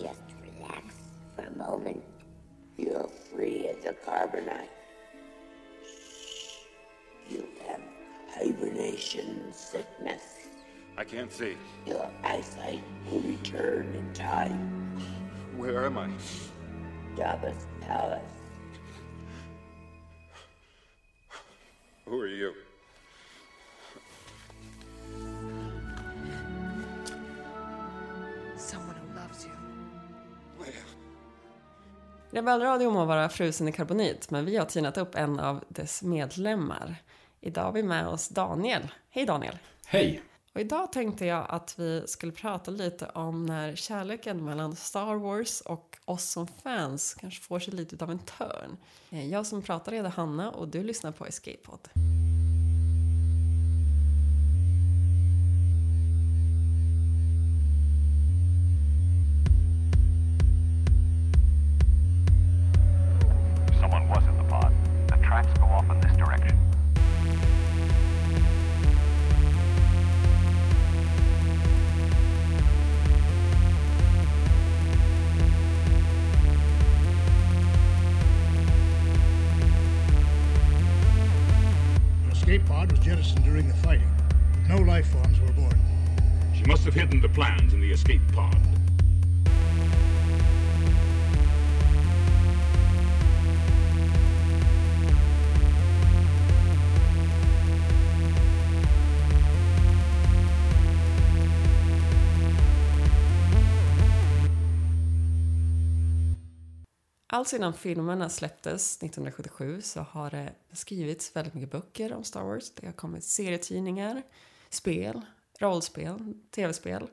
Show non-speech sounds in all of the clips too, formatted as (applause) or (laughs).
Just relax for a moment. You're free as a carbonite. You have hibernation sickness. I can't see. Your eyesight will return in time. Where am I? Jabba's palace. Who are you? Rebellradion må vara frusen i karbonit, men vi har tinat upp en av dess medlemmar. Idag har vi med oss Daniel. Hej Daniel! Hej! Och idag tänkte jag att vi skulle prata lite om när kärleken mellan Star Wars och oss som fans kanske får sig lite av en törn. Jag som pratar heter Hanna och du lyssnar på Escape Pod. Sedan innan filmerna släpptes 1977 så har det skrivits väldigt mycket böcker om Star Wars. Det har kommit serietidningar, spel, rollspel, tv-spel.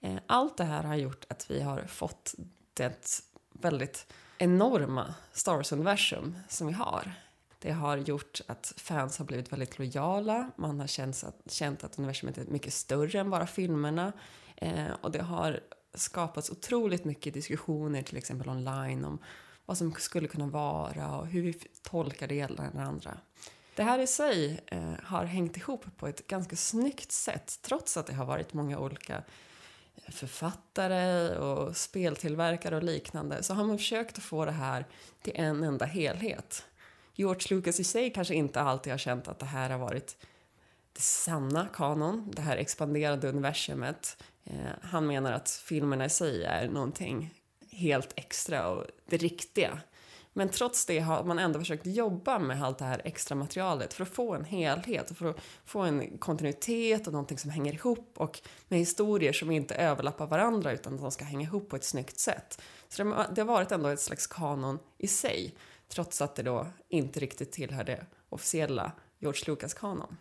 Eh, allt det här har gjort att vi har fått det väldigt enorma Star Wars-universum som vi har. Det har gjort att fans har blivit väldigt lojala. Man har känt att, känt att universumet är mycket större än bara filmerna. Eh, och det har skapats otroligt mycket diskussioner, till exempel online, om vad som skulle kunna vara och hur vi tolkar det ena eller andra. Det här i sig eh, har hängt ihop på ett ganska snyggt sätt trots att det har varit många olika eh, författare och speltillverkare och liknande så har man försökt att få det här till en enda helhet. George Lucas i sig kanske inte alltid har känt att det här har varit det sanna kanon, det här expanderade universumet. Eh, han menar att filmerna i sig är någonting helt extra och det riktiga. Men trots det har man ändå försökt jobba med allt det här extra materialet för att få en helhet och för att få en kontinuitet och någonting som hänger ihop och med historier som inte överlappar varandra utan som ska hänga ihop på ett snyggt sätt. Så det, det har varit ändå ett slags kanon i sig trots att det då inte riktigt tillhör det officiella George Lucas-kanon.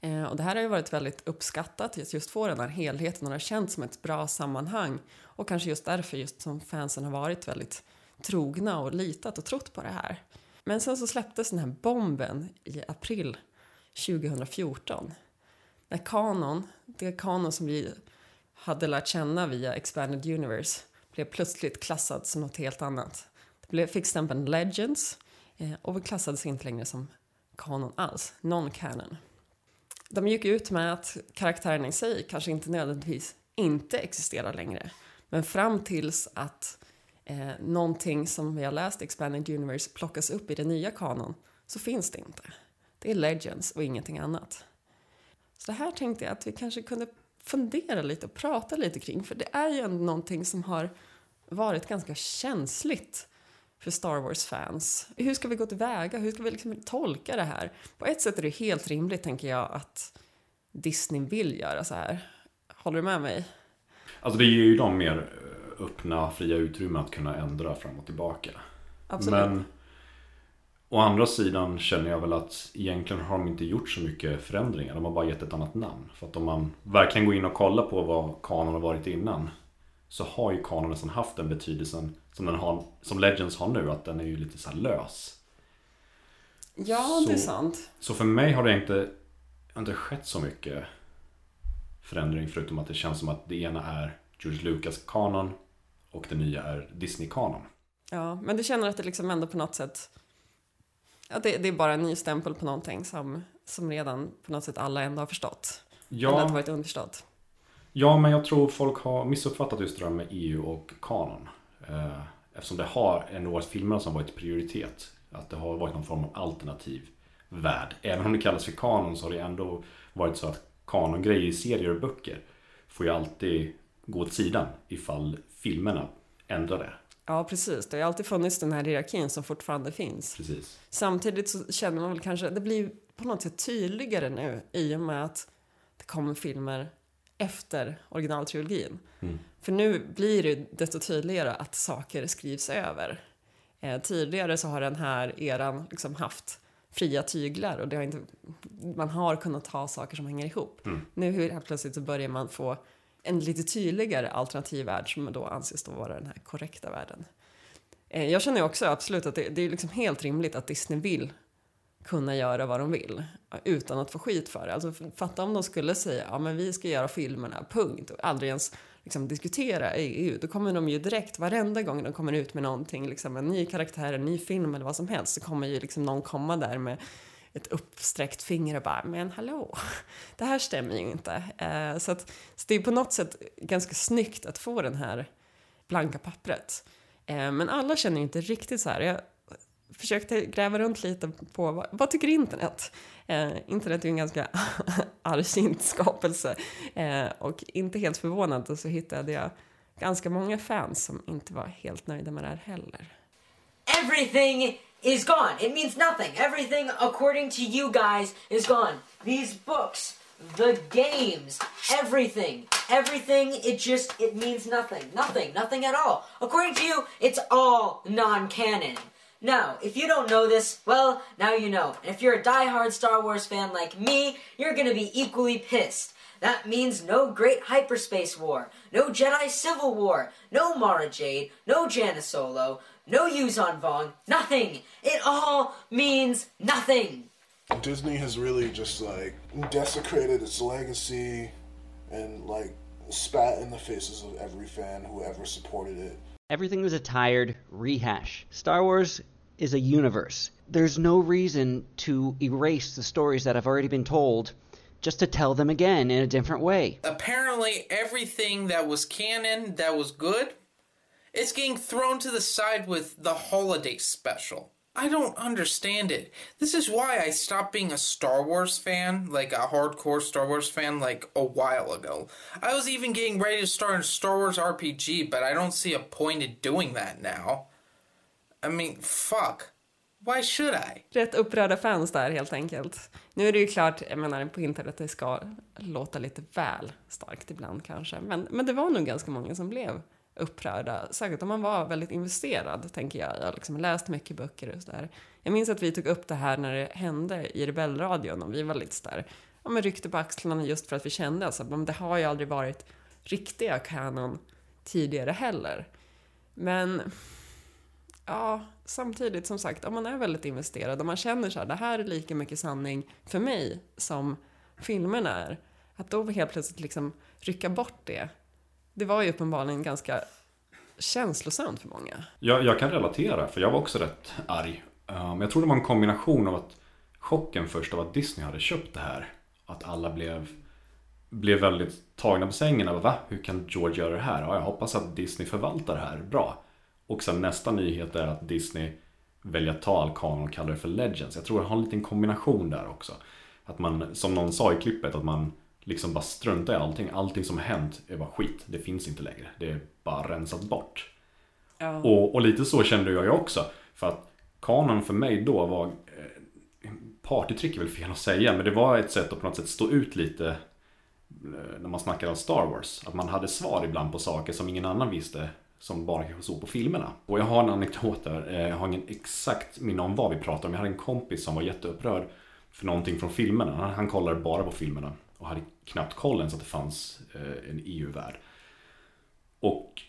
Eh, och det här har ju varit väldigt uppskattat, att just få den här helheten och det har känts som ett bra sammanhang. Och kanske just därför just som fansen har varit väldigt trogna och litat och trott på det här. Men sen så släpptes den här bomben i april 2014. När kanon, det kanon som vi hade lärt känna via Expanded Universe, blev plötsligt klassad som något helt annat. Det blev, fick stämpeln Legends eh, och klassades inte längre som kanon alls, non-canon. De gick ut med att karaktären i sig kanske inte nödvändigtvis inte existerar längre. Men fram tills att eh, någonting som vi har läst i Expanded Universe plockas upp i den nya kanon så finns det inte. Det är Legends och ingenting annat. Så det här tänkte jag att vi kanske kunde fundera lite och prata lite kring. För det är ju ändå någonting som har varit ganska känsligt för Star Wars-fans. Hur ska vi gå tillväga? Hur ska vi liksom tolka det här? På ett sätt är det helt rimligt, tänker jag, att Disney vill göra så här. Håller du med mig? Alltså det ger ju dem mer eh, öppna, fria utrymme att kunna ändra fram och tillbaka. Absolut. Men å andra sidan känner jag väl att egentligen har de inte gjort så mycket förändringar. De har bara gett ett annat namn. För att om man verkligen går in och kollar på vad kanon har varit innan så har ju kanon nästan haft den betydelsen som, den har, som Legends har nu. Att den är ju lite så lös. Ja, det är Så- sant. Så för mig har det inte, inte skett så mycket förändring förutom att det känns som att det ena är George Lucas kanon och det nya är Disney kanon. Ja, men du känner att det liksom ändå på något sätt... Ja, det, det är bara en ny stämpel på någonting som, som redan på något sätt alla ändå har förstått. Eller att det Ja, varit underförstått. Ja, men jag tror folk har missuppfattat just det där med EU och kanon. Eh, Eftersom det har ändå varit filmerna som varit prioritet. Att det har varit någon form av alternativ värld. Även om det kallas för kanon så har det ändå varit så att kanongrejer i serier och böcker får ju alltid gå åt sidan ifall filmerna ändrar det. Ja, precis. Det har ju alltid funnits den här hierarkin som fortfarande finns. Precis. Samtidigt så känner man väl kanske, det blir på något sätt tydligare nu i och med att det kommer filmer efter originaltrilogin. För nu blir det desto tydligare att saker skrivs över. Eh, tidigare så har den här eran liksom haft fria tyglar och det har inte, man har kunnat ha saker som hänger ihop. Nu hur helt plötsligt så börjar man få en lite tydligare alternativ värld som då anses då vara den här korrekta världen. Eh, jag känner också absolut att det, det är liksom helt rimligt att Disney vill kunna göra vad de vill utan att få skit för det. Alltså, fatta om de skulle säga ja men vi ska göra filmerna, punkt, och aldrig ens liksom, diskutera i EU. Då kommer de ju direkt, varenda gång de kommer ut med någonting, liksom, en ny karaktär, en ny film eller vad som helst, så kommer ju liksom någon komma där med ett uppsträckt finger och bara men hallå, (laughs) det här stämmer ju inte. Eh, så, att, så det är på något sätt ganska snyggt att få den här blanka pappret. Eh, men alla känner ju inte riktigt så här. Jag försökte gräva runt lite på vad, vad tycker internet? Eh, internet är ju en ganska (laughs) argsint skapelse eh, och inte helt förvånande så hittade jag ganska många fans som inte var helt nöjda med det här heller. Everything is gone. It means nothing. Everything, according to you guys, is gone. These books, the games, everything, everything, it just, it means nothing. Nothing, nothing at all. According to you, it's all non-canon. Now, if you don't know this, well, now you know. And if you're a die-hard Star Wars fan like me, you're gonna be equally pissed. That means no Great Hyperspace War, no Jedi Civil War, no Mara Jade, no Jaina Solo, no Yuzon Vong, nothing. It all means nothing. Disney has really just like desecrated its legacy and like spat in the faces of every fan who ever supported it. Everything was a tired rehash. Star Wars is a universe. There's no reason to erase the stories that have already been told just to tell them again in a different way. apparently everything that was canon that was good it's getting thrown to the side with the holiday special i don't understand it this is why i stopped being a star wars fan like a hardcore star wars fan like a while ago i was even getting ready to start a star wars rpg but i don't see a point in doing that now i mean fuck why should i Rätt upprörda fans där helt enkelt. Nu är det ju klart, jag menar på internet, det ska låta lite väl starkt ibland kanske. Men, men det var nog ganska många som blev upprörda. Särskilt om man var väldigt investerad, tänker jag. Jag har liksom läst mycket böcker och sådär. Jag minns att vi tog upp det här när det hände i Rebellradion och vi var lite sådär, ja men ryckte på axlarna just för att vi kände alltså, men det har ju aldrig varit riktiga kanon tidigare heller. Men Ja, samtidigt som sagt, om man är väldigt investerad och man känner så här, det här är lika mycket sanning för mig som filmerna är. Att då helt plötsligt liksom rycka bort det, det var ju uppenbarligen ganska känslosamt för många. Jag, jag kan relatera, för jag var också rätt arg. Men jag tror det var en kombination av att chocken först av att Disney hade köpt det här. Att alla blev, blev väldigt tagna på sängen. Av, Va? Hur kan George göra det här? Ja, jag hoppas att Disney förvaltar det här bra. Och sen nästa nyhet är att Disney väljer att ta all kanon och kallar det för Legends. Jag tror det har en liten kombination där också. Att man, som någon sa i klippet, att man liksom bara struntar i allting. Allting som har hänt är bara skit. Det finns inte längre. Det är bara rensat bort. Ja. Och, och lite så kände jag ju också. För att kanon för mig då var eh, Partytrick är väl fel att säga Men det var ett sätt att på något sätt stå ut lite eh, När man snackar om Star Wars Att man hade svar ibland på saker som ingen annan visste som bara kanske såg på filmerna Och jag har en anekdot där eh, Jag har ingen exakt minne om vad vi pratar om Jag hade en kompis som var jätteupprörd För någonting från filmerna Han, kollade bara på filmerna Och hade knappt koll ens att det fanns eh, en EU-värld Och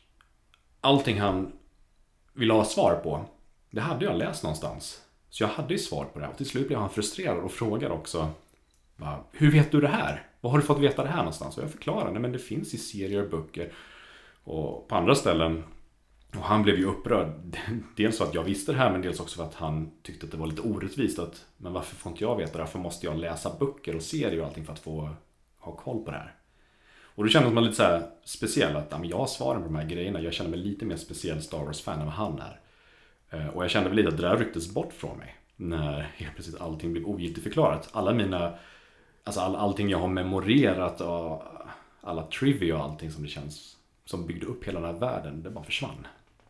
allting han ville ha svar på, det hade jag läst någonstans. Så jag hade ju svar på det. Och till slut blev han frustrerad och frågade också Hur vet du det här? Var har du fått veta det här någonstans? Och jag förklarade, men det finns i serier och böcker och på andra ställen. Och han blev ju upprörd. (laughs) Dels för att jag visste det här, men dels också för att han tyckte att det var lite orättvist. Att, men varför får inte jag veta det? Varför måste jag läsa böcker och serier och allting för att få ha koll på det här? Och då kändes man lite så här speciell att ja, men jag har svaren på de här grejerna. Jag känner mig lite mer speciell Star Wars-fan än vad han är. Eh, och jag kände väl lite att det där rycktes bort från mig. När (laughs) helt plötsligt allting blev ogiltigförklarat. Alla mina, alltså all, allting jag har memorerat och alla trivia och allting som det känns, som byggde upp hela den här världen, det bara försvann.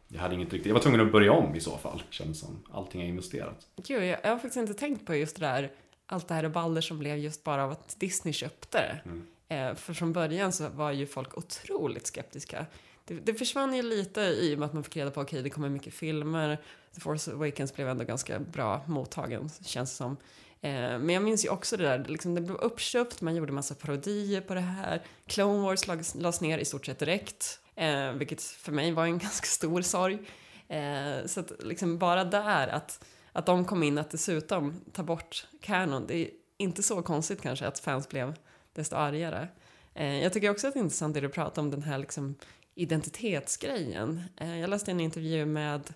Jag hade inget riktigt, jag var tvungen att börja om i så fall, kändes som. Allting är investerat. Gud, jag, jag har faktiskt inte tänkt på just det där, allt det här rabalder som blev just bara av att Disney köpte det. Eh, för från början så var ju folk otroligt skeptiska. Det, det försvann ju lite i och med att man fick reda på att okay, det kommer mycket filmer. The Force Awakens blev ändå ganska bra mottagen, känns det som. Eh, men jag minns ju också det där, liksom, det blev uppköpt, man gjorde massa parodier på det här. Clone Wars lades, lades ner i stort sett direkt, eh, vilket för mig var en (laughs) ganska stor sorg. Eh, så att liksom bara där, att, att de kom in att dessutom ta bort Canon, det är inte så konstigt kanske att fans blev desto argare. Eh, jag tycker också att det är intressant det du pratar om den här liksom identitetsgrejen. Eh, jag läste en intervju med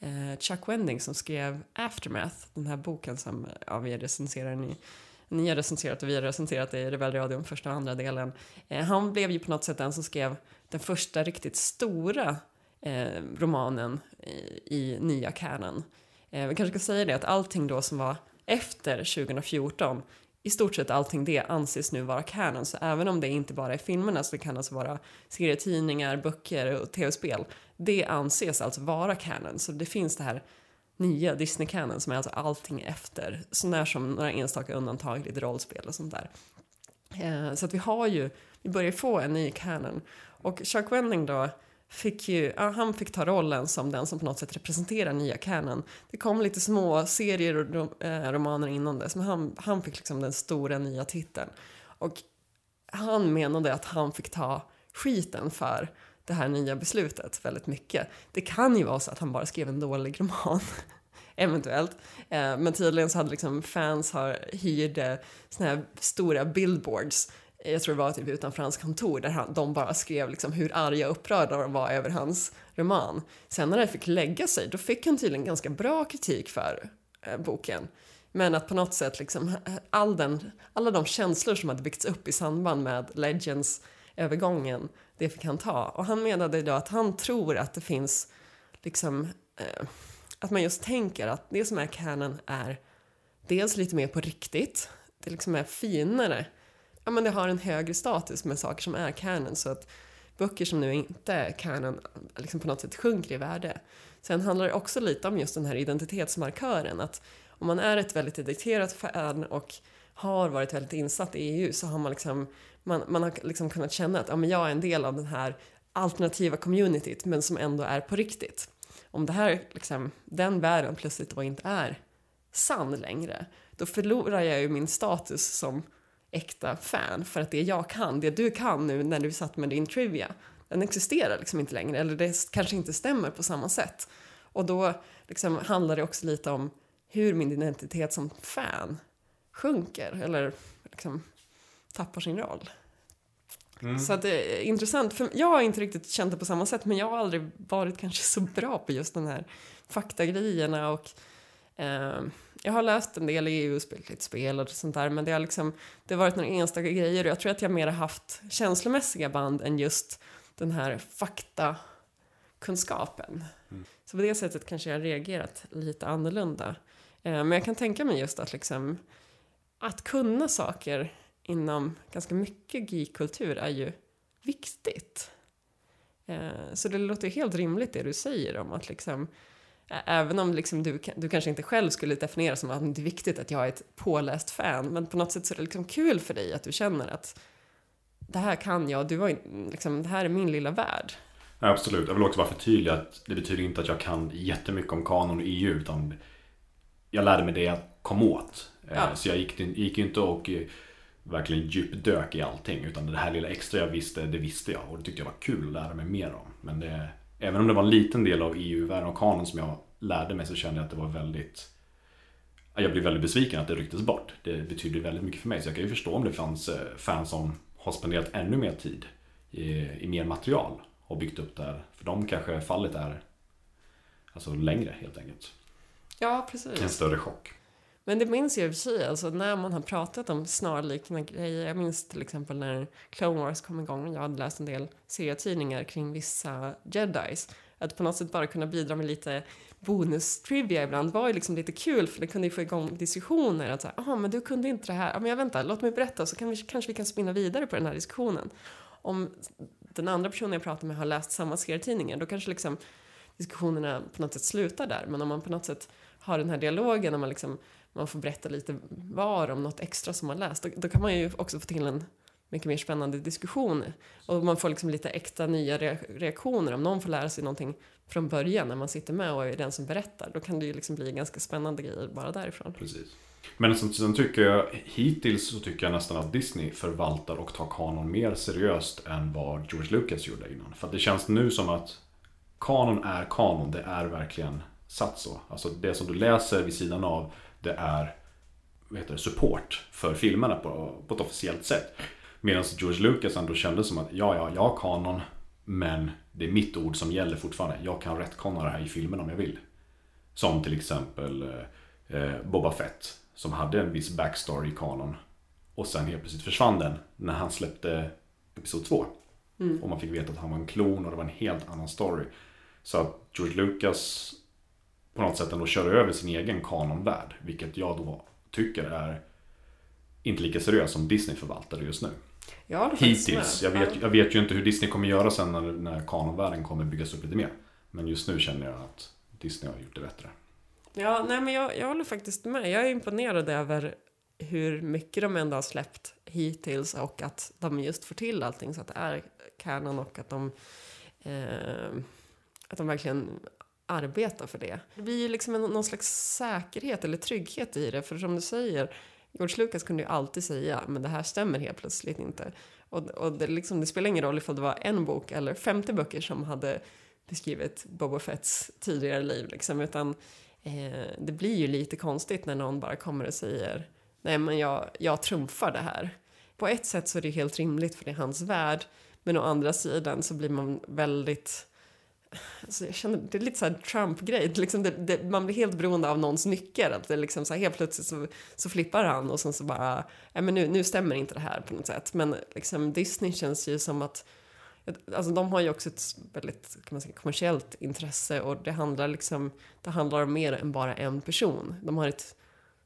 Eh, Chuck Wending som skrev Aftermath, den här boken som ja, vi recenserar ni, ni har recenserat och vi har recenserat i Rebellradion, första och andra delen. Eh, han blev ju på något sätt den som skrev den första riktigt stora eh, romanen i, i nya canon. Eh, vi kanske ska säga det att allting då som var efter 2014 i stort sett allting det anses nu vara canon, så även om det inte bara är filmerna så det kan alltså vara serietidningar, böcker och tv-spel. Det anses alltså vara canon, så det finns det här nya Disney-canon som är alltså allting efter, sånär som några enstaka undantag, lite rollspel och sånt där. Eh, så att vi har ju, vi börjar få en ny canon. Och Chuck Wenning då, fick ju, ja, han fick ta rollen som den som på något sätt representerar nya canon. Det kom lite små serier och rom, eh, romaner innan dess, men han, han fick liksom den stora nya titeln. Och han menade att han fick ta skiten för det här nya beslutet väldigt mycket. Det kan ju vara så att han bara skrev en dålig roman. (laughs) Eventuellt. Eh, men tydligen så hade liksom fans har hyrde eh, såna här stora billboards jag tror det var typ utanför hans kontor där han, de bara skrev liksom hur arga och upprörda de var över hans roman. Sen när det fick lägga sig, då fick han tydligen ganska bra kritik för eh, boken. Men att på något sätt liksom eh, all den, alla de känslor som hade byggts upp i samband med Legends övergången, det fick han ta. Och han menade då att han tror att det finns liksom eh, att man just tänker att det som är canon är dels lite mer på riktigt, det liksom är finare ja, men det har en högre status med saker som är canon så att böcker som nu inte är canon liksom på något sätt sjunker i värde. Sen handlar det också lite om just den här identitetsmarkören att om man är ett väldigt dedikerat fan och har varit väldigt insatt i EU så har man liksom man, man har liksom kunnat känna att ja, men jag är en del av den här alternativa communityt men som ändå är på riktigt. Om det här, liksom, den världen plötsligt då inte är sann längre, då förlorar jag ju min status som äkta fan för att det jag kan, det du kan nu när du satt med din trivia, den existerar liksom inte längre eller det kanske inte stämmer på samma sätt. Och då liksom handlar det också lite om hur min identitet som fan sjunker eller liksom tappar sin roll. Mm. Så att det är intressant, för jag har inte riktigt känt det på samma sätt men jag har aldrig varit kanske så bra på just den här faktagrejerna och eh, jag har läst en del i EU och spelat lite spel och sånt där men det har liksom det har varit några enstaka grejer och jag tror att jag mer har haft känslomässiga band än just den här faktakunskapen. Mm. Så på det sättet kanske jag har reagerat lite annorlunda. Eh, men jag kan tänka mig just att liksom att kunna saker inom ganska mycket geekkultur är ju viktigt. Eh, så det låter helt rimligt det du säger om att liksom Även om liksom du, du kanske inte själv skulle definiera som att det är viktigt att jag är ett påläst fan, men på något sätt så är det liksom kul för dig att du känner att det här kan jag, du var, liksom, det här är min lilla värld. Ja, absolut, jag vill också bara förtydliga att det betyder inte att jag kan jättemycket om kanon och EU, utan jag lärde mig det jag kom åt. Eh, ja. Så jag gick, gick inte och eh, verkligen djupdök i allting, utan det här lilla extra jag visste, det visste jag och det tyckte jag var kul att lära mig mer om. Men det, även om det var en liten del av EU-världen och kanon som jag lärde mig så kände jag att det var väldigt jag blev väldigt besviken att det rycktes bort. Det betyder väldigt mycket för mig. Så jag kan ju förstå om det fanns eh, fans som har spenderat ännu mer tid i, i mer material och byggt upp där. För dem kanske fallet är alltså längre helt enkelt. Ja, precis. En större chock. Men det minns jag i och för sig, alltså när man har pratat om snarliknande grejer. Jag minns till exempel när Clone Wars kom igång och jag hade läst en del serietidningar kring vissa jedis. Att på något sätt bara kunna bidra med lite bonus-trivia ibland var ju liksom lite kul för det kunde ju få igång diskussioner. Att säga, jaha men du kunde inte det här. Ja men jag väntar, låt mig berätta så kan vi, kanske vi kan spinna vidare på den här diskussionen. Om den andra personen jag pratar med har läst samma serietidningar då kanske liksom diskussionerna på något sätt slutar där. Men om man på något sätt har den här dialogen och man liksom man får berätta lite var om något extra som man läst. Då, då kan man ju också få till en mycket mer spännande diskussion. Och man får liksom lite äkta nya reaktioner. Om någon får lära sig någonting från början när man sitter med och är den som berättar. Då kan det ju liksom bli ganska spännande grejer bara därifrån. Precis. Men sen, sen tycker jag, hittills så tycker jag nästan att Disney förvaltar och tar kanon mer seriöst än vad George Lucas gjorde innan. För att det känns nu som att kanon är kanon, det är verkligen satt så. Alltså det som du läser vid sidan av, det är vad heter det, support för filmerna på, på ett officiellt sätt. Medan George Lucas ändå kände som att ja, ja, jag har kanon, men det är mitt ord som gäller fortfarande. Jag kan rättkonna det här i filmen om jag vill. Som till exempel eh, Boba Fett, som hade en viss backstory i kanon. Och sen helt plötsligt försvann den när han släppte Episod 2. Mm. Och man fick veta att han var en klon och det var en helt annan story. Så att George Lucas på något sätt ändå kör över sin egen kanonvärld. Vilket jag då tycker är inte lika seriöst som Disney förvaltar det just nu. Ja, Hittills. Jag vet, jag vet ju inte hur Disney kommer göra sen när, när kanonvärlden kommer byggas upp lite mer. Men just nu känner jag att Disney har gjort det bättre. Ja, nej men jag, jag håller faktiskt med. Jag är imponerad över hur mycket de ändå har släppt hittills och att de just får till allting så att det är kanon och att de eh, att de verkligen arbeta för det. Det blir ju liksom en, någon slags säkerhet eller trygghet i det, för som du säger, George Lucas kunde ju alltid säga, men det här stämmer helt plötsligt inte. Och, och det, liksom, det spelar ingen roll ifall det var en bok eller 50 böcker som hade beskrivit Boba Fetts tidigare liv, liksom, utan eh, det blir ju lite konstigt när någon bara kommer och säger, nej men jag, jag trumfar det här. På ett sätt så är det helt rimligt för det är hans värld, men å andra sidan så blir man väldigt Alltså jag känner, det är lite så Trump-grej. Liksom det, det, man blir helt beroende av någons nycker. Att det liksom så här, helt plötsligt så, så flippar han och sen så bara, ja men nu, nu stämmer inte det här på något sätt. Men liksom Disney känns ju som att, alltså de har ju också ett väldigt kan man säga, kommersiellt intresse och det handlar liksom, det handlar om mer än bara en person. De har ett,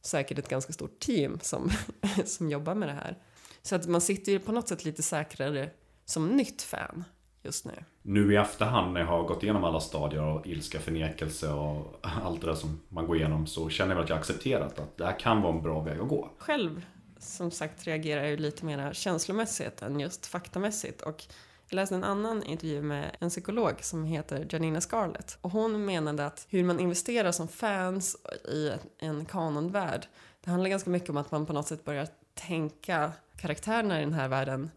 säkert ett ganska stort team som, (laughs) som jobbar med det här. Så att man sitter ju på något sätt lite säkrare som nytt fan just nu. Nu i efterhand när jag har gått igenom alla stadier av ilska, förnekelse och (laughs) allt det där som man går igenom så känner jag att jag accepterat att det här kan vara en bra väg att gå. Själv, som sagt, reagerar jag lite mer känslomässigt än just faktamässigt. Och jag läste en annan intervju med en psykolog som heter Janina Scarlett. Och hon menade att hur man investerar som fans i en kanonvärld, det handlar ganska mycket om att man på något sätt börjar tänka karaktärerna i den här världen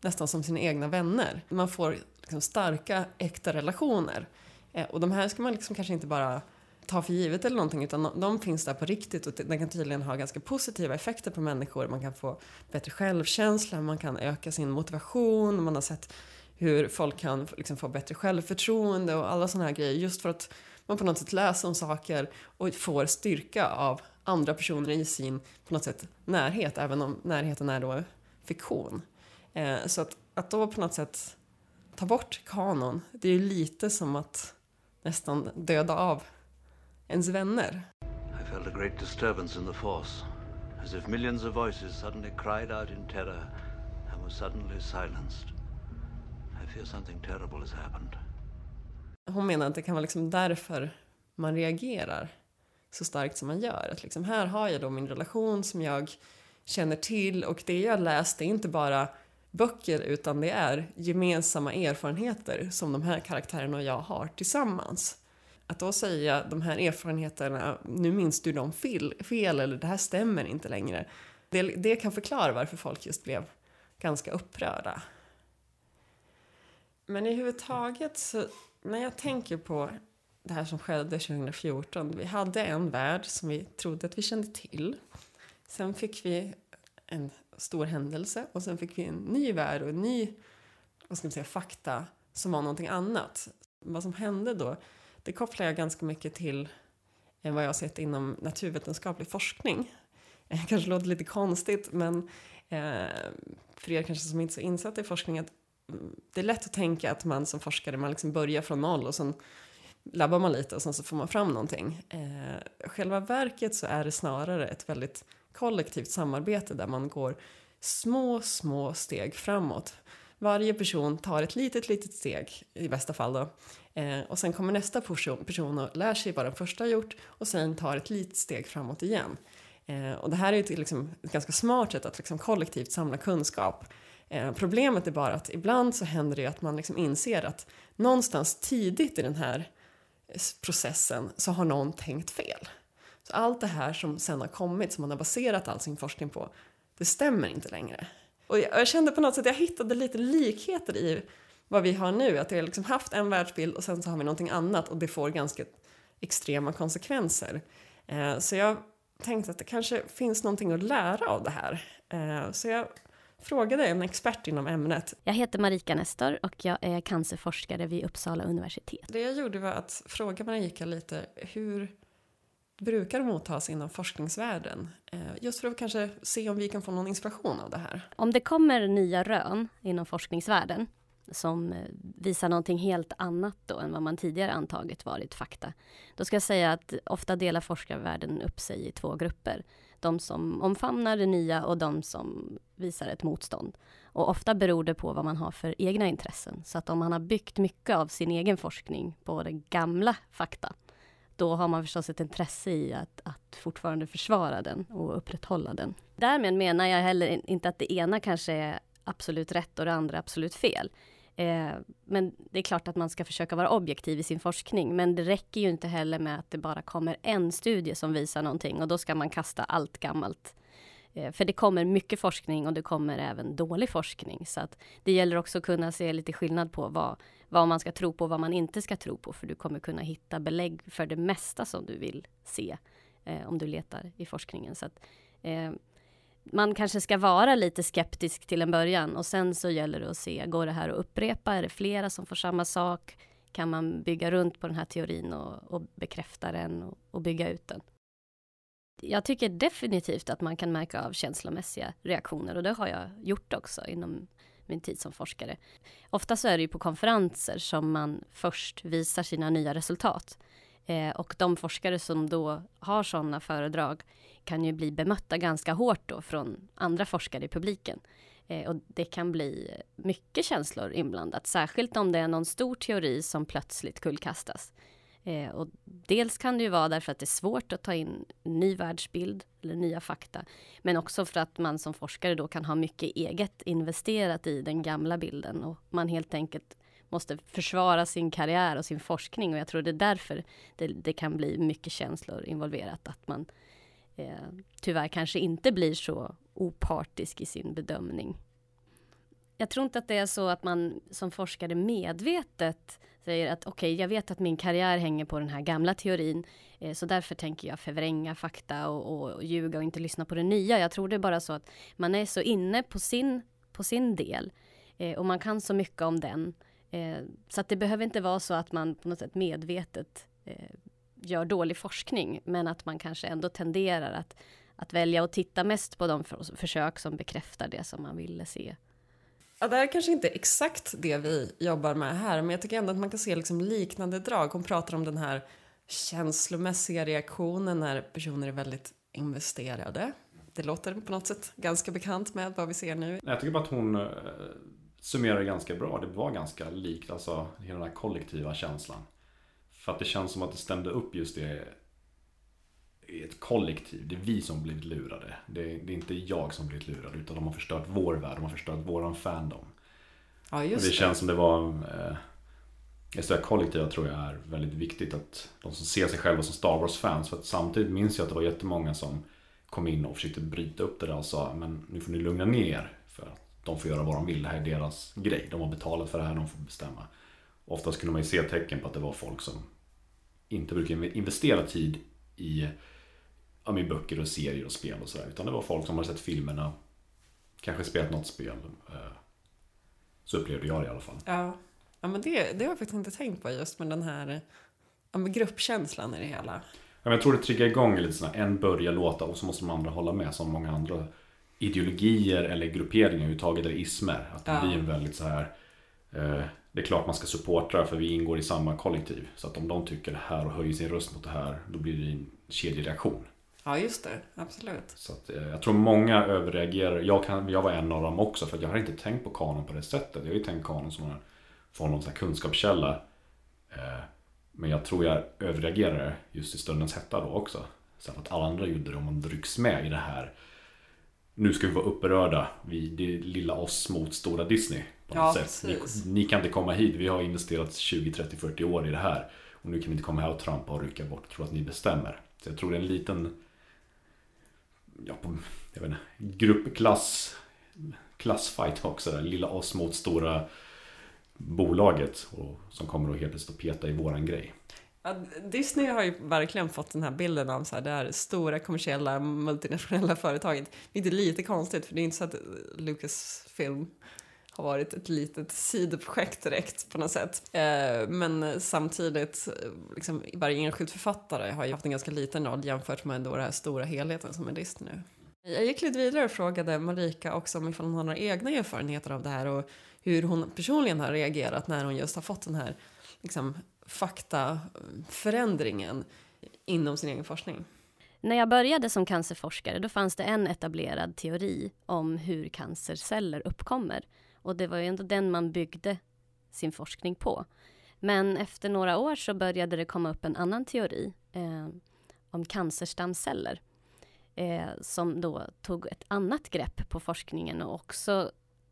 nästan som sina egna vänner. Man får liksom starka, äkta relationer. Eh, och de här ska man liksom kanske inte bara ta för givet eller någonting utan de finns där på riktigt och den kan tydligen ha ganska positiva effekter på människor. Man kan få bättre självkänsla, man kan öka sin motivation, man har sett hur folk kan liksom få bättre självförtroende och alla sådana här grejer just för att man på något sätt läser om saker och får styrka av andra personer i sin på något sätt närhet, även om närheten är då fiktion. Eh, så att, att då på något sätt ta bort kanon, det är ju lite som att nästan döda av ens vänner. I felt a great disturbance in the force, as if millions of voices suddenly cried out in terror and were suddenly silenced. I fear something terrible has happened. Hon menar att det kan vara liksom därför man reagerar så starkt som man gör. Att liksom här har jag då min relation som jag känner till och det jag läst är inte bara böcker utan det är gemensamma erfarenheter som de här karaktärerna och jag har tillsammans. Att då säga de här erfarenheterna, nu minns du dem fel, fel eller det här stämmer inte längre. Det, det kan förklara varför folk just blev ganska upprörda. Men i huvud taget så, när jag tänker på det här som skedde 2014. Vi hade en värld som vi trodde att vi kände till. Sen fick vi en stor händelse och sen fick vi en ny värld och en ny vad ska man säga, fakta som var någonting annat. Vad som hände då, det kopplar jag ganska mycket till än vad jag har sett inom naturvetenskaplig forskning. (laughs) Det kanske låter lite konstigt, men eh, för er kanske som inte är så insatta i forskning, att mm, det är lätt att tänka att man som forskare man liksom börjar från noll och sen labbar man lite och sen så får man fram någonting. Eh, själva verket så är det snarare ett väldigt kollektivt samarbete där man går små, små steg framåt. Varje person tar ett litet, litet steg i bästa fall då. Eh, och sen kommer nästa person, person och lär sig vad den första har gjort och sen tar ett litet steg framåt igen. Eh, och det här är ju ett, liksom, ett ganska smart sätt att liksom, kollektivt samla kunskap. Eh, problemet är bara att ibland så händer det att man liksom inser att någonstans tidigt i den här processen så har någon tänkt fel. Så allt det här som sen har kommit, som man har baserat all sin forskning på, det stämmer inte längre. Och jag, jag kände på något sätt att jag hittade lite likheter i vad vi har nu. Att vi har liksom haft en världsbild och sen så har vi någonting annat och det får ganska extrema konsekvenser. Eh, så jag tänkte att det kanske finns någonting att lära av det här. Eh, så jag frågade en expert inom ämnet. Jag heter Marika Nestor och jag är cancerforskare vid Uppsala universitet. Det jag gjorde var att fråga Marika lite hur brukar mottas inom forskningsvärlden? Eh, just för att kanske se om vi kan få någon inspiration av det här. Om det kommer nya rön inom forskningsvärlden som eh, visar någonting helt annat då än vad man tidigare antagit varit fakta. Då ska jag säga att ofta delar forskarvärlden upp sig i två grupper. De som omfamnar det nya och de som visar ett motstånd. Och ofta beror det på vad man har för egna intressen. Så att om man har byggt mycket av sin egen forskning på det gamla fakta då har man förstås ett intresse i att, att fortfarande försvara den och upprätthålla den. Därmed menar jag heller inte att det ena kanske är absolut rätt och det andra absolut fel. Eh, men det är klart att man ska försöka vara objektiv i sin forskning. Men det räcker ju inte heller med att det bara kommer en studie som visar någonting och då ska man kasta allt gammalt. Eh, för det kommer mycket forskning och det kommer även dålig forskning. Så att det gäller också att kunna se lite skillnad på vad, vad man ska tro på och vad man inte ska tro på. För du kommer kunna hitta belägg för det mesta som du vill se eh, om du letar i forskningen. Så att, eh, man kanske ska vara lite skeptisk till en början och sen så gäller det att se, går det här att upprepa? Är det flera som får samma sak? Kan man bygga runt på den här teorin och, och bekräfta den och, och bygga ut den? Jag tycker definitivt att man kan märka av känslomässiga reaktioner och det har jag gjort också inom min tid som forskare. Ofta så är det ju på konferenser som man först visar sina nya resultat. Eh, och de forskare som då har sådana föredrag kan ju bli bemötta ganska hårt då från andra forskare i publiken. Eh, och det kan bli mycket känslor inblandat, särskilt om det är någon stor teori som plötsligt kullkastas. Eh, och dels kan det ju vara därför att det är svårt att ta in ny världsbild eller nya fakta. Men också för att man som forskare då kan ha mycket eget investerat i den gamla bilden och man helt enkelt måste försvara sin karriär och sin forskning och jag tror det är därför det, det kan bli mycket känslor involverat. Att man eh, tyvärr kanske inte blir så opartisk i sin bedömning. Jag tror inte att det är så att man som forskare medvetet säger att okej, okay, jag vet att min karriär hänger på den här gamla teorin, eh, så därför tänker jag förvränga fakta och, och, och ljuga och inte lyssna på det nya. Jag tror det är bara så att man är så inne på sin, på sin del eh, och man kan så mycket om den. Eh, så att det behöver inte vara så att man på något sätt medvetet eh, gör dålig forskning, men att man kanske ändå tenderar att, att välja att titta mest på de försök som bekräftar det som man ville se. Ja, det här är kanske inte exakt det vi jobbar med här, men jag tycker ändå att man kan se liksom liknande drag. Hon pratar om den här känslomässiga reaktionen när personer är väldigt investerade. Det låter på något sätt ganska bekant med vad vi ser nu. Jag tycker bara att hon eh, summerar det ganska bra. Det var ganska likt, alltså hela den här kollektiva känslan. För att det känns som att det stämde upp just det i ett kollektiv. Det är vi som blivit lurade. Det är, det är, inte jag som blivit lurad utan de har förstört vår värld, de har förstört våran fandom. Ja, just och det, det känns som det var eh, Just det här kollektiva tror jag är väldigt viktigt att de som ser sig själva som Star Wars-fans. För att samtidigt minns jag att det var jättemånga som kom in och försökte bryta upp det där och sa men nu får ni lugna ner för att de får göra vad de vill. Det här är deras grej. De har betalat för det här, de får bestämma. Oftast kunde man ju se tecken på att det var folk som inte brukar investera tid i, ja, i böcker och serier och spel och sådär. Utan det var folk som hade sett filmerna, kanske spelat något spel. Eh, så upplevde jag det i alla fall. Ja, ja men det, det har jag faktiskt inte tänkt på just med den här ja, med gruppkänslan i det hela. men jag tror det triggar igång lite sådär, en börjar låta och så måste de andra hålla med som många andra ideologier eller grupperingar överhuvudtaget eller ismer. Att det Ja. blir en väldigt så här eh, Det är klart man ska supportra för vi ingår i samma kollektiv. Så att om de tycker det här och höjer sin röst mot det här då blir det en kedjereaktion. Ja, just det. Absolut. Så att, eh, jag tror många överreagerar. Jag, kan, jag var en av dem också för jag har inte tänkt på kanon på det sättet. Jag har ju tänkt kanon som en sån här kunskapskälla. Eh, men jag tror jag överreagerar just i stundens hetta då också. Så att alla andra gjorde det och man drycks med i det här. Nu ska vi vara upprörda. Vi, det är lilla oss mot stora Disney. På något Ja, sätt. Ni, ni kan inte komma hit. Vi har investerat 20, 30, 40 år i det här. Och nu kan ni inte komma här och trampa och rycka bort och tro att ni bestämmer. Så jag tror det är en liten ja, på, jag vet inte, gruppklass klassfight också. Där. Lilla oss mot stora bolaget och, som kommer att helt plötsligt att peta i våran grej. Ja, Disney har ju verkligen fått den här bilden av så här, det här stora kommersiella multinationella företaget. Vilket är lite konstigt för det är inte så att Lucasfilm har varit ett litet sidoprojekt direkt på något sätt. Eh, men samtidigt, liksom, varje enskild författare har ju haft en ganska liten roll jämfört med då den här stora helheten som är Disney nu. Jag gick lite vidare och frågade Marika också om ifall hon har några egna erfarenheter av det här och hur hon personligen har reagerat när hon just har fått den här liksom, faktaförändringen inom sin egen forskning. När jag började som cancerforskare då fanns det en etablerad teori om hur cancerceller uppkommer. Och det var ju ändå den man byggde sin forskning på. Men efter några år så började det komma upp en annan teori eh, om cancerstamceller. Eh, som då tog ett annat grepp på forskningen och också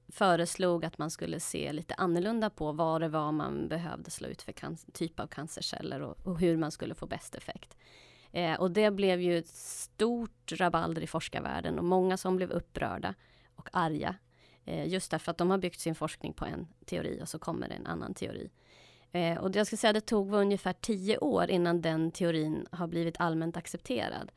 föreslog att man skulle se lite annorlunda på vad det var man behövde slå ut för typ av cancerceller och, och hur man skulle få bäst effekt. Eh, och det blev ju ett stort rabalder i forskarvärlden och många som blev upprörda och arga. Eh, just därför att de har byggt sin forskning på en teori och så kommer det en annan teori. Eh, och jag ska säga att det tog ungefär tio år innan den teorin har blivit allmänt accepterad.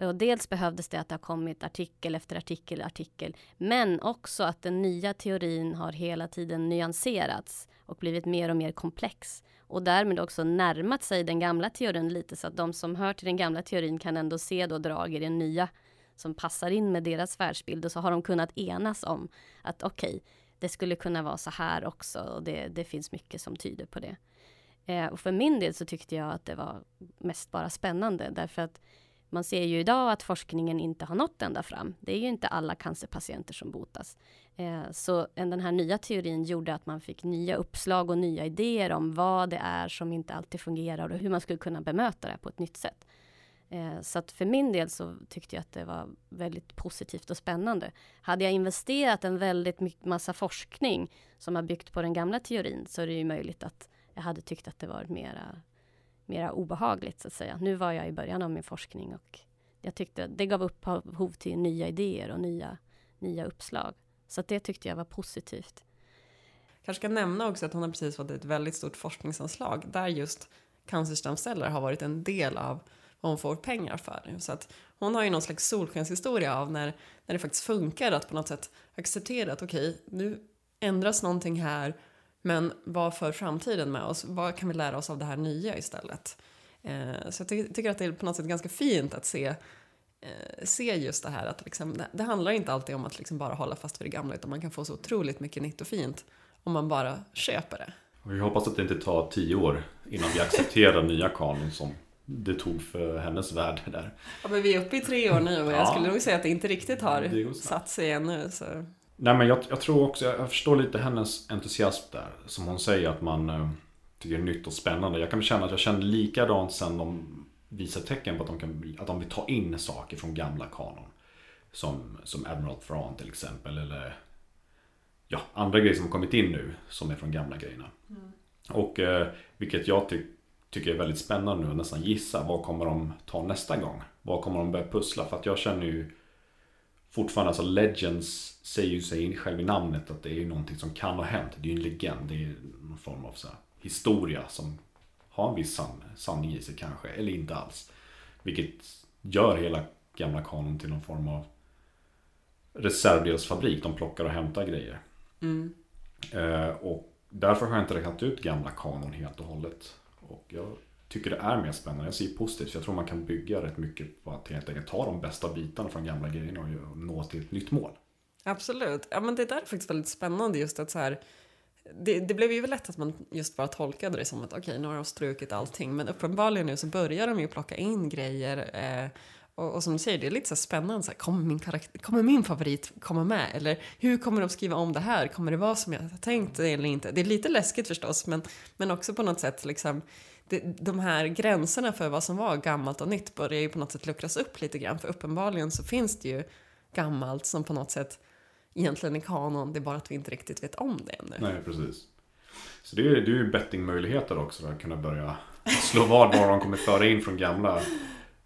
Och dels behövdes det att det har kommit artikel efter artikel artikel. Men också att den nya teorin har hela tiden nyanserats och blivit mer och mer komplex. Och därmed också närmat sig den gamla teorin lite så att de som hör till den gamla teorin kan ändå se då drag i den nya som passar in med deras världsbild. Och så har de kunnat enas om att okej, okay, det skulle kunna vara så här också och det, det finns mycket som tyder på det. Eh, och för min del så tyckte jag att det var mest bara spännande därför att man ser ju idag att forskningen inte har nått ända fram. Det är ju inte alla cancerpatienter som botas. Eh, så den här nya teorin gjorde att man fick nya uppslag och nya idéer om vad det är som inte alltid fungerar och hur man skulle kunna bemöta det på ett nytt sätt. Eh, så att för min del så tyckte jag att det var väldigt positivt och spännande. Hade jag investerat en väldigt massa forskning som har byggt på den gamla teorin så är det ju möjligt att jag hade tyckt att det var mera mera obehagligt så att säga. Nu var jag i början av min forskning och jag tyckte det gav upphov till nya idéer och nya, nya uppslag. Så att det tyckte jag var positivt. Kanske ska nämna också att hon har precis fått ett väldigt stort forskningsanslag där just cancerstamceller har varit en del av vad hon får pengar för. Så att hon har ju någon slags solskenshistoria av när, när det faktiskt funkar att på något sätt acceptera att okej, okay, nu ändras någonting här men vad för framtiden med oss? Vad kan vi lära oss av det här nya istället? Eh, så jag ty tycker att det är på något sätt ganska fint att se, eh, se just det här att liksom, det, det, handlar inte alltid om att liksom bara hålla fast vid det gamla utan man kan få så otroligt mycket nytt och fint om man bara köper det. Vi hoppas att det inte tar tio år innan vi accepterar (laughs) nya kanon som det tog för hennes värld där. Ja, men vi är uppe i tre år nu och jag Ja. skulle nog säga att det inte riktigt har satt sig ännu. Så. Nej men jag, jag tror också, jag förstår lite hennes entusiasm där. Som hon säger att man eh, tycker det är nytt och spännande. Jag kan känna att jag kände likadant sen de visar tecken på att de, kan, att de vill ta in saker från gamla kanon. Som, som Admiral Thrawn till exempel. Eller ja, andra grejer som har kommit in nu som är från gamla grejerna. Och eh, vilket jag ty tycker är väldigt spännande nu, nästan gissa. Vad kommer de ta nästa gång? Vad kommer de börja pussla? För att jag känner ju fortfarande, alltså Legends säger ju sig själv i namnet att det är ju någonting som kan ha hänt. Det är ju en legend, det är någon form av så historia som har en viss san sanning i sig kanske, eller inte alls. Vilket gör hela gamla kanon till någon form av reservdelsfabrik. De plockar och hämtar grejer. Mm. Eh, och därför har jag inte räknat ut gamla kanon helt och hållet. Och jag tycker det är mer spännande. Jag ser positivt, för jag tror man kan bygga rätt mycket på att helt enkelt ta de bästa bitarna från gamla grejerna och nå till ett nytt mål. Absolut. Ja, men det där är faktiskt väldigt spännande just att så här det, det, blev ju lätt att man just bara tolkade det som att okej, okay, nu har de strukit allting. Men uppenbarligen nu så börjar de ju plocka in grejer. Eh, och, och, som du säger, det är lite så spännande. Så här, kommer, min karaktär, kommer min favorit komma med? Eller hur kommer de skriva om det här? Kommer det vara som jag har tänkt eller inte? Det är lite läskigt förstås, men, men också på något sätt liksom det, de här gränserna för vad som var gammalt och nytt börjar ju på något sätt luckras upp lite grann. För uppenbarligen så finns det ju gammalt som på något sätt egentligen är kanon. Det är bara att vi inte riktigt vet om det ännu. Nej, precis. Så det är, det är ju bettingmöjligheter också att kunna börja slå vad vad de kommer föra in från gamla,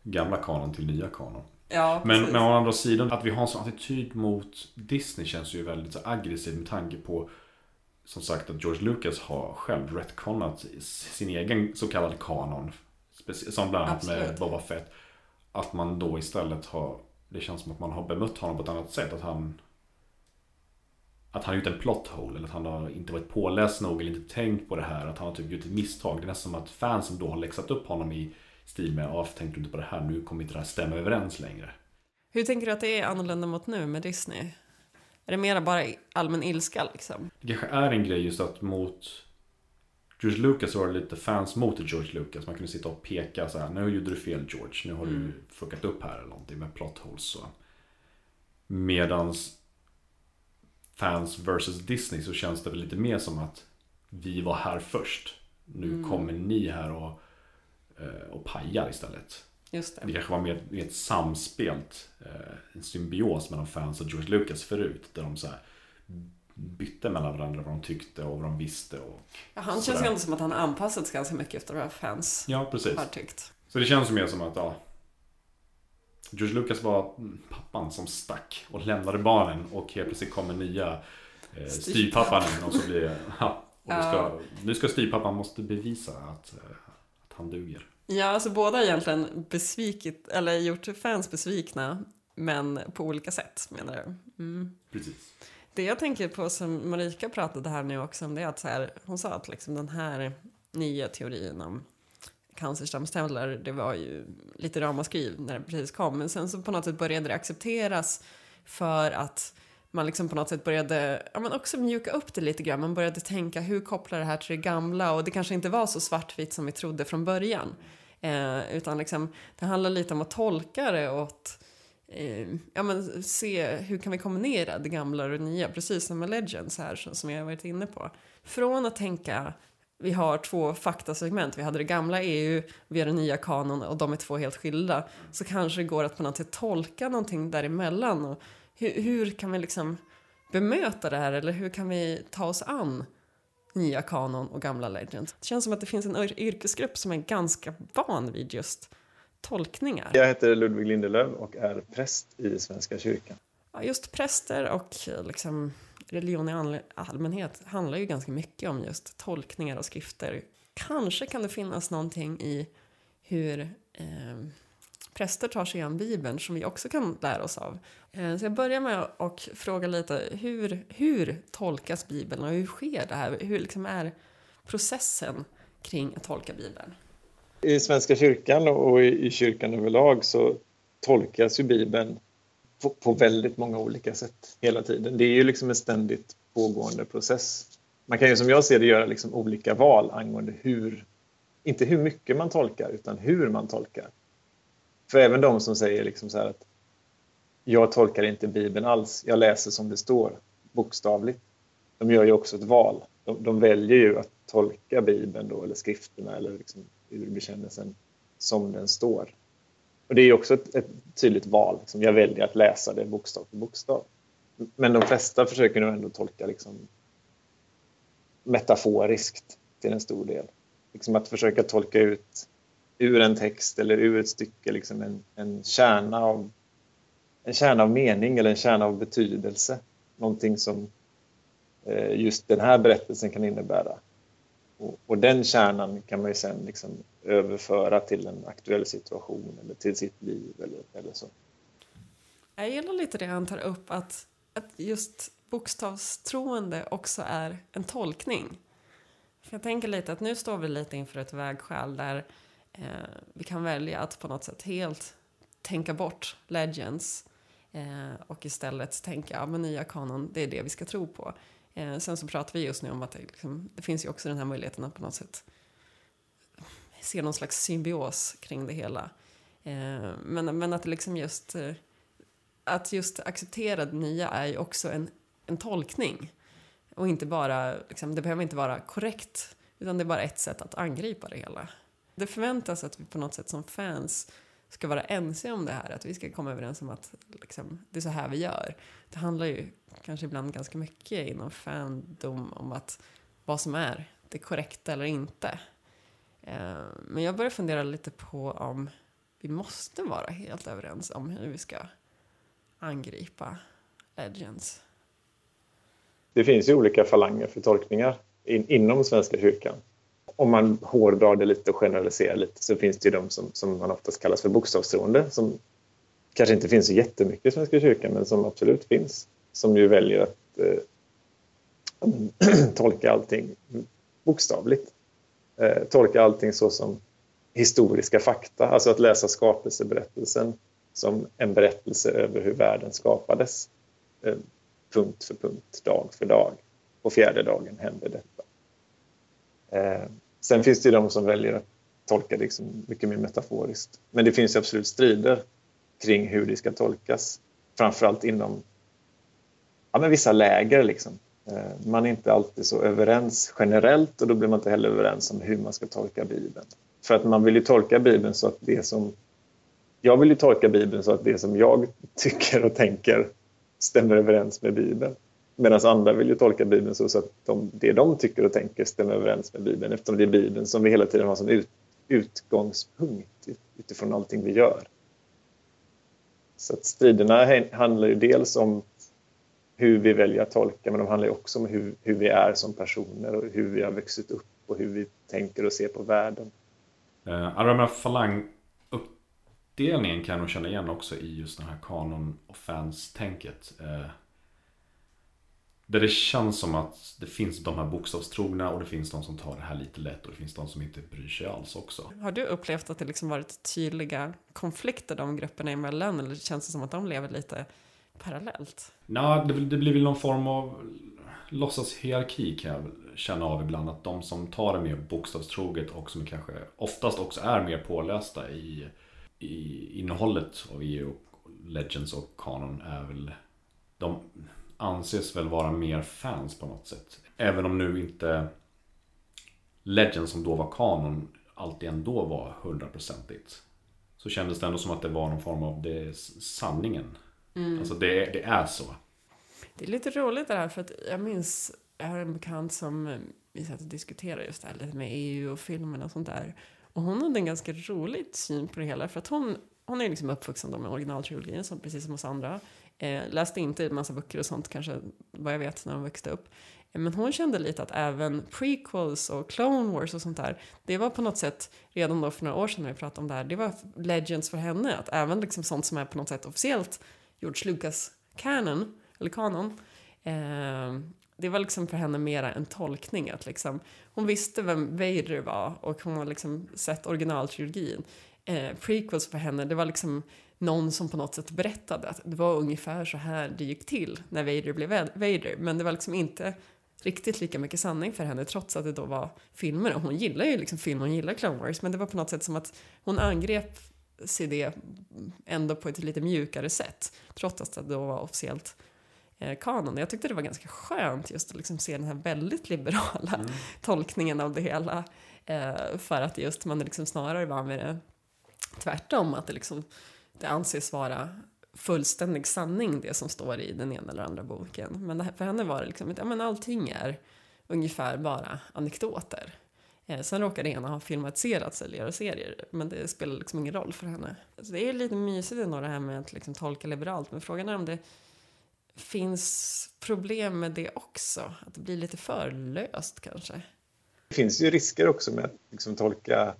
gamla kanon till nya kanon. Ja, men, men å andra sidan, att vi har en sån attityd mot Disney känns ju väldigt så aggressiv med tanke på som sagt att George Lucas har själv retconat sin egen så kallad kanon. Som bland annat Absolut. med Boba Fett. Att man då istället har, det känns som att man har bemött honom på ett annat sätt. Att han att han har gjort en plot hole eller att han har inte varit påläst nog eller inte tänkt på det här. Att han har typ gjort ett misstag. Det är nästan som att fansen då har läxat upp honom i stil med Ja, tänkte du inte på det här? Nu kommer inte det här stämma överens längre. Hur tänker du att det är annorlunda mot nu med Disney? Är det mera bara allmän ilska liksom? Det kanske är en grej just att mot George Lucas var det lite fans mot George Lucas. Man kunde sitta och peka så här. Nu gjorde du fel George. Nu har mm. du fuckat upp här eller någonting med plot holes så. Medans fans versus Disney så känns det väl lite mer som att vi var här först. Nu mm. kommer ni här och, och pajar istället. Just det. det kanske var mer, ett samspelt, eh, en symbios mellan fans och George Lucas förut. Där de så här bytte mellan varandra vad de tyckte och vad de visste. Och ja, han känns ju ändå som att han anpassats ganska mycket efter vad fans ja, precis. har tyckt. Så det känns mer som att, ja, George Lucas var pappan som stack och lämnade barnen och helt plötsligt kommer nya eh, styvpappan in och så blir ja, och ja. Ska, nu ska styvpappan måste bevisa att, eh, att han duger. Ja, alltså båda har egentligen besvikit, eller gjort fans besvikna, men på olika sätt menar du? Mm. Precis. Det jag tänker på som Marika pratade här nu också om det är att så här, hon sa att liksom den här nya teorin om cancerstamceller, det var ju lite ramaskriv när det precis kom. Men sen så på något sätt började det accepteras för att man liksom på något sätt började ja, men också mjuka upp det lite grann. Man började tänka hur kopplar det här till det gamla och det kanske inte var så svartvitt som vi trodde från början. Eh, utan liksom, det handlar lite om att tolka det och att eh, ja, men se hur kan vi kombinera det gamla och det nya, precis som med Legends här som jag har varit inne på. Från att tänka vi har två faktasegment. Vi hade det gamla EU, vi har den nya kanon och de är två helt skilda. Så kanske det går att på något sätt tolka någonting däremellan. Och hur, hur kan vi liksom bemöta det här eller hur kan vi ta oss an nya kanon och gamla legends? Det känns som att det finns en yrkesgrupp som är ganska van vid just tolkningar. Jag heter Ludvig Lindelöf och är präst i Svenska kyrkan. Ja, just präster och liksom religion i allmänhet handlar ju ganska mycket om just tolkningar av skrifter. Kanske kan det finnas någonting i hur eh, präster tar sig an Bibeln som vi också kan lära oss av. Eh, så jag börjar med att fråga lite, hur, hur tolkas Bibeln och hur sker det här? Hur liksom är processen kring att tolka Bibeln? I Svenska kyrkan och i kyrkan överlag så tolkas ju Bibeln på, på, väldigt många olika sätt hela tiden. Det är ju liksom en ständigt pågående process. Man kan ju som jag ser det göra liksom olika val angående hur, inte hur mycket man tolkar, utan hur man tolkar. För även de som säger liksom så här att jag tolkar inte Bibeln alls, jag läser som det står, bokstavligt. De gör ju också ett val. De, de väljer ju att tolka Bibeln då, eller skrifterna eller liksom urbekännelsen som den står. Och det är också ett, ett tydligt val. Liksom. Jag väljer att läsa det bokstav för bokstav. Men de flesta försöker nog ändå tolka liksom, metaforiskt till en stor del. Liksom att försöka tolka ut ur en text eller ur ett stycke liksom en, en, kärna av, en kärna av mening eller en kärna av betydelse. Någonting som eh, just den här berättelsen kan innebära. Och, och, den kärnan kan man ju sen liksom överföra till en aktuell situation eller till sitt liv eller, eller så. Jag gillar lite det han tar upp att, att just bokstavstroende också är en tolkning. För jag tänker lite att nu står vi lite inför ett vägskäl där Eh, vi kan välja att på något sätt helt tänka bort Legends eh, och istället tänka, ja nya kanon, det är det vi ska tro på. Eh, sen så pratar vi just nu om att det, liksom, det finns ju också den här möjligheten att på något sätt se någon slags symbios kring det hela. Eh, men, men att liksom just eh, att just acceptera det nya är ju också en, en tolkning. Och inte bara, liksom, det behöver inte vara korrekt, utan det är bara ett sätt att angripa det hela. Det förväntas att vi på något sätt som fans ska vara ense om det här, att vi ska komma överens om att liksom, det är så här vi gör. Det handlar ju kanske ibland ganska mycket inom fandom om att vad som är det korrekta eller inte. Eh, men jag börjar fundera lite på om vi måste vara helt överens om hur vi ska angripa Legends. Det finns ju olika falanger för tolkningar in, inom Svenska kyrkan. Om man hårdrar det lite och generaliserar lite så finns det ju de som, som man oftast kallas för bokstavstroende som kanske inte finns så jättemycket i Svenska kyrkan men som absolut finns. Som ju väljer att eh, (clears throat) tolka allting bokstavligt. Eh, tolka allting så som historiska fakta, alltså att läsa skapelseberättelsen som en berättelse över hur världen skapades. Eh, punkt för punkt, dag för dag. På fjärde dagen hände detta. Eh, sen finns det ju de som väljer att tolka det liksom mycket mer metaforiskt. Men det finns absolut strider kring hur det ska tolkas. Framförallt inom ja, men vissa läger. Liksom. Eh, man är inte alltid så överens generellt och då blir man inte heller överens om hur man ska tolka Bibeln. För att man vill ju tolka Bibeln så att det som... Jag vill ju tolka Bibeln så att det som jag tycker och tänker stämmer överens med Bibeln. Medan andra vill ju tolka Bibeln så att de, det de tycker och tänker stämmer överens med Bibeln eftersom det är Bibeln som vi hela tiden har som ut, utgångspunkt utifrån allting vi gör. Så att striderna handlar ju dels om hur vi väljer att tolka men de handlar också om hur, hur vi är som personer och hur vi har vuxit upp och hur vi tänker och ser på världen. Eh, Alla de här falanguppdelningen kan jag nog känna igen också i just den här kanon och fans-tänket. Eh, där det känns som att det finns de här bokstavstrogna och det finns de som tar det här lite lätt och det finns de som inte bryr sig alls också. Har du upplevt att det liksom varit tydliga konflikter de grupperna emellan eller känns det som att de lever lite parallellt? Nej, det, det blir väl någon form av låtsashierarki kan jag känna av ibland. Att de som tar det mer bokstavstroget och som kanske oftast också är mer pålästa i, i innehållet av EU Legends och Canon är väl de anses väl vara mer fans på något sätt. Även om nu inte Legends som då var kanon alltid ändå var hundraprocentigt. Så kändes det ändå som att det var någon form av det sanningen. Mm. Alltså det, det är så. Det är lite roligt det här för att jag minns, jag har en bekant som eh, vi satt och diskuterade just det här lite med EU och filmen och sånt där. Och hon hade en ganska rolig syn på det hela för att hon, hon är liksom uppvuxen med originaltrilogin som precis som oss andra. Eh, läste inte en massa böcker och sånt kanske, vad jag vet, när hon växte upp. Eh, men hon kände lite att även prequels och Clone Wars och sånt där, det var på något sätt, redan då för några år sedan när vi pratade om det här, det var legends för henne. Att även liksom sånt som är på något sätt officiellt George Lucas canon, eller kanon, eh, det var liksom för henne mera en tolkning. Att liksom, hon visste vem Vader var och hon har liksom sett originaltrilogin. Eh, prequels för henne, det var liksom någon som på något sätt berättade att det var ungefär så här det gick till när Vader blev Vader. Men det var liksom inte riktigt lika mycket sanning för henne trots att det då var filmer. Och hon gillar ju liksom film, hon gillar Clone Wars. Men det var på något sätt som att hon angrep sig det ändå på ett lite mjukare sätt. Trots att det då var officiellt eh, kanon. Jag tyckte det var ganska skönt just att liksom se den här väldigt liberala mm. (laughs) tolkningen av det hela. Eh, för att just man liksom snarare var med det tvärtom, att det, liksom, det anses vara fullständig sanning det som står i den ena eller andra boken. Men för henne var det liksom, att ja, men allting är ungefär bara anekdoter. Eh, sen råkar det ena ha filmatiserats eller göra serier, men det spelar liksom ingen roll för henne. Så det är lite mysigt ändå det här med att liksom tolka liberalt, men frågan är om det finns problem med det också? Att det blir lite för löst kanske? Det finns ju risker också med att liksom tolka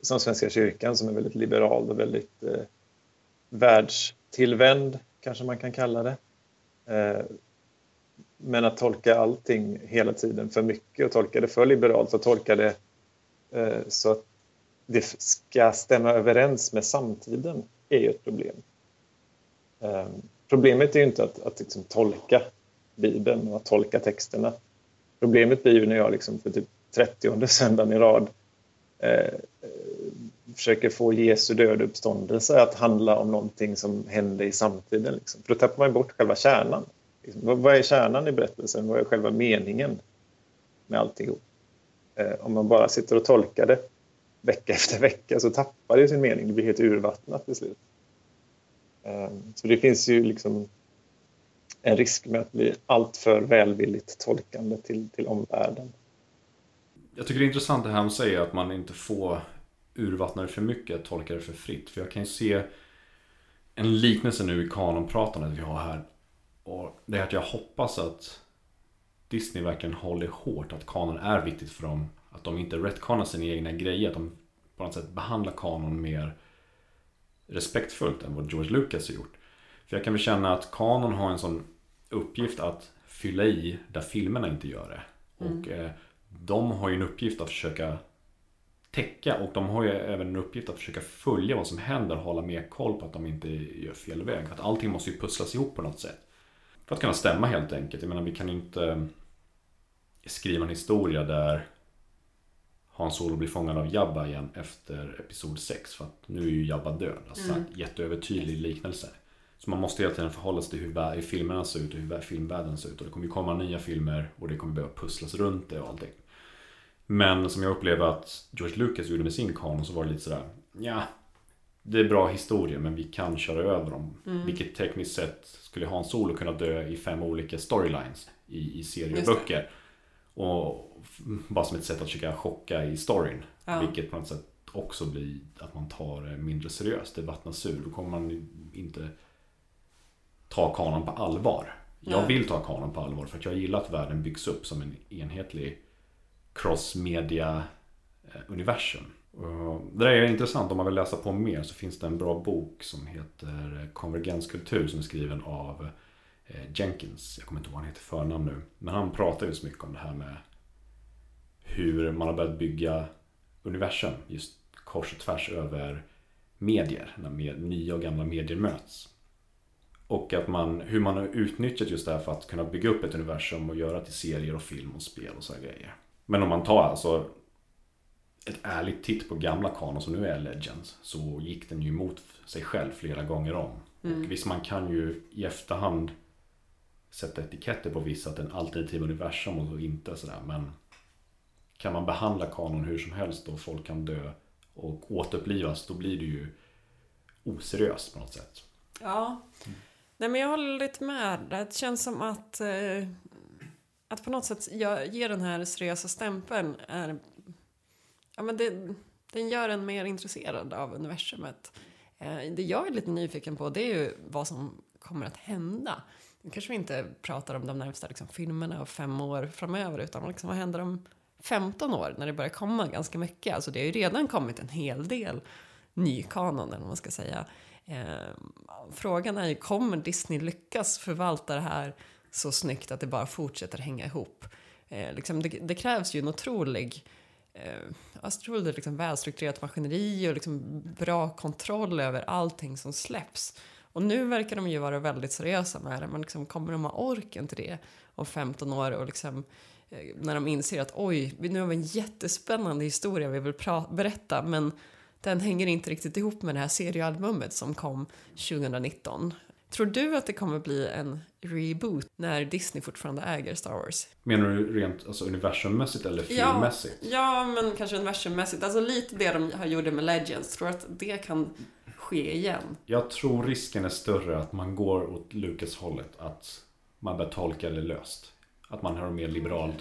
som Svenska kyrkan som är väldigt liberal och väldigt eh, världstillvänd, kanske man kan kalla det. Eh, men att tolka allting hela tiden för mycket och tolka det för liberalt och tolka det eh, så att det ska stämma överens med samtiden är ju ett problem. Eh, problemet är ju inte att, att liksom tolka Bibeln och att tolka texterna. Problemet blir ju när jag liksom för typ 30 söndagen i rad eh, försöker få Jesu död uppståndelse att handla om någonting som händer i samtiden. Liksom. För då tappar man bort själva kärnan. Liksom, vad är kärnan i berättelsen? Vad är själva meningen med alltihop? Eh, om man bara sitter och tolkar det vecka (laughs) efter vecka så tappar det sin mening. Det blir helt urvattnat till slut. Eh, så det finns ju liksom en risk med att bli alltför välvilligt tolkande till, till omvärlden. Jag tycker det är intressant det här med säger att man inte får urvattna det för mycket, tolka det för fritt. För jag kan ju se en liknelse nu i kanonpratandet vi har här. Och det är att jag hoppas att Disney verkligen håller hårt att kanon är viktigt för dem. Att de inte retconar sina egna grejer. Att de på något sätt behandlar kanon mer respektfullt än vad George Lucas har gjort. För jag kan väl känna att kanon har en sån uppgift att fylla i där filmerna inte gör det. Mm. Och eh, de har ju en uppgift att försöka täcka och de har ju även en uppgift att försöka följa vad som händer och hålla mer koll på att de inte gör fel väg. För att allting måste ju pusslas ihop på något sätt. För att kunna stämma helt enkelt. Jag menar vi kan inte skriva en historia där Hans Solo blir fångad av Jabba igen efter Episod 6 för att nu är ju Jabba död. Alltså mm. jätteövertydlig liknelse. Så man måste hela tiden förhålla sig till hur filmerna ser ut och hur filmvärlden ser ut. Och det kommer ju komma nya filmer och det kommer behöva pusslas runt det och allting. Men som jag upplever att George Lucas gjorde med sin kanon så var det lite sådär Ja Det är bra historia men vi kan köra över dem. Mm. Vilket tekniskt sett skulle Hans Solo kunna dö i fem olika storylines i, i serier och böcker. Och bara som ett sätt att försöka chocka i storyn. Ja. Vilket på något sätt också blir att man tar det mindre seriöst. Det vattnas ur. Då kommer man inte ta kanon på allvar. Jag Nej. vill ta kanon på allvar för att jag gillar att världen byggs upp som en enhetlig crossmedia universum. Det där är intressant, om man vill läsa på mer så finns det en bra bok som heter Konvergenskultur som är skriven av eh, Jenkins. Jag kommer inte ihåg vad han heter förnamn nu. Men han pratar ju så mycket om det här med hur man har börjat bygga universum just kors och tvärs över medier. När nya och gamla medier möts. Och att man, hur man har utnyttjat just det här för att kunna bygga upp ett universum och göra till serier och film och spel och så grejer. Men om man tar alltså ett ärligt titt på gamla kanon som nu är Legends så gick den ju emot sig själv flera gånger om. Mm. Och visst, man kan ju i efterhand sätta etiketter på vissa att en alternativ universum och så inte sådär. Men kan man behandla kanon hur som helst och folk kan dö och återupplivas då blir det ju oseriöst på något sätt. Ja. Mm. Nej men jag håller lite med. Det känns som att eh, att på något sätt ge den här seriösa stämpeln är... Ja, men det, den gör en mer intresserad av universumet. Eh, det jag är lite nyfiken på det är ju vad som kommer att hända. Nu kanske vi inte pratar om de närmsta liksom, filmerna och fem år framöver utan liksom, vad händer om 15 år när det börjar komma ganska mycket? Alltså det har ju redan kommit en hel del ny kanon eller vad man ska säga. Eh, frågan är ju, kommer Disney lyckas förvalta det här så snyggt att det bara fortsätter hänga ihop. Eh, liksom det, det, krävs ju en otrolig eh, alltså, otroligt liksom välstrukturerat maskineri och liksom bra kontroll över allting som släpps. Och nu verkar de ju vara väldigt seriösa med det, men liksom, kommer de ha orken till det om 15 år och liksom, eh, när de inser att oj, nu har vi en jättespännande historia vi vill berätta, men den hänger inte riktigt ihop med det här seriealbumet som kom 2019. Tror du att det kommer bli en reboot när Disney fortfarande äger Star Wars? Menar du rent alltså, universummässigt eller filmmässigt? Ja, ja, men kanske universummässigt. Alltså lite det de har gjort med Legends. Tror att det kan ske igen? Jag tror risken är större att man går åt Lucas-hållet. Att man börjar tolka det löst. Att man har en mer liberal,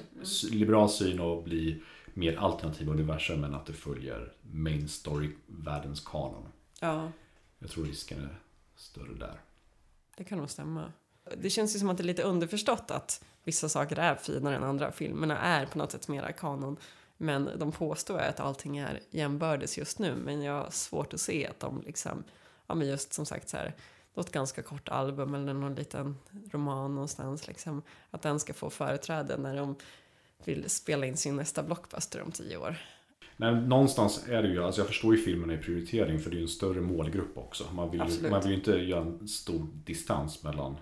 liberal syn och blir mer alternativa universum än att det följer main story-världens kanon. Ja. Jag tror risken är större där. Det kan nog stämma. Det känns ju som att det är lite underförstått att vissa saker är finare än andra. Filmerna är på något sätt mera kanon. Men de påstår att allting är jämbördes just nu. Men jag har svårt att se att de liksom, ja men just som sagt så här, något ganska kort album eller någon liten roman någonstans liksom, att den ska få företräde när de vill spela in sin nästa blockbuster om tio år. Nej, någonstans är det ju, alltså jag förstår ju filmen i prioritering för det är ju en större målgrupp också. Man vill, Absolut. man vill ju inte göra en stor distans mellan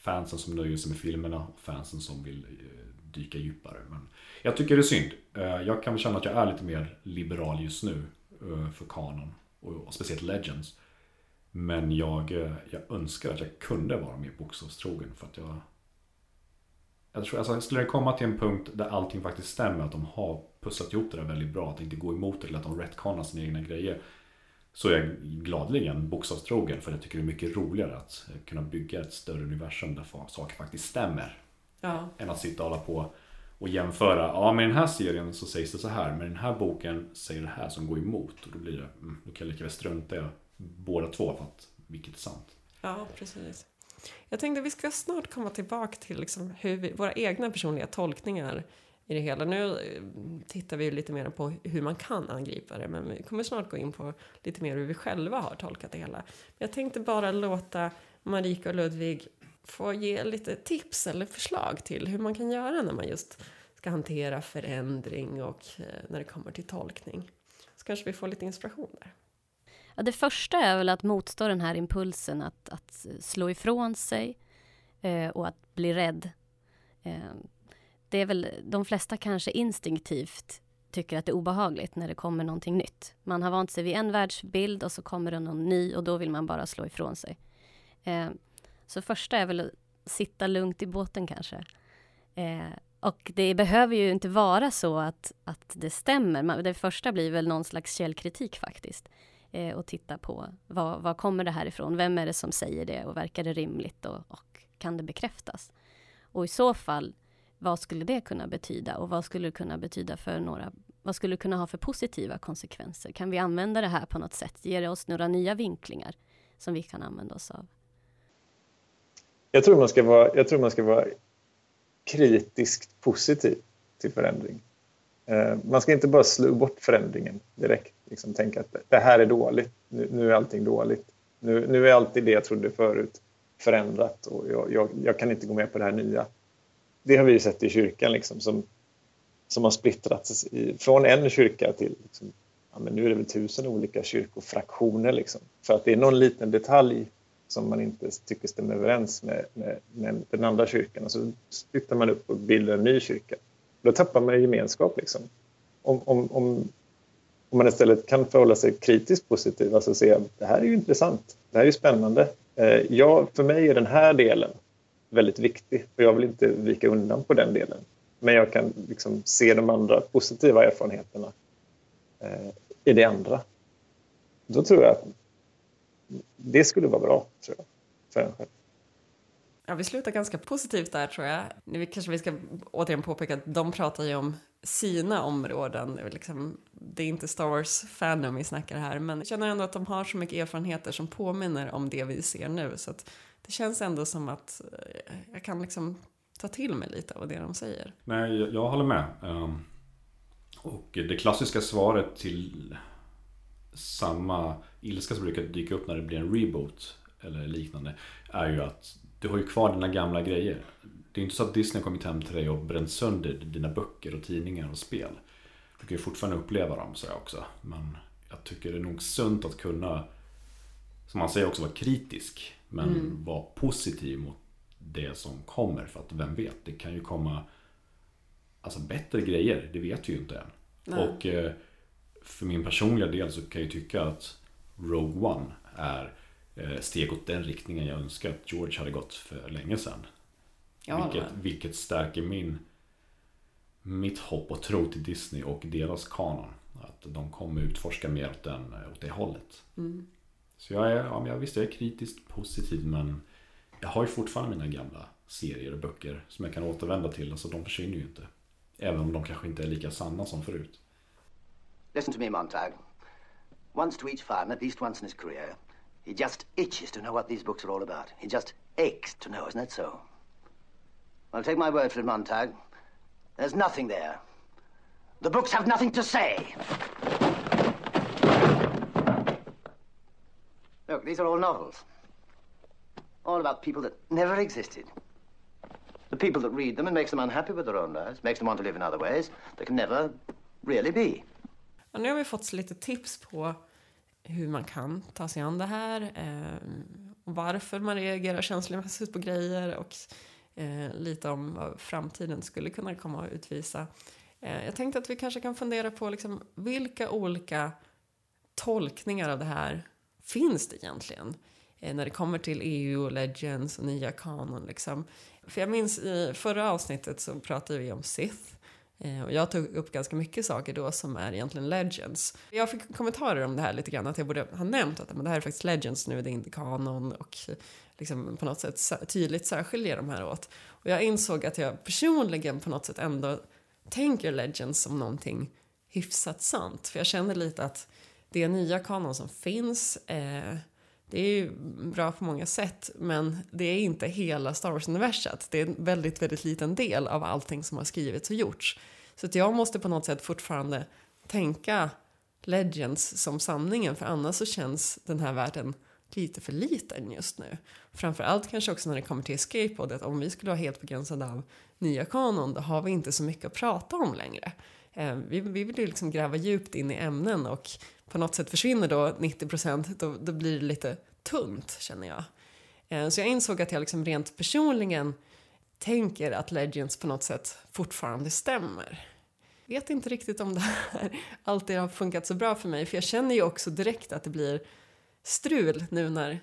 fansen som nöjer sig med filmerna och fansen som vill eh, dyka djupare. Men jag tycker det är synd. Eh, jag kan väl känna att jag är lite mer liberal just nu eh, för kanon och, speciellt Legends. Men jag, jag önskar att jag kunde vara mer bokstavstrogen för att jag jag tror, alltså, skulle det komma till en punkt där allting faktiskt stämmer, att de har pusslat ihop det där väldigt bra, att det inte går emot det eller att de retconar sina egna grejer. Så är jag gladeligen bokstavstrogen för jag tycker det är mycket roligare att kunna bygga ett större universum där saker faktiskt stämmer. Ja. Än att sitta och hålla på och jämföra. Ja, men i den här serien så sägs det så här, men den här boken säger det här som går emot. Och då blir det, mm, då kan jag lika väl strunta i båda två för att vilket är sant. Ja, precis. Jag tänkte vi ska snart komma tillbaka till liksom hur vi, våra egna personliga tolkningar i det hela. Nu eh, tittar vi ju lite mer på hur man kan angripa det, men vi kommer snart gå in på lite mer hur vi själva har tolkat det hela. Jag tänkte bara låta Marika och Ludvig få ge lite tips eller förslag till hur man kan göra när man just ska hantera förändring och eh, när det kommer till tolkning. Så kanske vi får lite inspiration där. Ja, det första är väl att motstå den här impulsen att, att slå ifrån sig eh, och att bli rädd. Eh, det är väl, de flesta kanske instinktivt tycker att det är obehagligt när det kommer någonting nytt. Man har vant sig vid en världsbild och så kommer det någon ny och då vill man bara slå ifrån sig. Eh, så första är väl att sitta lugnt i båten kanske. Eh, och det behöver ju inte vara så att, att det stämmer. Man- Det första blir väl någon slags källkritik faktiskt. Eh, och titta på vad, vad kommer det här ifrån? Vem är det som säger det och verkar det rimligt och, och kan det bekräftas? Och i så fall, vad skulle det kunna betyda och vad skulle det kunna betyda för några vad skulle det kunna ha för positiva konsekvenser? Kan vi använda det här på något sätt? Ger det oss några nya vinklingar som vi kan använda oss av? Jag tror man ska vara, jag tror man ska vara kritiskt positiv till förändring. Eh, man ska inte bara slå bort förändringen direkt. Liksom tänka att det här är dåligt, nu, nu är allting dåligt. Nu, nu är alltid det jag trodde förut förändrat och jag, jag, jag kan inte gå med på det här nya. Det har vi ju sett i kyrkan liksom, som, som har splittrats i, från en kyrka till liksom, ja, men nu är det väl tusen olika kyrkofraktioner. Liksom, för att det är någon liten detalj som man inte tycker stämmer överens med, med, med den andra kyrkan. Och så splittrar man upp och bildar en ny kyrka. Då tappar man gemenskap. Liksom. Om, om, om, om man istället kan förhålla sig kritiskt positiv, alltså se att det här är ju intressant, det här är ju spännande. Eh, ja, för mig är den här delen väldigt viktig och jag vill inte vika undan på den delen. Men jag kan liksom se de andra positiva erfarenheterna eh, i det andra. Då tror jag att det skulle vara bra tror jag, för en själv. Ja, vi slutar ganska positivt där tror jag. Nu kanske vi ska återigen påpeka att de pratar ju om sina områden. Liksom, det är inte Star Wars Fandom vi snackar här, men jag känner ändå att de har så mycket erfarenheter som påminner om det vi ser nu. Så att det känns ändå som att eh, jag kan liksom ta till mig lite av det de säger. Nej, jag, jag håller med. Ehm, och det klassiska svaret till samma ilska som brukar dyka upp när det blir en reboot eller liknande är ju att du har ju kvar dina gamla grejer. Det är inte så att Disney har kommit hem till dig och bränt sönder dina böcker och tidningar och spel. Du kan ju fortfarande uppleva dem så också. Men jag tycker det är nog sunt att kunna, som man säger också, vara kritisk. Men Mm. vara positiv mot det som kommer. För att vem vet, det kan ju komma alltså, bättre grejer. Det vet vi ju inte än. Nej. Och eh, för min personliga del så kan jag tycka att Rogue One är eh, steg åt den riktningen jag önskar att George hade gått för länge sedan. Ja, vilket, vilket stärker min mitt hopp och tro till Disney och deras kanon. Att de kommer utforska mer åt, den, åt det hållet. Mm. Så jag är, ja, men jag visst jag är kritiskt positiv men jag har ju fortfarande mina gamla serier och böcker som jag kan återvända till. Alltså de försvinner ju inte. Även om de kanske inte är lika sanna som förut. Listen to me, Montag. Once to each fireman, at least once in his career, he just itches to know what these books are all about. He just aches to know, isn't that so? Well, take my word for it, Montag. There's nothing there. The books have nothing to say. Look, these are all novels. All about people that never existed. The people that read them, it makes them unhappy with their own lives, makes them want to live in other ways that can never really be. ja, nu har vi fått lite tips på hur man kan ta sig an det här. Eh, varför man reagerar känslomässigt på grejer och eh, lite om vad framtiden skulle kunna komma att utvisa. Eh, jag tänkte att vi kanske kan fundera på liksom, vilka olika tolkningar av det här finns det egentligen? Eh, när det kommer till EU och Legends och nya kanon liksom. För jag minns i förra avsnittet så pratade vi om Sith. Eh, och jag tog upp ganska mycket saker då som är egentligen Legends. Jag fick kommentarer om det här lite grann, att jag borde ha nämnt att men det här är faktiskt Legends nu, det är inte kanon och liksom på något sätt tydligt särskiljer de här åt. Och jag insåg att jag personligen på något sätt ändå tänker Legends som någonting hyfsat sant. För jag känner lite att det nya kanon som finns eh, det är ju bra på många sätt men det är inte hela Star Wars-universat. Det är en väldigt, väldigt liten del av allting som har skrivits och gjorts. Så att jag måste på något sätt fortfarande tänka Legends som sanningen för annars så känns den här världen lite för liten just nu. Framförallt kanske också när det kommer till Escape att om vi skulle vara helt begränsade av nya kanon då har vi inte så mycket att prata om längre. Eh, vi, vi vill ju liksom gräva djupt in i ämnen och på något sätt försvinner då 90 procent då, då blir det lite tunt känner jag. Eh, så jag insåg att jag liksom rent personligen tänker att Legends på något sätt fortfarande stämmer. Vet inte riktigt om det här (laughs) alltid har funkat så bra för mig för jag känner ju också direkt att det blir strul nu när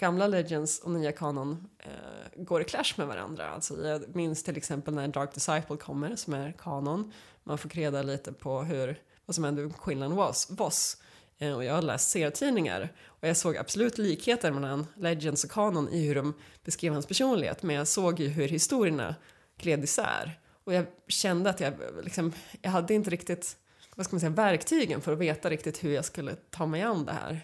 gamla Legends och nya kanon eh, går i clash med varandra. Alltså, jag minns till exempel när Dark Disciple kommer som är kanon. Man får reda lite på hur, vad som hände med Quinlan Voss. Voss. Eh, och jag har läst serietidningar och jag såg absolut likheter mellan Legends och kanon i hur de beskrev hans personlighet men jag såg ju hur historierna gled isär. Och jag kände att jag liksom, jag hade inte riktigt, vad ska man säga, verktygen för att veta riktigt hur jag skulle ta mig an det här.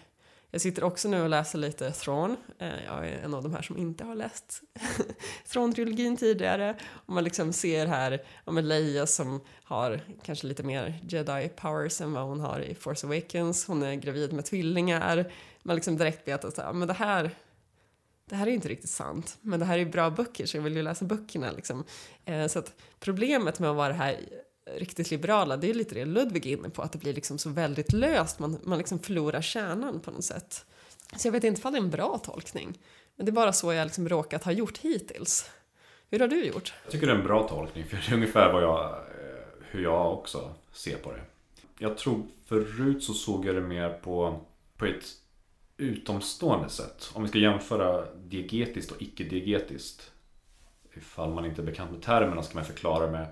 Jag sitter också nu och läser lite Thrawn. Eh, jag är en av de här som inte har läst (laughs) Thrawn-trilogin tidigare. Och man liksom ser här om Leia som har kanske lite mer jedi powers än vad hon har i Force Awakens. Hon är gravid med tvillingar. Man liksom direkt vet att men det här det här är inte riktigt sant, men det här är bra böcker så jag vill ju läsa böckerna. Liksom. Eh, så att problemet med att vara här riktigt liberala, det är lite det Ludvig är inne på, att det blir liksom så väldigt löst, man, man liksom förlorar kärnan på något sätt. Så jag vet inte om det är en bra tolkning, men det är bara så jag liksom råkat ha gjort hittills. Hur har du gjort? Jag tycker det är en bra tolkning, för det är ungefär vad jag, eh, hur jag också ser på det. Jag tror förut så såg jag det mer på, på ett utomstående sätt. Om vi ska jämföra diegetiskt och icke-diegetiskt. Ifall man inte är bekant med termerna ska man förklara med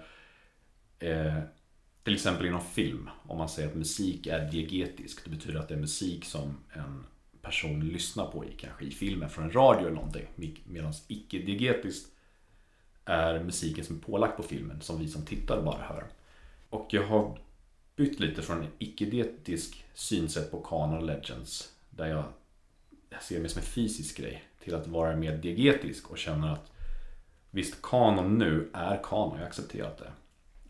eh, till exempel inom film, om man säger att musik är diegetisk, det betyder att det är musik som en person lyssnar på i kanske i filmen från en radio eller någonting. Medan icke-diegetiskt är musiken som är pålagd på filmen som vi som tittar bara hör. Och jag har bytt lite från en icke-dietisk synsätt på Canon Legends där jag, jag ser mig som en fysisk grej till att vara mer diegetisk och känner att visst, kanon nu är kanon, jag har accepterat det.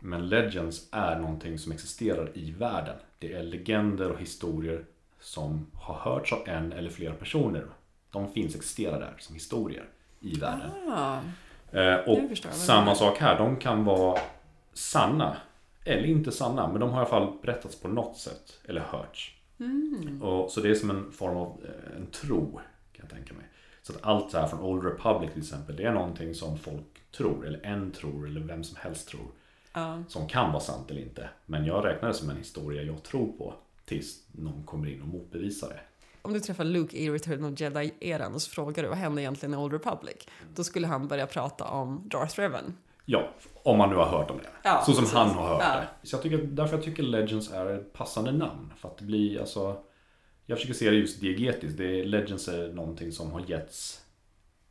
Men Legends är någonting som existerar i världen. Det är legender och historier som har hörts av en eller flera personer. De finns, existerar där som historier i världen. Ah, eh, och samma sak här, de kan vara sanna eller inte sanna, men de har i alla fall berättats på något sätt eller hörts. Mm. Och, så det är som en form av eh, en tro, kan jag tänka mig. Så att allt det här från Old Republic till exempel, det är någonting som folk tror, eller en tror, eller vem som helst tror. Ja. Som kan vara sant eller inte. Men jag räknar det som en historia jag tror på. Tills någon kommer in och motbevisar det. Om du träffar Luke i Return of Jedi-eran och så frågar du vad hände egentligen i Old Republic? Då skulle han börja prata om Darth Revan. Ja, om man nu har hört om det. Ja, så som precis. han har hört Ja. det. Så jag tycker, därför jag tycker Legends är ett passande namn. För att det blir alltså... Jag försöker se det just diegetiskt. Det är, Legends är någonting som har getts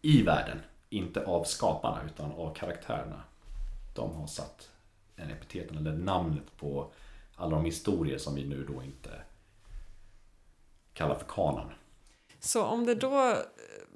i världen. Inte av skaparna utan av karaktärerna. De har satt en epiteten eller namnet på alla de historier som vi nu då inte kallar för kanon. Så om det då eh,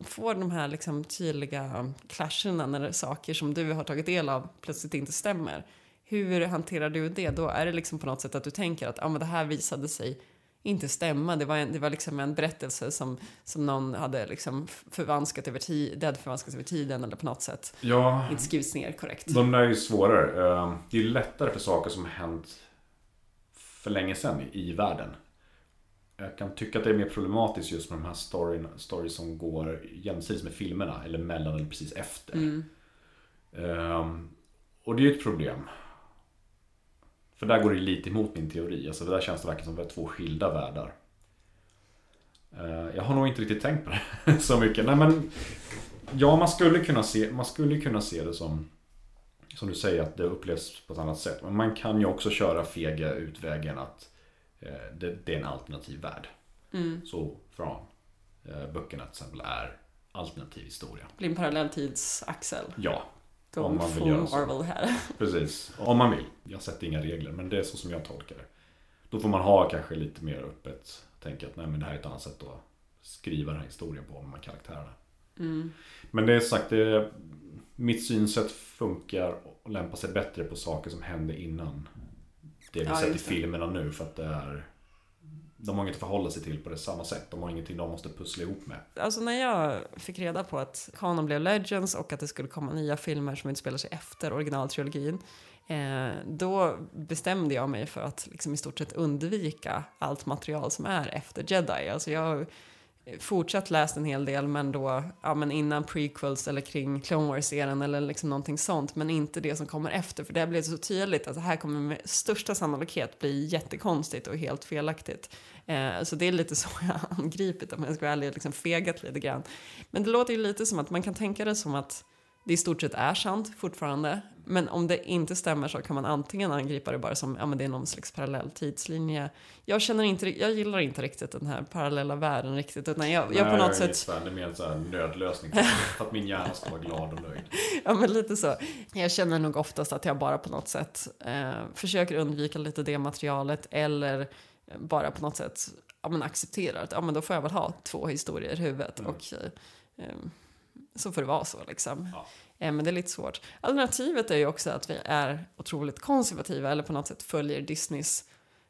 får de här liksom tydliga clasherna när saker som du har tagit del av plötsligt inte stämmer. Hur hanterar du det? Då är det liksom på något sätt att du tänker att ah, men det här visade sig inte stämma. Det var, en, det var liksom en berättelse som, som någon hade liksom förvanskat över, tid, det hade förvanskats över tiden eller på något sätt Ja. inte skrivits ner korrekt. De där är ju svårare. Eh, Det är lättare för saker som hänt för länge sedan i, i världen. Jag kan tycka att det är mer problematiskt just med de här storyn, stories som går jämsides med filmerna eller mellan eller precis efter. Mm. Ehm, och det är ju ett problem. För där går det lite emot min teori. Alltså där känns det verkligen som två skilda världar. Ehm, jag har nog inte riktigt tänkt på det (laughs) så mycket. Nej men Ja, man skulle kunna se, man skulle kunna se det som Som du säger att det upplevs på ett annat sätt. Men man kan ju också köra fega utvägen att eh, det, det är en alternativ värld. Mm. Så från eh, böckerna till exempel är alternativ historia. Blir en parallelltidsaxel. Ja. Om man vill göra så. Marvel här. (laughs) Precis, om man vill. Jag sätter inga regler, men det är så som jag tolkar det. Då får man ha kanske lite mer öppet. Tänka att nej, men det här är ett annat sätt att skriva den här historien på med karaktärerna. Mm. Men det är sagt, det, mitt synsätt funkar och lämpar sig bättre på saker som hände innan det vi Ja, sett i filmerna nu. För att det är de har inget att förhålla sig till på det samma sätt. De har ingenting de måste pussla ihop med. Alltså när jag fick reda på att kanon blev Legends och att det skulle komma nya filmer som utspelar sig efter originaltrilogin. Eh, då bestämde jag mig för att liksom i stort sett undvika allt material som är efter Jedi. Alltså jag fortsatt läst en hel del men då ja, men innan prequels eller kring Clone Wars-serien eller liksom någonting sånt. Men inte det som kommer efter för det blev så tydligt att det här kommer med största sannolikhet bli jättekonstigt och helt felaktigt. Eh, så det är lite (laughs) så jag har angripit om jag ska vara ärlig, liksom fegat lite grann. Men det låter ju lite som att man kan tänka det som att det i stort sett är sant fortfarande. Men om det inte stämmer så kan man antingen angripa det bara som ja, men det är någon slags parallell tidslinje. Jag känner inte, jag gillar inte riktigt den här parallella världen riktigt. Utan jag, jag på något Nej, sätt... Det är mer en här nödlösning. för att min hjärna ska vara glad och nöjd. (laughs) Ja, men lite så. Jag känner nog oftast att jag bara på något sätt eh, försöker undvika lite det materialet eller bara på något sätt ja, men accepterar att ja, men då får jag väl ha två historier i huvudet. Mm. Och eh, så får det vara så liksom. Eh, Eh, men det är lite svårt. Alternativet är ju också att vi är otroligt konservativa eller på något sätt följer Disneys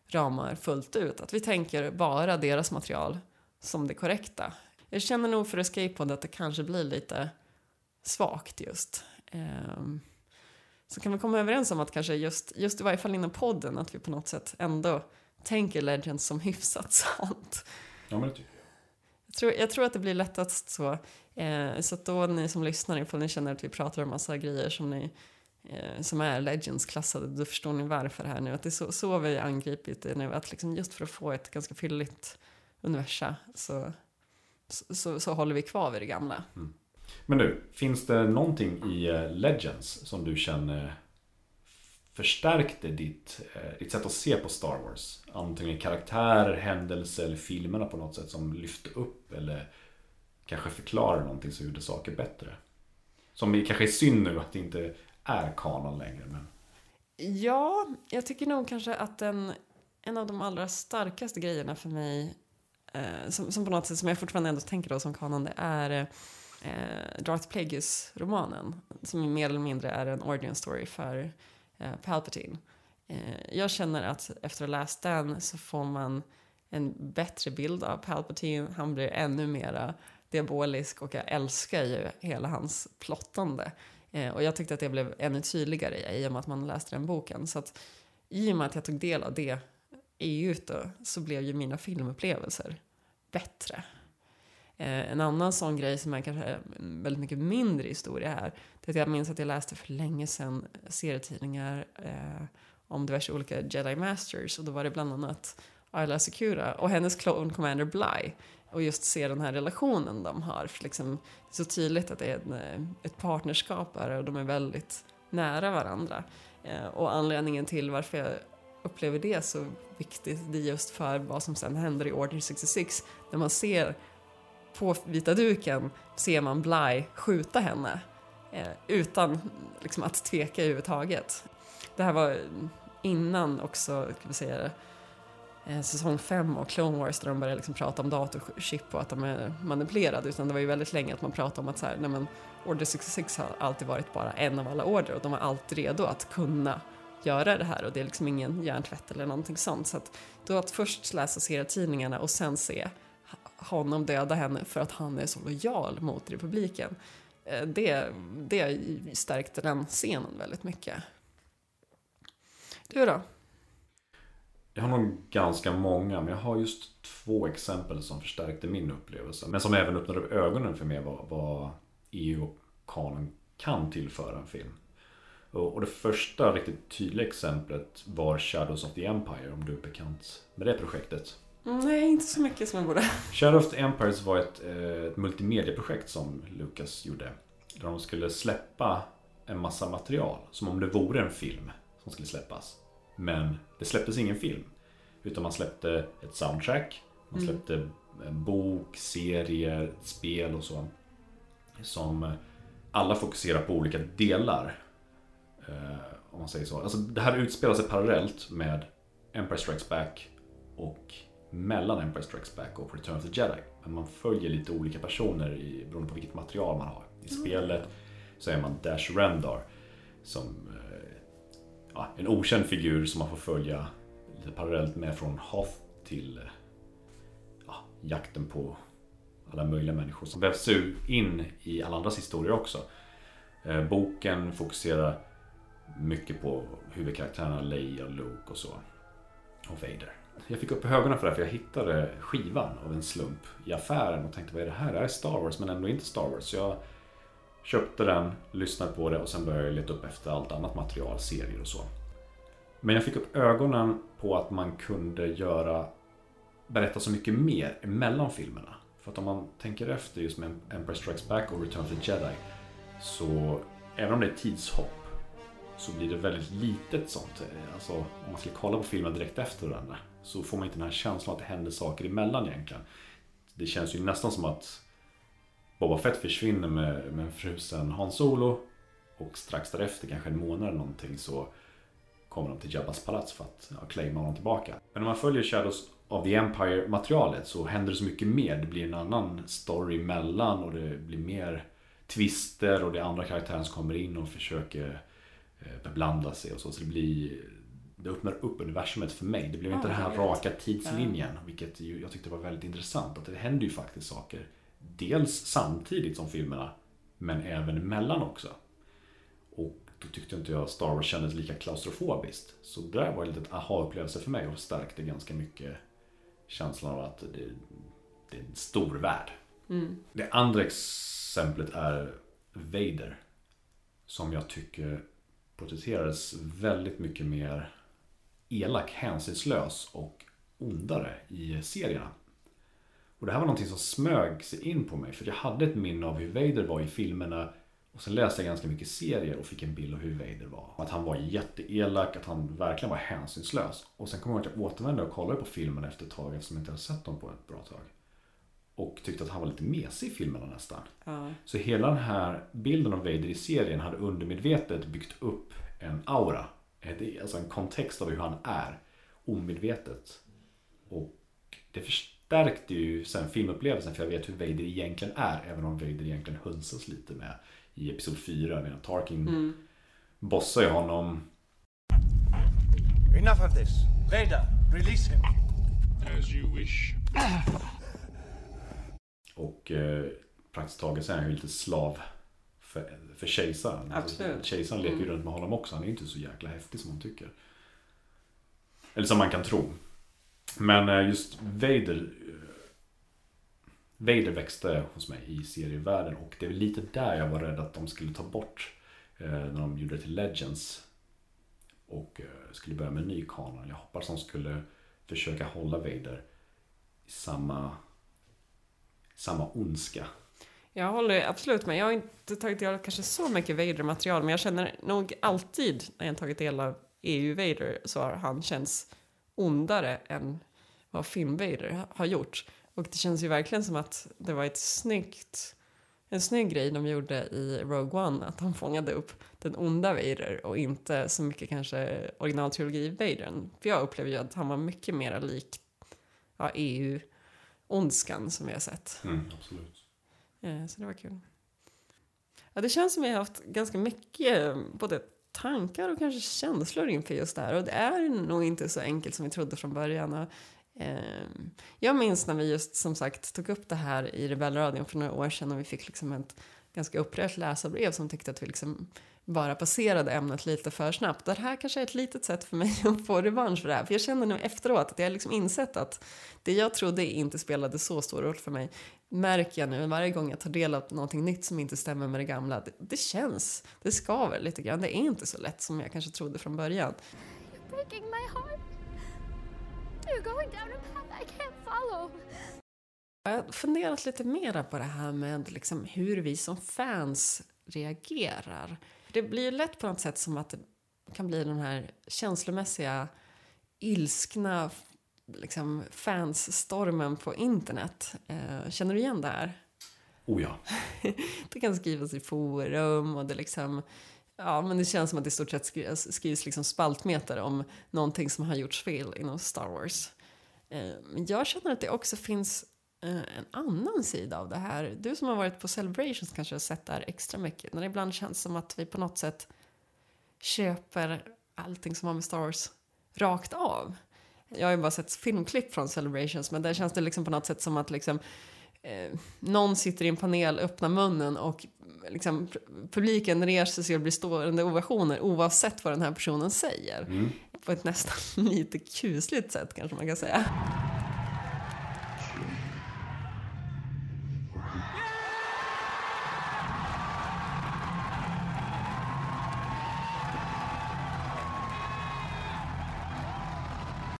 ramar fullt ut. Att vi tänker bara deras material som det korrekta. Jag känner nog för Escape Pod att det kanske blir lite svagt just. Ehm, så kan vi komma överens om att kanske just, just i varje fall inom podden att vi på något sätt ändå tänker Legends som (laughs) hyfsat sant. Ja, men det tycker jag. Jag tror, jag tror att det blir lättast så. Eh, så att då ni som lyssnar, ifall ni känner att vi pratar om massa grejer som, ni, eh, som är Legends-klassade, då förstår ni varför här nu. Att det är så, så vi har angripit det nu, att liksom just för att få ett ganska fylligt universa så, så, så, så håller vi kvar vid det gamla. Mm. Men du, finns det någonting i eh, Legends som du känner förstärkte ditt, eh, ditt sätt att se på Star Wars? Antingen karaktärer, händelser eller filmerna på något sätt som lyfte upp eller kanske förklarade någonting som gjorde saker bättre? Som kanske är synd nu att det inte är kanon längre. Men... Ja, jag tycker nog kanske att en, en av de allra starkaste grejerna för mig, eh, som, som på något sätt, som jag fortfarande ändå tänker då som kanon, det är eh, Darth Plagueis-romanen. Som mer eller mindre är en origin story för Eh, Palpatine. Eh, jag känner att efter att ha läst den så får man en bättre bild av Palpatine. Han blir ännu mera diabolisk och jag älskar ju hela hans plottande. Eh, och jag tyckte att det blev ännu tydligare i och med att man läste den boken. Så att i och med att jag tog del av det EU då, så blev ju mina filmupplevelser bättre. Eh, en annan sån grej som är kanske en väldigt mycket mindre historia här, det är att jag minns att jag läste för länge sedan serietidningar eh, om diverse olika Jedi Masters och då var det bland annat Ayla Secura och hennes clone commander Bly och just se den här relationen de har. För liksom, det är så tydligt att det är en, eh, ett partnerskap här och de är väldigt nära varandra. Eh, och anledningen till varför jag upplever det så viktigt, det är just för vad som sen händer i Order 66. När man ser på vita duken ser man Bly skjuta henne eh, utan liksom, att tveka överhuvudtaget. Det här var innan också, ska vi säga det, eh, säsong 5 och Clone Wars där de började liksom prata om datorchip och att de är manipulerade utan det var ju väldigt länge att man pratade om att så här, nej men Order 66 har alltid varit bara en av alla order och de var alltid redo att kunna göra det här och det är liksom ingen hjärntvätt eller någonting sånt. Så att då att först läsa serietidningarna och sen se honom döda henne för att han är så lojal mot republiken. Eh, det, det stärkte den scenen väldigt mycket. Du då? Jag har nog ganska många, men jag har just två exempel som förstärkte min upplevelse. Men som även öppnade upp ögonen för mig vad, vad EU och kanon kan tillföra en film. Och, och det första riktigt tydliga exemplet var Shadows of the Empire, om du är bekant med det projektet. Mm, Nej, inte så mycket som jag borde. Shadow of the Empires var ett, eh, ett multimediaprojekt som Lucas gjorde. Där de skulle släppa en massa material, som om det vore en film som skulle släppas. Men det släpptes ingen film. Utan man släppte ett soundtrack, man Mm. släppte en bok, serier, spel och så. Som alla fokuserar på olika delar. Eh, om man säger så. Alltså, det här utspelar sig parallellt med Empire Strikes Back och mellan Empire Strikes Back och Return of the Jedi. Men man följer lite olika personer i, beroende på vilket material man har. I spelet så är man Dash Rendar som eh, ja, en okänd figur som man får följa lite parallellt med från Hoth till eh, ja, jakten på alla möjliga människor som vävs in i alla andras historier också. Eh, boken fokuserar mycket på huvudkaraktärerna Leia, Luke och så. Och Vader. Jag fick upp ögonen för det här för jag hittade skivan av en slump i affären och tänkte vad är det här? Det här är Star Wars men ändå inte Star Wars. Så jag köpte den, lyssnade på det och sen började jag leta upp efter allt annat material, serier och så. Men jag fick upp ögonen på att man kunde göra berätta så mycket mer emellan filmerna. För att om man tänker efter just med Empire Strikes Back och Return of the Jedi så även om det är tidshopp så blir det väldigt litet sånt. Alltså om man skulle kolla på filmen direkt efter varandra så får man inte den här känslan att det händer saker emellan egentligen. Det känns ju nästan som att Boba Fett försvinner med, med en frusen Han Solo och strax därefter, kanske en månad eller någonting så kommer de till Jabbas palats för att ja, claima honom tillbaka. Men om man följer Shadows of the Empire materialet så händer det så mycket mer. Det blir en annan story emellan och det blir mer twister och det är andra karaktärer som kommer in och försöker eh, beblanda sig och så. Så det blir det öppnar upp universumet för mig. Det blev inte Ja, den här raka tidslinjen. Vilket ju, jag tyckte var väldigt intressant. Att det händer ju faktiskt saker. Dels samtidigt som filmerna. Men även emellan också. Och då tyckte inte jag Star Wars kändes lika klaustrofobiskt. Så det där var en liten aha-upplevelse för mig och stärkte ganska mycket känslan av att det, det är en stor värld. Mm. Det andra exemplet är Vader. Som jag tycker porträtterades väldigt mycket mer elak, hänsynslös och ondare i serierna. Och det här var någonting som smög sig in på mig. För jag hade ett minne av hur Vader var i filmerna. Och sen läste jag ganska mycket serier och fick en bild av hur Vader var. Att han var jätteelak, att han verkligen var hänsynslös. Och sen kom jag ihåg att jag återvände och kollade på filmen efter ett tag eftersom jag inte hade sett dem på ett bra tag. Och tyckte att han var lite mesig i filmerna nästan. Ja. Så hela den här bilden av Vader i serien hade undermedvetet byggt upp en aura. Ett- Alltså en kontext av hur han är. Omedvetet. Och det förstärkte ju sen filmupplevelsen för jag vet hur Vader egentligen är. Även om Vader egentligen hönsas lite med i Episod 4. Medan Tarkin Mm. bossar ju honom. Enough of this. Vader, release him. As you wish. Och eh, praktiskt taget så är han ju lite slav för, för kejsaren. Absolut. Kejsaren leker ju Mm. runt med honom också. Han är ju inte så jäkla häftig som man tycker. Eller som man kan tro. Men eh, just Vader eh, Vader växte hos mig i serievärlden och det är lite där jag var rädd att de skulle ta bort eh, när de gjorde det till Legends och skulle börja med en ny kanon. Jag hoppas de skulle försöka hålla Vader i samma samma ondska. Jag håller absolut med. Jag har inte tagit del av kanske så mycket Vader-material, men jag känner nog alltid när jag tagit del av EU-Vader så har han känts ondare än vad film-Vader har gjort. Och det känns ju verkligen som att det var ett snyggt, en snygg grej de gjorde i Rogue One, att de fångade upp den onda Vader och inte så mycket kanske originaltrilogi-Vadern. För jag upplever ju att han var mycket mer lik ja, EU-ondskan som vi har sett. Mm, absolut. Eh, så det var kul. Ja, det känns som vi har haft ganska mycket eh, både tankar och kanske känslor inför just det här. Och det är nog inte så enkelt som vi trodde från början. Och, ehm, jag minns när vi just som sagt tog upp det här i Rebellradion för några år sedan och vi fick liksom ett ganska upprört läsarbrev som tyckte att vi liksom bara passerade ämnet lite för snabbt. Det här kanske är ett litet sätt för mig (laughs) att få revansch för det här. För jag känner nu efteråt att jag liksom insett att det jag trodde inte spelade så stor roll för mig märker jag nu varje gång jag tar del av någonting nytt som inte stämmer med det gamla. Det, det känns, det skaver lite grann. Det är inte så lätt som jag kanske trodde från början. You're breaking my heart. You're going down a path I can't follow. Jag har funderat lite mera på det här med liksom hur vi som fans reagerar. Det blir ju lätt på något sätt som att det kan bli den här känslomässiga ilskna liksom, fansstormen på internet. Eh, känner du igen det här? Oh ja. (laughs) det kan skrivas i forum och det liksom Ja, men det känns som att det i stort sett skrivs, skrivs liksom spaltmeter om någonting som har gjorts fel inom Star Wars. Eh, men jag känner att det också finns en annan sida av det här. Du som har varit på Celebrations kanske har sett det här extra mycket. När det ibland känns som att vi på något sätt köper allting som har med Star Wars rakt av. Jag har ju bara sett filmklipp från Celebrations men där känns det liksom på något sätt som att liksom eh, någon sitter i en panel, öppnar munnen och liksom, publiken reser sig och blir stående ovationer oavsett vad den här personen säger. Mm. På ett nästan (laughs) lite kusligt sätt kanske man kan säga.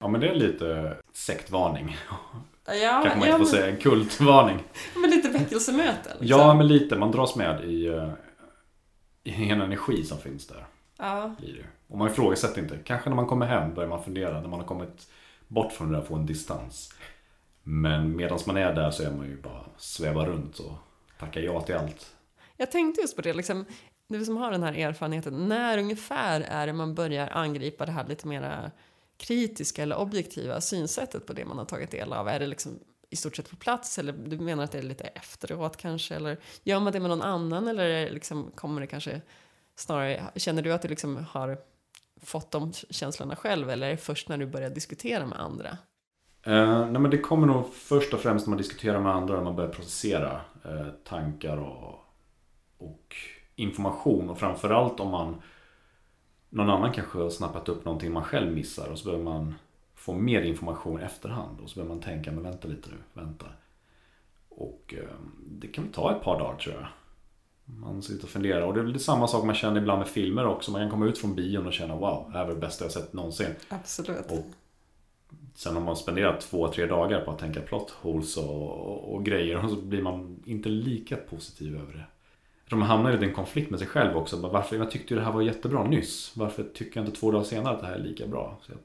Men det är lite sektvarning. Ja, Kanske man ja, inte får men- säga. En kultvarning. Men lite väckelsemöte liksom. Ja men lite. Man dras med i, eh, i en energi som finns där. Ja. Blir det. Och man ifrågasätter inte. Kanske när man kommer hem börjar man fundera. När man har kommit bort från det där, få en distans. Men medan man är där så är man ju bara sväva runt och tacka ja till allt. Jag tänkte just på det, liksom, du som har den här erfarenheten, när ungefär är det man börjar angripa det här lite mera kritiska eller objektiva synsättet på det man har tagit del av? Är det liksom i stort sett på plats eller du menar att det är lite efteråt kanske? Eller gör man det med någon annan eller liksom, kommer det kanske snarare, känner du att du liksom har fått de känslorna själv eller är det först när du börjar diskutera med andra? Eh, nej men det kommer nog först och främst när man diskuterar med andra. När man börjar processera eh, tankar och, och information. Och framförallt om man någon annan kanske har snappat upp någonting man själv missar. Och så behöver man få mer information i efterhand. Och så behöver man tänka, men vänta lite nu, vänta. Och eh, det kan ta ett par dagar tror jag. Man sitter och funderar. Och det är väl samma sak man känner ibland med filmer också. Man kan komma ut från bion och känna wow, det här var det bästa jag sett någonsin. Absolut. Och sen har man spenderat två, tre dagar på att tänka plot holes och, och, och grejer. Och så blir man inte lika positiv över det. Jag tror man hamnar i en konflikt med sig själv också. Bara, Varför, jag tyckte ju det här var jättebra nyss. Varför tycker jag inte två dagar senare att det här är lika bra? Så jag,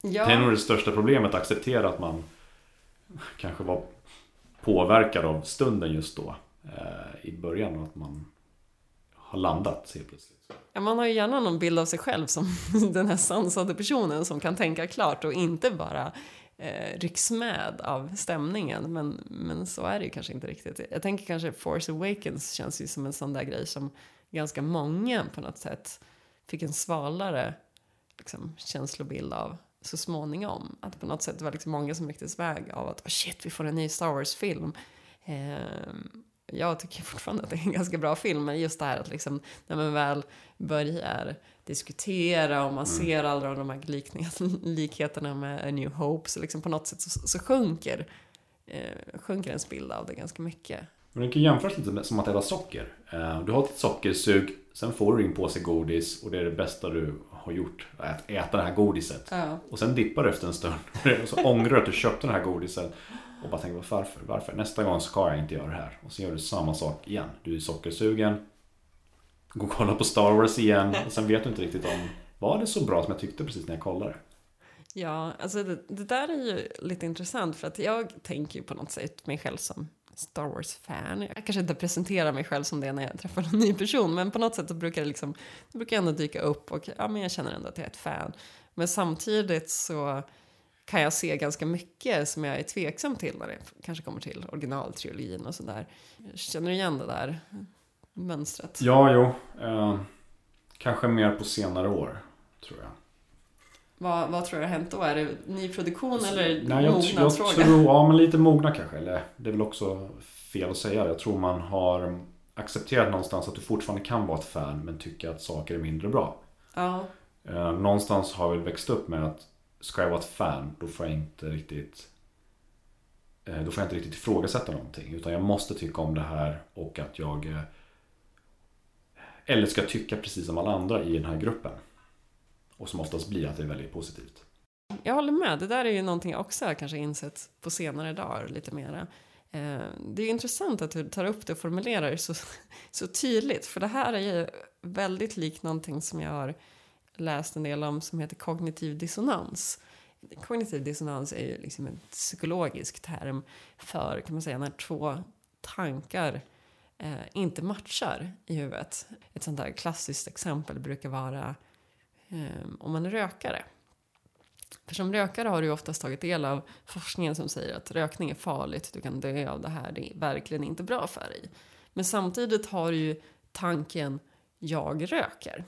Ja. Det är nog det största problemet, att acceptera att man kanske var påverkad av stunden just då. Eh, I början och att man har landat helt plötsligt. Ja, man har ju gärna någon bild av sig själv som (laughs) den här sansade personen som kan tänka klart och inte bara eh, rycks med av stämningen. Men, men så är det ju kanske inte riktigt. Jag tänker kanske Force Awakens känns ju som en sån där grej som ganska många på något sätt fick en svalare liksom, känslobild av så småningom. Att på något sätt det var liksom många som rycktes väg av att oh shit, vi får en ny Star Wars-film. Eh, jag tycker fortfarande att det är en ganska bra film, men just det här att liksom, när man väl börjar diskutera och man Mm. ser alla de här (laughs) likheterna med A New Hope, så liksom på något sätt så, så sjunker, eh, sjunker ens bild av det ganska mycket. Men det kan jämföras lite med, som att äta socker. Eh, Du har ett sockersug, sen får du din påse godis och det är det bästa du har gjort. Att äta det här godiset. Ja. Och sen dippar du efter en stund. (laughs) Och så ångrar du att du köpte den här godisen. Och bara tänker varför? Varför? Nästa gång ska jag inte göra det här. Och sen gör du samma sak igen. Du är sockersugen gå och kolla på Star Wars igen. Och sen vet du inte riktigt om var det så bra som jag tyckte precis när jag kollade. Ja, alltså det, det där är ju lite intressant för att jag tänker ju på något sätt mig själv som Star Wars-fan. Jag kanske inte presenterar mig själv som det när jag träffar någon ny person, men på något sätt så brukar det liksom, det brukar ändå dyka upp och ja, men jag känner ändå att jag är ett fan. Men samtidigt så kan jag se ganska mycket som jag är tveksam till när det kanske kommer till originaltrilogin och sådär. Känner du igen det där mönstret? Ja, jo. Eh, kanske mer på senare år, tror jag. Vad, vad tror du har hänt då? Är det nyproduktion eller Nej, jag, jag mognadsfråga? tror, ja men lite mogna kanske. Eller det är väl också fel att säga. Jag tror man har accepterat någonstans att du fortfarande kan vara ett fan men tycka att saker är mindre bra. Ja. Eh, någonstans har jag väl växt upp med att ska jag vara ett fan då får jag inte riktigt eh, då får jag inte riktigt ifrågasätta någonting utan jag måste tycka om det här och att jag eh, eller ska tycka precis som alla andra i den här gruppen. Och som oftast blir att det är väldigt positivt. Jag håller med. Det där är ju någonting jag också har kanske insett på senare dagar lite mera. Eh, det är intressant att du tar upp det och formulerar det så, (laughs) så tydligt. För det här är ju väldigt likt någonting som jag har läst en del om som heter kognitiv dissonans. Kognitiv dissonans är ju liksom en psykologisk term för, kan man säga, när två tankar eh, inte matchar i huvudet. Ett sånt där klassiskt exempel brukar vara eh, om man är rökare. För som rökare har du oftast tagit del av forskningen som säger att rökning är farligt, du kan dö av det här, det är verkligen inte bra för dig. Men samtidigt har du ju tanken jag röker.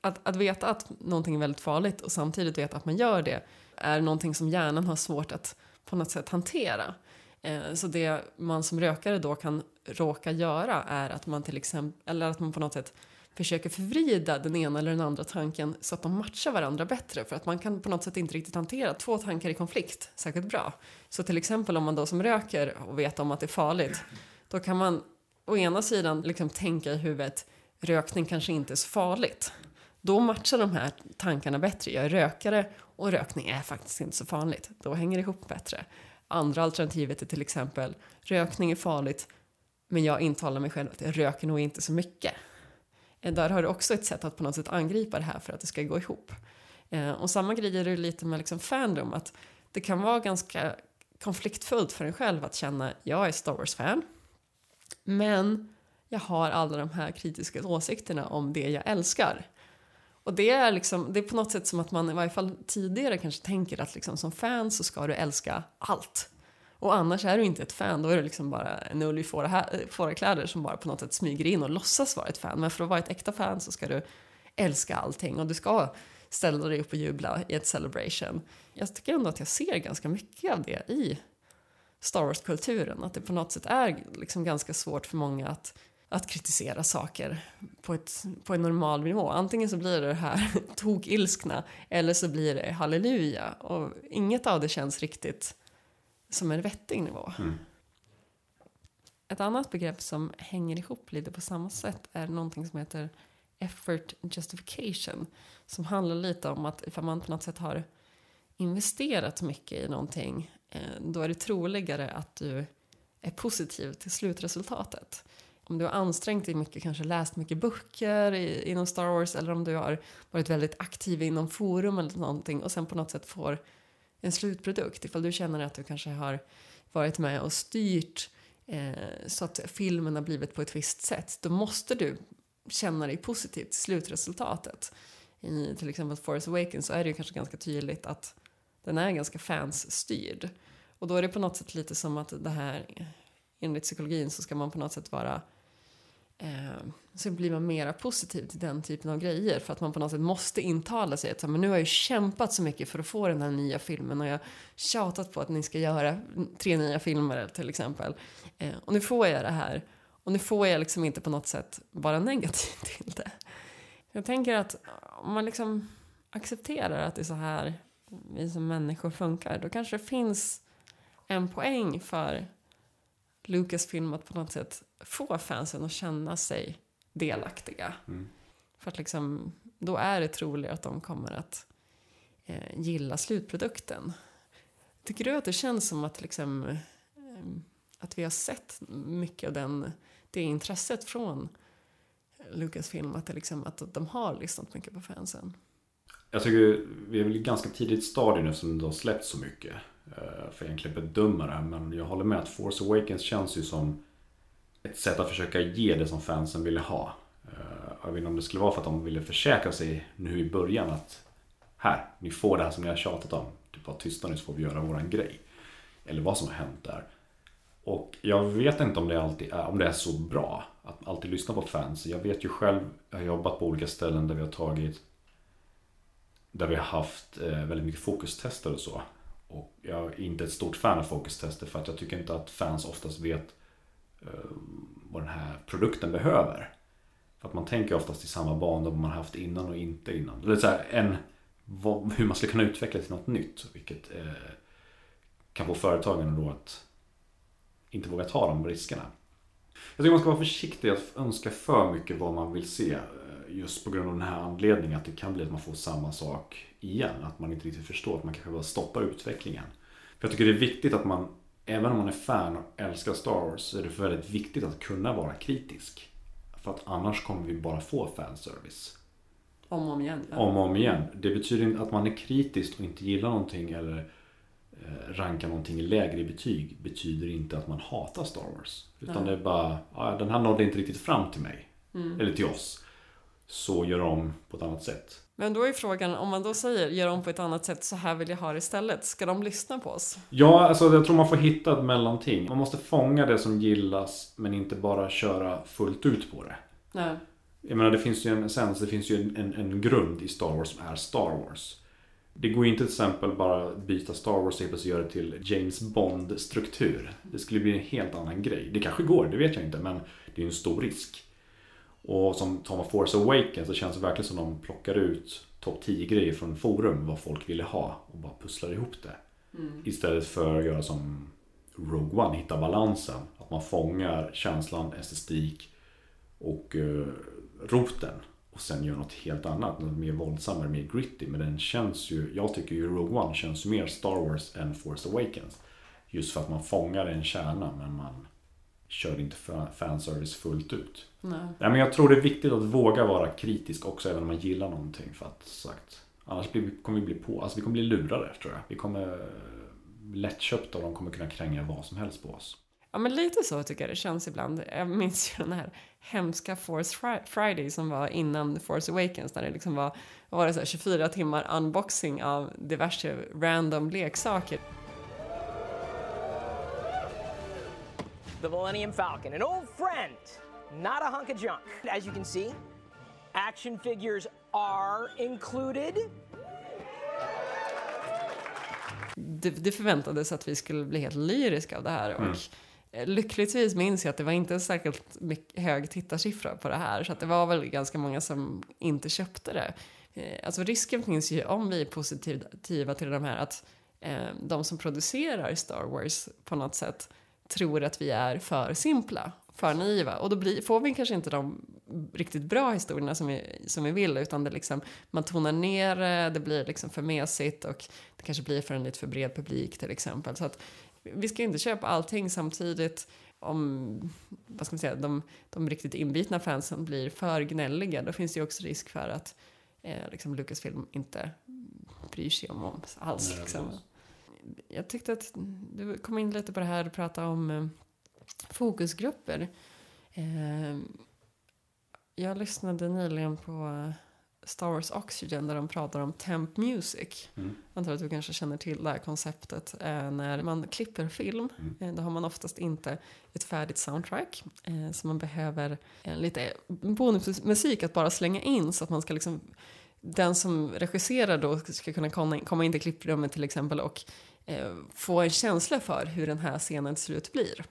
Att, att veta att någonting är väldigt farligt och samtidigt veta att man gör det är någonting som hjärnan har svårt att på något sätt hantera. Eh, så det man som rökare då kan råka göra är att man till exempel, eller att man på något sätt försöker förvrida den ena eller den andra tanken så att de matchar varandra bättre för att man kan på något sätt inte riktigt hantera två tankar i konflikt särskilt bra. Så till exempel om man då som röker och vet om att det är farligt då kan man å ena sidan liksom tänka i huvudet rökning kanske inte är så farligt. Då matchar de här tankarna bättre. Jag är rökare och rökning är faktiskt inte så farligt. Då hänger det ihop bättre. Andra alternativet är till exempel rökning är farligt men jag intalar mig själv att jag röker nog inte så mycket. Eh, där har du också ett sätt att på något sätt angripa det här för att det ska gå ihop. Eh, och samma grej är det lite med liksom fandom, att det kan vara ganska konfliktfullt för en själv att känna jag är Star Wars-fan, men jag har alla de här kritiska åsikterna om det jag älskar. Och det är, liksom, det är på något sätt som att man i varje fall tidigare kanske tänker att liksom, som fan så ska du älska allt. Och annars är du inte ett fan, då är du liksom bara en ull i fårakläder eh, som bara på något sätt smyger in och låtsas vara ett fan. Men för att vara ett äkta fan så ska du älska allting och du ska ställa dig upp och jubla i ett celebration. Jag tycker ändå att jag ser ganska mycket av det i Star Wars-kulturen. Att det på något sätt är liksom ganska svårt för många att, att kritisera saker på, ett, på en normal nivå. Antingen så blir det det här (laughs) tokilskna eller så blir det halleluja. Och inget av det känns riktigt som en vettig nivå. Mm. Ett annat begrepp som hänger ihop lite på samma sätt är någonting som heter effort justification. Som handlar lite om att ifall man på något sätt har investerat mycket i någonting eh, då är det troligare att du är positiv till slutresultatet. Om du har ansträngt dig mycket, kanske läst mycket böcker i, inom Star Wars eller om du har varit väldigt aktiv inom forum eller någonting och sen på något sätt får en slutprodukt. Ifall du känner att du kanske har varit med och styrt eh, så att filmen har blivit på ett visst sätt, då måste du känna dig positiv till slutresultatet. I till exempel Force Awakens så är det ju kanske ganska tydligt att den är ganska fansstyrd. Och då är det på något sätt lite som att det här, enligt psykologin så ska man på något sätt vara eh, så blir man mera positiv till den typen av grejer för att man på något sätt måste intala sig att men nu har jag ju kämpat så mycket för att få den här nya filmen och jag har tjatat på att ni ska göra tre nya filmer till exempel. Eh, och nu får jag det här och nu får jag liksom inte på något sätt vara negativ (laughs) till det. Jag tänker att om man liksom accepterar att det är så här vi som människor funkar, då kanske det finns en poäng för Lucasfilm att på något sätt få fansen att känna sig delaktiga. Mm. För att liksom, då är det troligare att de kommer att eh, gilla slutprodukten. Tycker du att det känns som att, liksom, eh, att vi har sett mycket av den, det intresset från Lucasfilm, att, det liksom, att de har lyssnat mycket på fansen? Jag tycker vi är väl i ganska tidigt stadie nu som det har släppt så mycket. eh, För egentligen bedöma det. Men jag håller med att Force Awakens känns ju som ett sätt att försöka ge det som fansen ville ha. Eh, jag vet inte om det skulle vara för att de ville försäkra sig nu i början att här, ni får det här som ni har tjatat om. Typ bara tysta nu så får vi göra våran grej. Eller vad som har hänt där. Och jag vet inte om det alltid är, om det är så bra att alltid lyssna på fans. Jag vet ju själv, jag har jobbat på olika ställen där vi har tagit där vi har haft eh, väldigt mycket fokustester och så. Och jag är inte ett stort fan av fokustester för att jag tycker inte att fans oftast vet Eh, vad den här produkten behöver. För att man tänker oftast i samma banor vad man haft innan och inte innan. Det är så här, en, vad, hur man ska kunna utveckla till något nytt. Vilket eh, kan få företagen då att inte våga ta de riskerna. Jag tycker man ska vara försiktig att önska för mycket vad man vill se. Eh, just på grund av den här anledningen att det kan bli att man får samma sak igen. Att man inte riktigt förstår att man kanske bara stoppar utvecklingen. För jag tycker det är viktigt att man, även om man är fan och älskar Star Wars, så är det väldigt viktigt att kunna vara kritisk. För att annars kommer vi bara få fanservice. Om och om igen. ja. Om och om igen. Det betyder inte att man är kritisk och inte gillar någonting eller eh, rankar någonting lägre i betyg. Betyder inte att man hatar Star Wars. Utan Nej. det är bara, ja, den här nådde inte riktigt fram till mig. Mm. Eller till oss. Så gör om på ett annat sätt. Men då är frågan, om man då säger gör om på ett annat sätt, så här vill jag ha det istället. Ska de lyssna på oss? Ja, alltså jag tror man får hitta ett mellanting. Man måste fånga det som gillas men inte bara köra fullt ut på det. Nej. Jag menar det finns ju en essens, det finns ju en, en, en grund i Star Wars som är Star Wars. Det går ju inte till exempel bara byta Star Wars och göra det till James Bond-struktur. Det skulle bli en helt annan grej. Det kanske går, det vet jag inte, men det är ju en stor risk. Och som Tom of Force Awakens så känns det verkligen som de plockar ut topp 10 grejer från forum, vad folk ville ha och bara pusslar ihop det. Mm. Istället för att göra som Rogue One, hitta balansen. Att man fångar känslan, estetik och eh, roten. Och sen gör något helt annat, något mer våldsammare, mer gritty. Men den känns ju, jag tycker ju Rogue One känns mer Star Wars än Force Awakens. Just för att man fångar en kärna men man kör inte fa- fanservice fullt ut. Nej. Ja, men jag tror det är viktigt att våga vara kritisk också även om man gillar någonting. För att sagt, annars blir, kommer vi bli på, alltså vi kommer bli lurade tror jag. Vi kommer eh, lättköpta och de kommer kunna kränga vad som helst på oss. Ja, men lite så tycker jag det känns ibland. Jag minns ju den här hemska Force Fri- Friday som var innan Force Awakens, där det liksom var, var det så här, 24 timmar unboxing av diverse random leksaker. The Millennium Falcon, an old friend, not a hunk of junk. As you can see, action figures are included. det, det förväntades att vi skulle bli helt lyriska av det här. Mm. Och eh, lyckligtvis minns jag att det var inte en särskilt mycket hög tittarsiffra på det här. Så att det var väl ganska många som inte köpte det. Eh, Alltså risken finns ju om vi är positiva till de här att eh, de som producerar Star Wars på något sätt tror att vi är för simpla, för naiva. Och då blir, får vi kanske inte de riktigt bra historierna som vi, som vi vill utan det liksom, man tonar ner det, det blir liksom för mesigt och det kanske blir för en lite för bred publik till exempel. Så att vi ska inte köpa allting samtidigt om vad ska man säga, de, de riktigt inbitna fansen blir för gnälliga. Då finns det ju också risk för att eh, liksom Lucasfilm inte bryr sig om oss alls. Liksom. Jag tyckte att du kom in lite på det här och pratade om eh, fokusgrupper. Eh, jag lyssnade nyligen på Star Wars Oxygen där de pratar om temp music. Mm. Jag antar att du kanske känner till det här konceptet. Eh, när man klipper film, eh, då har man oftast inte ett färdigt soundtrack. Eh, så man behöver eh, lite bonusmusik att bara slänga in så att man ska liksom den som regisserar då ska kunna komma komma in till klipprummet till exempel och eh, få en känsla för hur den här scenen till slut blir.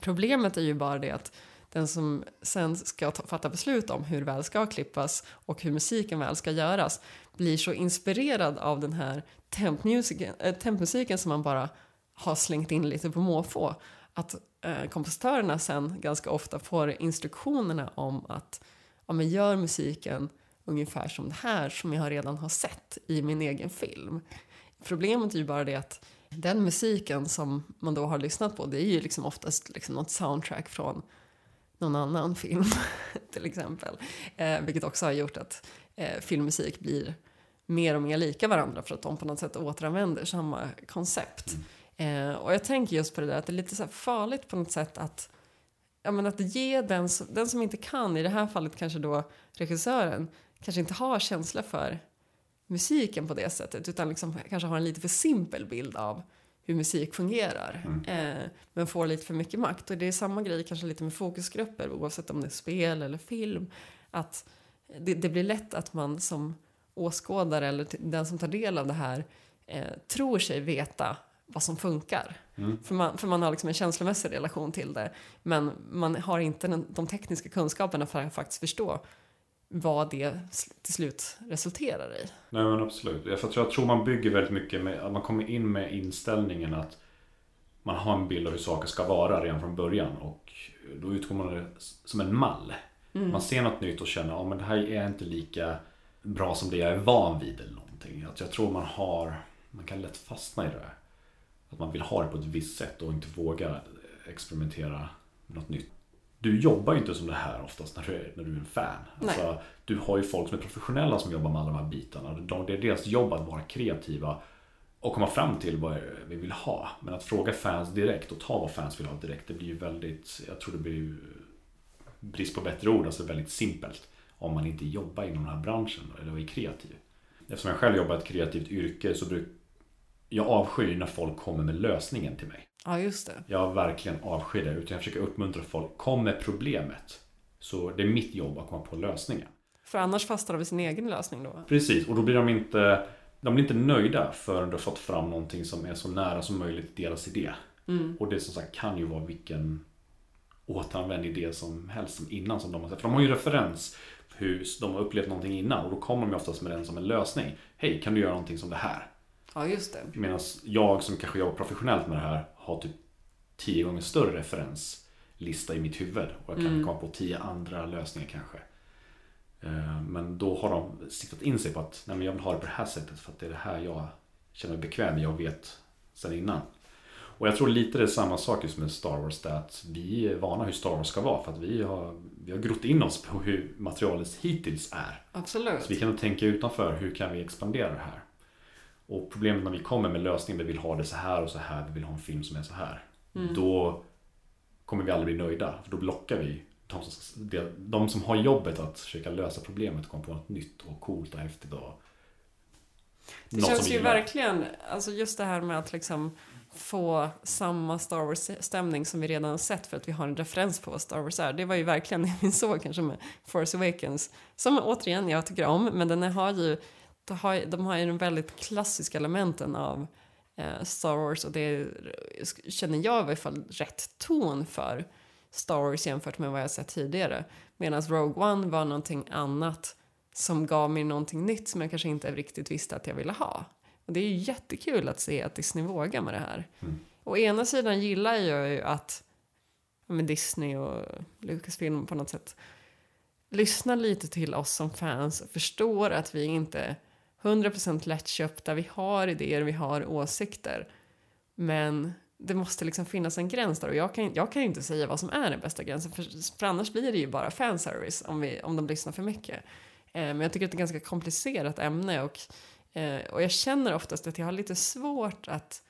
Problemet är ju bara det att den som sen ska ta, fatta beslut om hur väl ska klippas och hur musiken väl ska göras blir så inspirerad av den här tempmusiken, eh, äh, tempmusiken som man bara har slängt in lite på måfå att eh, kompositörerna sen ganska ofta får instruktionerna om att ja, men gör musiken ungefär som det här som jag redan har sett i min egen film. Problemet är ju bara det att den musiken som man då har lyssnat på det är ju liksom oftast liksom något soundtrack från någon annan film (laughs) till exempel. Eh, vilket också har gjort att eh, filmmusik blir mer och mer lika varandra för att de på något sätt återanvänder samma koncept. Eh, och jag tänker just på det där att det är lite så här farligt på något sätt att ja, men att ge den, som- den som inte kan, i det här fallet kanske då regissören, kanske inte har känsla för musiken på det sättet utan liksom kanske har en lite för simpel bild av hur musik fungerar. Eh, men får lite för mycket makt. Och det är samma grej kanske lite med fokusgrupper oavsett om det är spel eller film. Att det, det blir lätt att man som åskådare eller den som tar del av det här eh, tror sig veta vad som funkar. Mm. För, man, för man har liksom en känslomässig relation till det. Men man har inte den, de tekniska kunskaperna för att faktiskt förstå vad det till slut resulterar i. Nej men absolut. Jag tror, jag tror man bygger väldigt mycket med att man kommer in med inställningen att man har en bild av hur saker ska vara redan från början och då utgår man det som en mall. Mm. Man ser något nytt och känner att ja, det här är inte lika bra som det jag är van vid eller någonting. Att jag tror man har, man kan lätt fastna i det där. Att man vill ha det på ett visst sätt och inte våga experimentera med något nytt. Du jobbar ju inte som det här oftast när du är, när du är en fan. Alltså, du har ju folk som är professionella som jobbar med alla de här bitarna. De, det är deras jobb att vara kreativa och komma fram till vad vi vill ha. Men att fråga fans direkt och ta vad fans vill ha direkt, det blir ju väldigt, jag tror det blir ju brist på bättre ord, alltså väldigt simpelt. Om man inte jobbar inom den här branschen eller är kreativ. Eftersom jag själv jobbar i ett kreativt yrke så brukar jag avskyr när folk kommer med lösningen till mig. Ja, just det. Jag verkligen avskyr det. Utan jag försöker uppmuntra folk. Kom med problemet. Så det är mitt jobb att komma på lösningen. För annars fastnar de vid sin egen lösning då. Precis, och då blir de inte De blir inte nöjda förrän du har fått fram någonting som är så nära som möjligt deras idé. Mm. Och det som sagt kan ju vara vilken återanvänd idé som helst som innan som de har sett. För de har ju referens hur de har upplevt någonting innan och då kommer de ju oftast med den som en lösning. Hej, kan du göra någonting som det här? Ja, just det. Medan jag som kanske jobbar professionellt med det här har typ tio gånger större referenslista i mitt huvud. Och jag kan Mm. komma på tio andra lösningar kanske. Eh, Men då har de siktat in sig på att Nej, men jag vill ha det på det här sättet för att det är det här jag känner mig bekväm med och vet sedan innan. Och jag tror lite det är samma sak just med Star Wars. Det att vi är vana hur Star Wars ska vara för att vi har, vi har grott in oss på hur materialet hittills är. Absolut. Så vi kan tänka utanför, hur kan vi expandera det här? Och problemet när vi kommer med lösningen, vi vill ha det så här och så här, vi vill ha en film som är så här. Mm. Då kommer vi aldrig bli nöjda, för då blockar vi de som, de, som har jobbet att försöka lösa problemet och komma på något nytt och coolt och häftigt och Det något känns ju gillar. verkligen, alltså just det här med att liksom få samma Star Wars-stämning som vi redan har sett för att vi har en referens på vad Star Wars är. Det var ju verkligen det vi såg kanske med Force Awakens. Som återigen jag tycker om, men den har ju, de har, de har ju de väldigt klassiska elementen av eh, Star Wars och det är, känner jag i alla fall rätt ton för Star Wars jämfört med vad jag sett tidigare. Medan Rogue One var någonting annat som gav mig någonting nytt som jag kanske inte riktigt visste att jag ville ha. Och det är ju jättekul att se att Disney vågar med det här. Mm. Å ena sidan gillar jag ju att men Disney och Lucasfilm på något sätt lyssnar lite till oss som fans och förstår att vi inte 100% lättköpta, vi har idéer, vi har åsikter. Men det måste liksom finnas en gräns där och jag kan, jag kan ju inte säga vad som är den bästa gränsen för, för annars blir det ju bara fanservice om, vi, om de lyssnar för mycket. Eh, men jag tycker att det är ett ganska komplicerat ämne och, eh, och jag känner oftast att jag har lite svårt att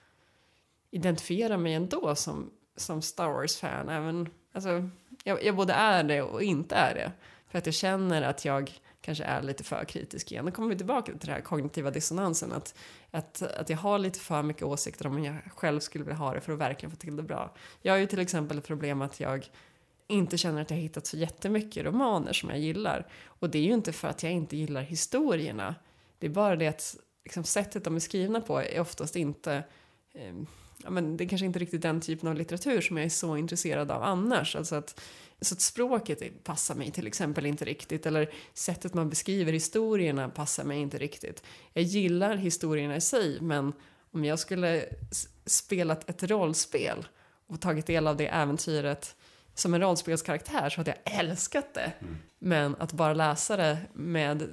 identifiera mig ändå som, som Star Wars-fan. Även, alltså, jag, jag både är det och inte är det. För att jag känner att jag kanske är lite för kritisk igen. Då kommer vi tillbaka till den här kognitiva dissonansen. Att, att, att jag har lite för mycket åsikter om hur jag själv skulle vilja ha det för att verkligen få till det bra. Jag har ju till exempel ett problem att jag inte känner att jag hittat så jättemycket romaner som jag gillar. Och det är ju inte för att jag inte gillar historierna. Det är bara det att liksom, sättet de är skrivna på är oftast inte eh, ja, men det är kanske inte riktigt den typen av litteratur som jag är så intresserad av annars. Alltså att, så att språket passar mig till exempel inte riktigt eller sättet man beskriver historierna passar mig inte riktigt. Jag gillar historierna i sig men om jag skulle spelat ett rollspel och tagit del av det äventyret som en rollspelskaraktär så hade jag älskat det. Men att bara läsa det med,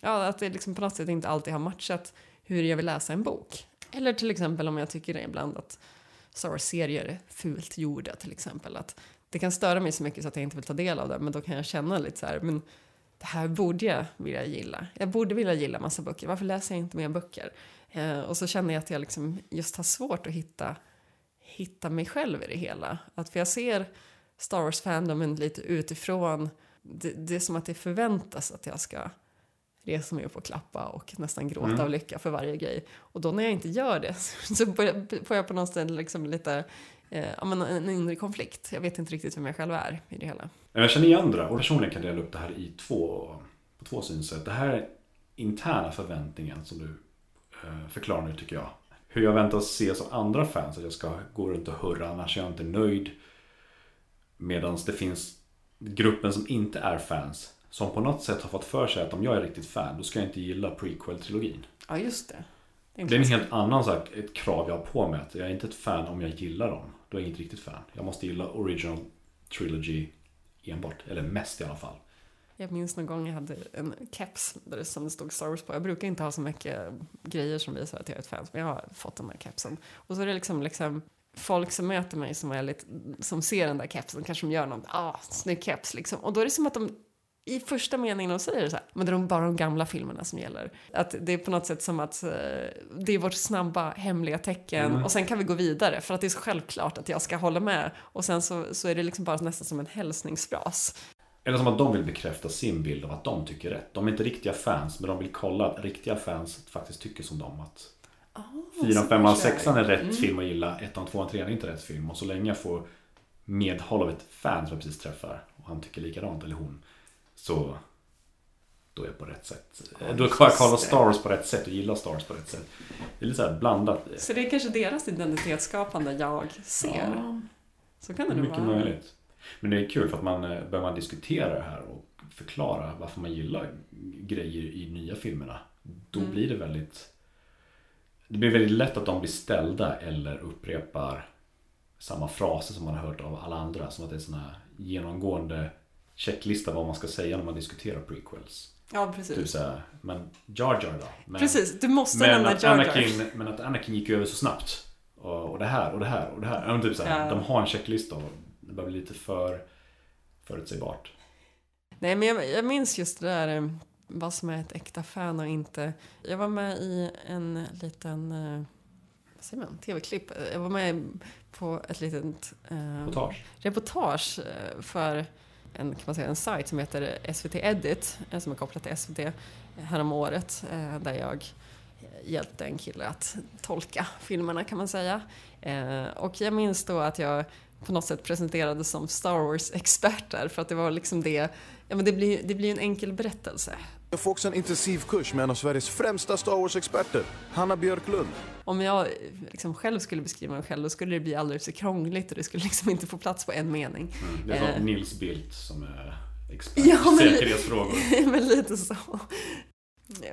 ja att det liksom på något sätt inte alltid har matchat hur jag vill läsa en bok. Eller till exempel om jag tycker ibland att Star Wars-serier är fult gjorda till exempel. Att det kan störa mig så mycket så att jag inte vill ta del av det men då kan jag känna lite så här, men det här borde jag vilja gilla. Jag borde vilja gilla massa böcker, varför läser jag inte mer böcker? Eh, och så känner jag att jag liksom just har svårt att hitta, hitta mig själv i det hela. Att för jag ser Star Wars-fandomen lite utifrån, det, det är som att det förväntas att jag ska resa mig upp och klappa och nästan gråta Mm. av lycka för varje grej. Och då när jag inte gör det (laughs) så får jag på något sätt liksom lite, eh, men en inre konflikt. Jag vet inte riktigt vem jag själv är i det hela. Jag känner igen det där och personligen kan jag dela upp det här i två, på två synsätt. Det här är interna förväntningen som du eh, förklarar nu tycker jag. hur jag väntas ses av andra fans. Att jag ska gå runt och hurra, annars är jag inte nöjd. Medan det finns gruppen som inte är fans. Som på något sätt har fått för sig att om jag är riktigt fan, då ska jag inte gilla prequel-trilogin. Ja, just det. Det är en helt annan sak, ett krav jag har på mig. Att jag är inte ett fan om jag gillar dem. Då är jag inte riktigt fan. Jag måste gilla original trilogy enbart. Eller mest i alla fall. Jag minns någon gång jag hade en keps där det som det stod Star Wars på. Jag brukar inte ha så mycket grejer som visar att jag är ett fan, men jag har fått den här kepsen. Och så är det liksom, liksom folk som möter mig som, är lite, som ser den där kepsen, kanske de gör någon, ah, snygg keps liksom. Och då är det som att de i första meningen de säger så här, men det är bara de gamla filmerna som gäller. Att det är på något sätt som att eh, det är vårt snabba hemliga tecken Mm. och sen kan vi gå vidare för att det är så självklart att jag ska hålla med och sen så, så är det liksom bara nästan som en hälsningsfras. Eller som att de vill bekräfta sin bild av att de tycker rätt. De är inte riktiga fans, men de vill kolla att riktiga fans faktiskt tycker som dem. Att kanske det är. sexan är rätt Mm. film att gilla. Ettan, tvåan, trean är inte rätt film. Och så länge jag får medhåll av ett fan som jag precis träffar och han tycker likadant, eller hon, så då är jag på rätt sätt. Ja, då kan jag just kolla det. Star Wars på rätt sätt och gilla Star Wars på rätt sätt. Det är lite så här blandat. Så det är kanske deras identitetsskapande jag ser. Ja. Så kan det nog Mycket vara. möjligt. Men det är kul för att man eh, börjar man diskutera det här och förklara varför man gillar grejer i nya filmerna. Då Mm. blir det väldigt Det blir väldigt lätt att de blir ställda eller upprepar samma fraser som man har hört av alla andra. Som att det är här genomgående checklista vad man ska säga när man diskuterar prequels. Ja, precis. Typ såhär, men Jar Jar då? Men, Precis, du måste men nämna Jar Jar. Anakin, Men att Anakin gick över så snabbt. Och, och det här och det här och det här. Men typ såhär, Ja. De har en checklista och det börjar bli lite för förutsägbart. Nej, men jag, jag minns just det där eh, vad som är ett äkta fan och inte. Jag var med i en liten, eh, vad säger man, tv-klipp. Jag var med på ett litet eh, Reportage. reportage eh, för en, kan man säga, en sajt som heter SVT Edit, eh, som är kopplad till SVT eh, härom året, eh, där jag hjälpte en kille att tolka filmerna kan man säga. Och jag minns då att jag på något sätt presenterades som Star Wars-experter för att det var liksom det, ja men det blir, det blir en enkel berättelse. Jag får också en intensivkurs med en av Sveriges främsta Star Wars-experter, Hanna Björklund. Om jag liksom själv skulle beskriva mig själv då skulle det bli alldeles för krångligt och det skulle liksom inte få plats på en mening. Det är som Eh, Nils Bildt som är expert Ja, på men- säkerhetsfrågor. (laughs) men lite så.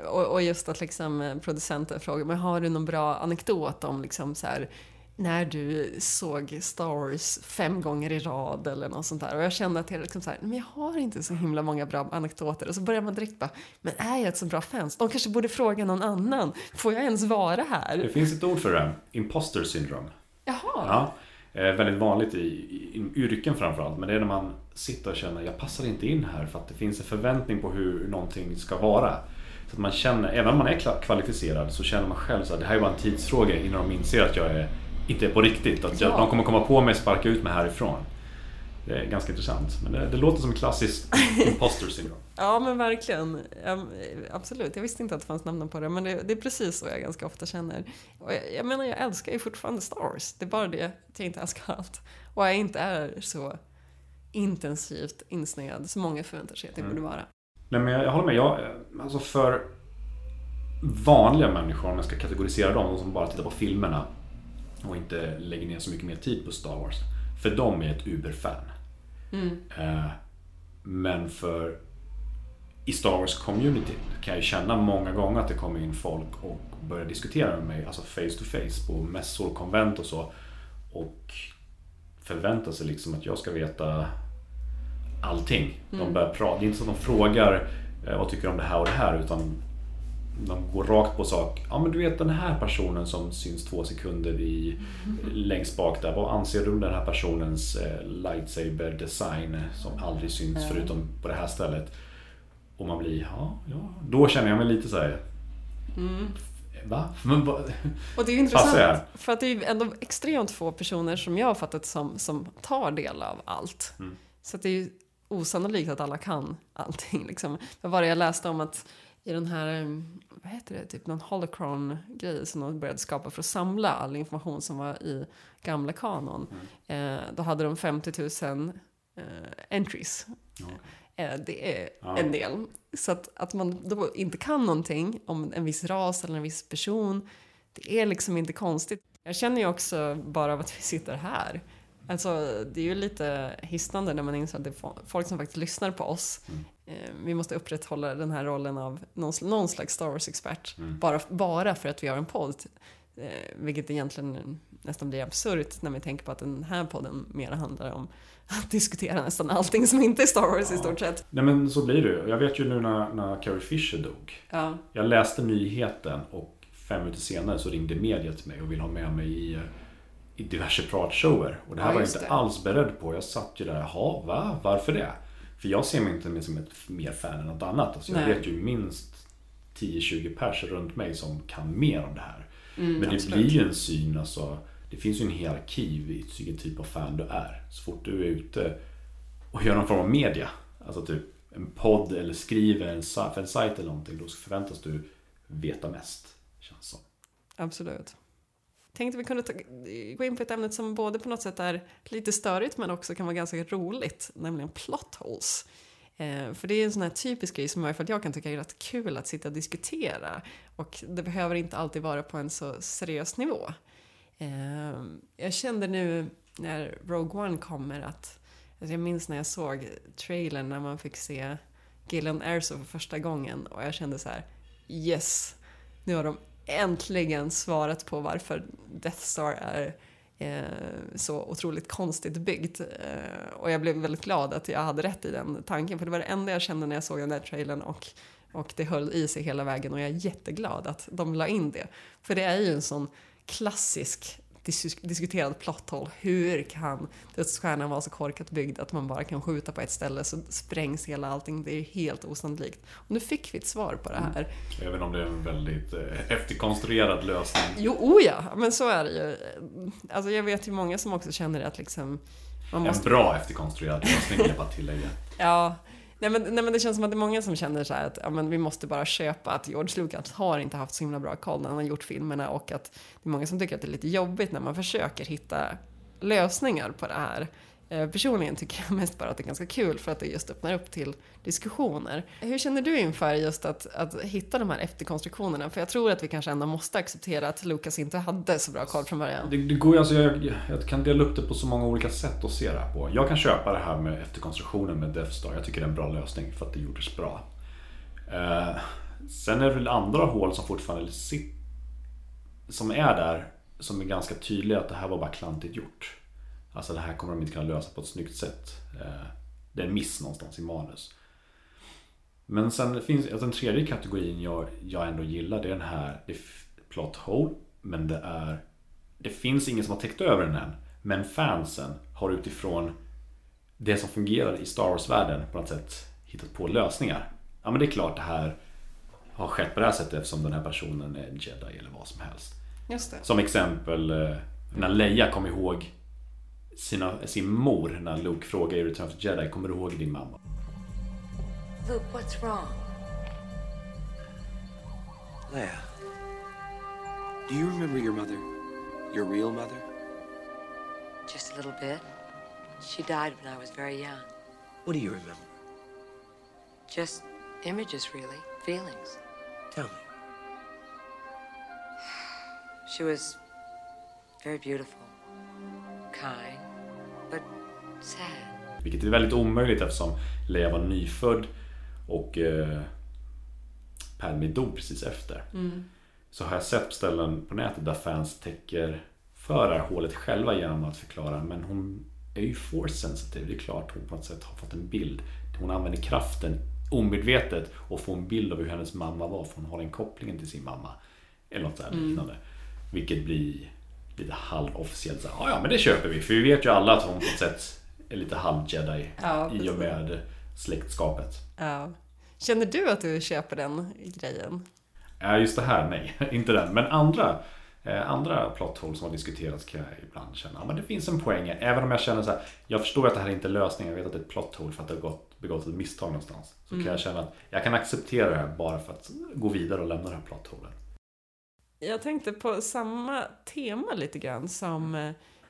Och, och just att liksom producenten frågar, men har du någon bra anekdot om liksom så här när du såg Star Wars fem gånger i rad eller något sånt där. Och jag kände att jag liksom så här, men jag har inte så himla många bra anekdoter. Och så börjar man direkt bara, men är jag ett så bra fans? De kanske borde fråga någon annan. Får jag ens vara Det här? finns ett ord för det, imposter syndrome. Jaha. Ja, eh, väldigt vanligt i, i, yrken framförallt. Men det är när man sitter och känner jag passar inte in här för att det finns en förväntning på hur någonting ska vara. Så att man känner, även om man är kvalificerad så känner man själv att det här är bara en tidsfråga innan de inser att jag är, inte är på riktigt. Att jag, Ja. de kommer komma på mig och sparka ut mig härifrån. Det är ganska intressant. Men det, det låter som klassiskt (laughs) imposter syndrome. Ja men verkligen. Ja, absolut. Jag visste inte att det fanns namn på det men det, det är precis så jag ganska ofta känner. Och jag, jag menar jag älskar ju fortfarande Star Wars. Det är bara det att jag inte älskar allt. Och jag inte är så intensivt insnöad som många förväntar sig att jag Mm. borde vara. Nej men jag, jag håller med. Jag, alltså för vanliga människor, om jag ska kategorisera dem, de som bara tittar på filmerna och inte lägger ner så mycket mer tid på Star Wars. För dem är ett Uber-fan. Mm. Eh, Men för i Star Wars-communityn kan jag känna många gånger att det kommer in folk och börjar diskutera med mig, alltså face to face på mässor, konvent och så. Och förväntar sig liksom att jag ska veta allting. De Mm. börjar prata, det är inte så att de frågar eh, vad tycker du om det här och det här utan de går rakt på sak. Ja men du vet den här personen som syns två sekunder i, längst bak där. Vad anser du om den här personens eh, lightsaber design som aldrig syns Mm. förutom på det här stället? Och man blir, ja, ja. Då känner jag mig lite så här. Mm. Va? Men, va? Och det är intressant för att det är ändå extremt få personer som jag har fattat som, som tar del av allt. Mm. Så det är ju osannolikt att alla kan allting. Liksom. Vad var det jag läste om att i den här, eh, vad heter det, typ någon holocron-grej som de började skapa för att samla all information som var i gamla kanon. Mm. Eh, då hade de 50 000 eh, entries. Eh, det är Ja. en del. Så att, att man då inte kan någonting om en viss ras eller en viss person Det är liksom inte konstigt. Jag känner ju också bara av att vi sitter här. Alltså, det är ju lite hisnande när man inser att det är folk som faktiskt lyssnar på oss. Eh, Vi måste upprätthålla den här rollen av någon, någon slags Star Wars-expert. Mm. Bara, bara för att vi har en podd. Eh, vilket egentligen nästan blir absurt när vi tänker på att den här podden mer handlar om att diskutera nästan allting som inte är Star Wars i stort sett. Nej men så blir det ju. Jag vet ju nu när, när Carrie Fisher dog. Ja. Jag läste nyheten och fem minuter senare så ringde media till mig och ville ha med mig i, i diverse pratshower. Och det här Ja, var jag inte det. alls beredd på. Jag satt ju där, jaha, va? Varför det? För jag ser mig inte mer som ett mer fan än något annat. Alltså jag Nej. vet ju minst 10-20 pers runt mig som kan mer om det här. Mm, Men det absolut. blir ju en syn, alltså. Det finns ju en hierarki vid vilken typ av fan du är. Så fort du är ute och gör någon form av media, alltså typ en podd eller skriver en, för en sajt eller någonting, då förväntas du veta mest. Känns som. Absolut. Tänkte vi kunde ta, gå in på ett ämne som både på något sätt är lite störigt men också kan vara ganska roligt, nämligen plot holes. Eh, för det är en sån här typisk grej som i alla fall jag kan tycka är rätt kul att sitta och diskutera. Och det behöver inte alltid vara på en så seriös nivå. Eh, jag kände nu när Rogue One kommer att, alltså jag minns när jag såg trailern när man fick se Gillian Erso för första gången och jag kände så här: yes, nu har de äntligen svarat på varför Death Star är eh, så otroligt konstigt byggt. Eh, och jag blev väldigt glad att jag hade rätt i den tanken, för det var det enda jag kände när jag såg den där trailern och, och det höll i sig hela vägen och jag är jätteglad att de la in det. För det är ju en sån klassisk dis- diskuterad plot hole. Hur kan dödsstjärnan vara så korkat byggd att man bara kan skjuta på ett ställe så sprängs hela allting. Det är helt osannolikt. Och nu fick vi ett svar på det här. Även om det är en väldigt eh, efterkonstruerad lösning. Jo, oh ja, men så är det ju. Alltså jag vet ju många som också känner att liksom... Man En bra efterkonstruerad lösning vill jag bara tillägga. Ja, nej men, nej men det känns som att det är många som känner så här att ja, men vi måste bara köpa att George Lucas har inte haft så himla bra koll när han har gjort filmerna och att det är många som tycker att det är lite jobbigt när man försöker hitta lösningar på det här. Eh, personligen tycker jag mest bara att det är ganska kul för att det just öppnar upp till diskussioner. Hur känner du inför just att, att hitta de här efterkonstruktionerna? För jag tror att vi kanske ändå måste acceptera att Lukas inte hade så bra koll från början. Det, det går alltså, jag, jag kan dela upp det på så många olika sätt att se det här på. Jag kan köpa det här med efterkonstruktionen med Death Star. Jag tycker det är en bra lösning för att det gjordes bra. Eh, sen är det väl andra hål som fortfarande sitter, som är där, som är ganska tydliga att det här var bara klantigt gjort. Alltså det här kommer de inte kunna lösa på ett snyggt sätt. Eh, det är en miss någonstans i manus. Men sen finns alltså den tredje kategorin jag, jag ändå gillar. Det är den här det är plot hole. Men det är Det finns ingen som har täckt över den än. Men fansen har utifrån det som fungerar i Star Wars-världen på något sätt hittat på lösningar. Ja men det är klart det här har skett på det här sättet eftersom den här personen är jedi eller vad som helst. Just det. Som exempel eh, när Leia kom ihåg sina, sin mor när Luke frågar i Return of the Jedi, kommer du ihåg din mamma? Luke, what's wrong? Leia, do you remember your mother? Your real mother? Just a little bit. She died when I was very young. What do you remember? Just images, really. Feelings. Tell me. She was very beautiful, kind, but sad. Vilket är väldigt omöjligt eftersom Leia var nyfödd och eh, Padme dog precis efter. Mm. Så har jag sett på ställen på nätet där fans täcker för det här hålet själva genom att förklara men hon är ju force sensitive. Det är klart hon på något sätt har fått en bild. Hon använder kraften omedvetet och får en bild av hur hennes mamma var för hon har den kopplingen till sin mamma. Eller något så här Mm. liknande. Vilket blir lite halvofficiellt. Så "Ja, ja men det köper vi. För vi vet ju alla att hon på något sätt är lite halv-jedi Ja, i och med släktskapet. Ja. Känner du att du köper den grejen? Ja, just det här, nej. (laughs) Inte den. Men andra, eh, andra plot holes som har diskuterats kan jag ibland känna, ja men det finns en poäng. Även om jag känner så här, jag förstår att det här inte är lösningen, jag vet att det är ett plot hole för att det har gått, begått ett misstag någonstans. Så Mm. kan jag känna att jag kan acceptera det här bara för att gå vidare och lämna det här plot holen. Jag tänkte på samma tema lite grann som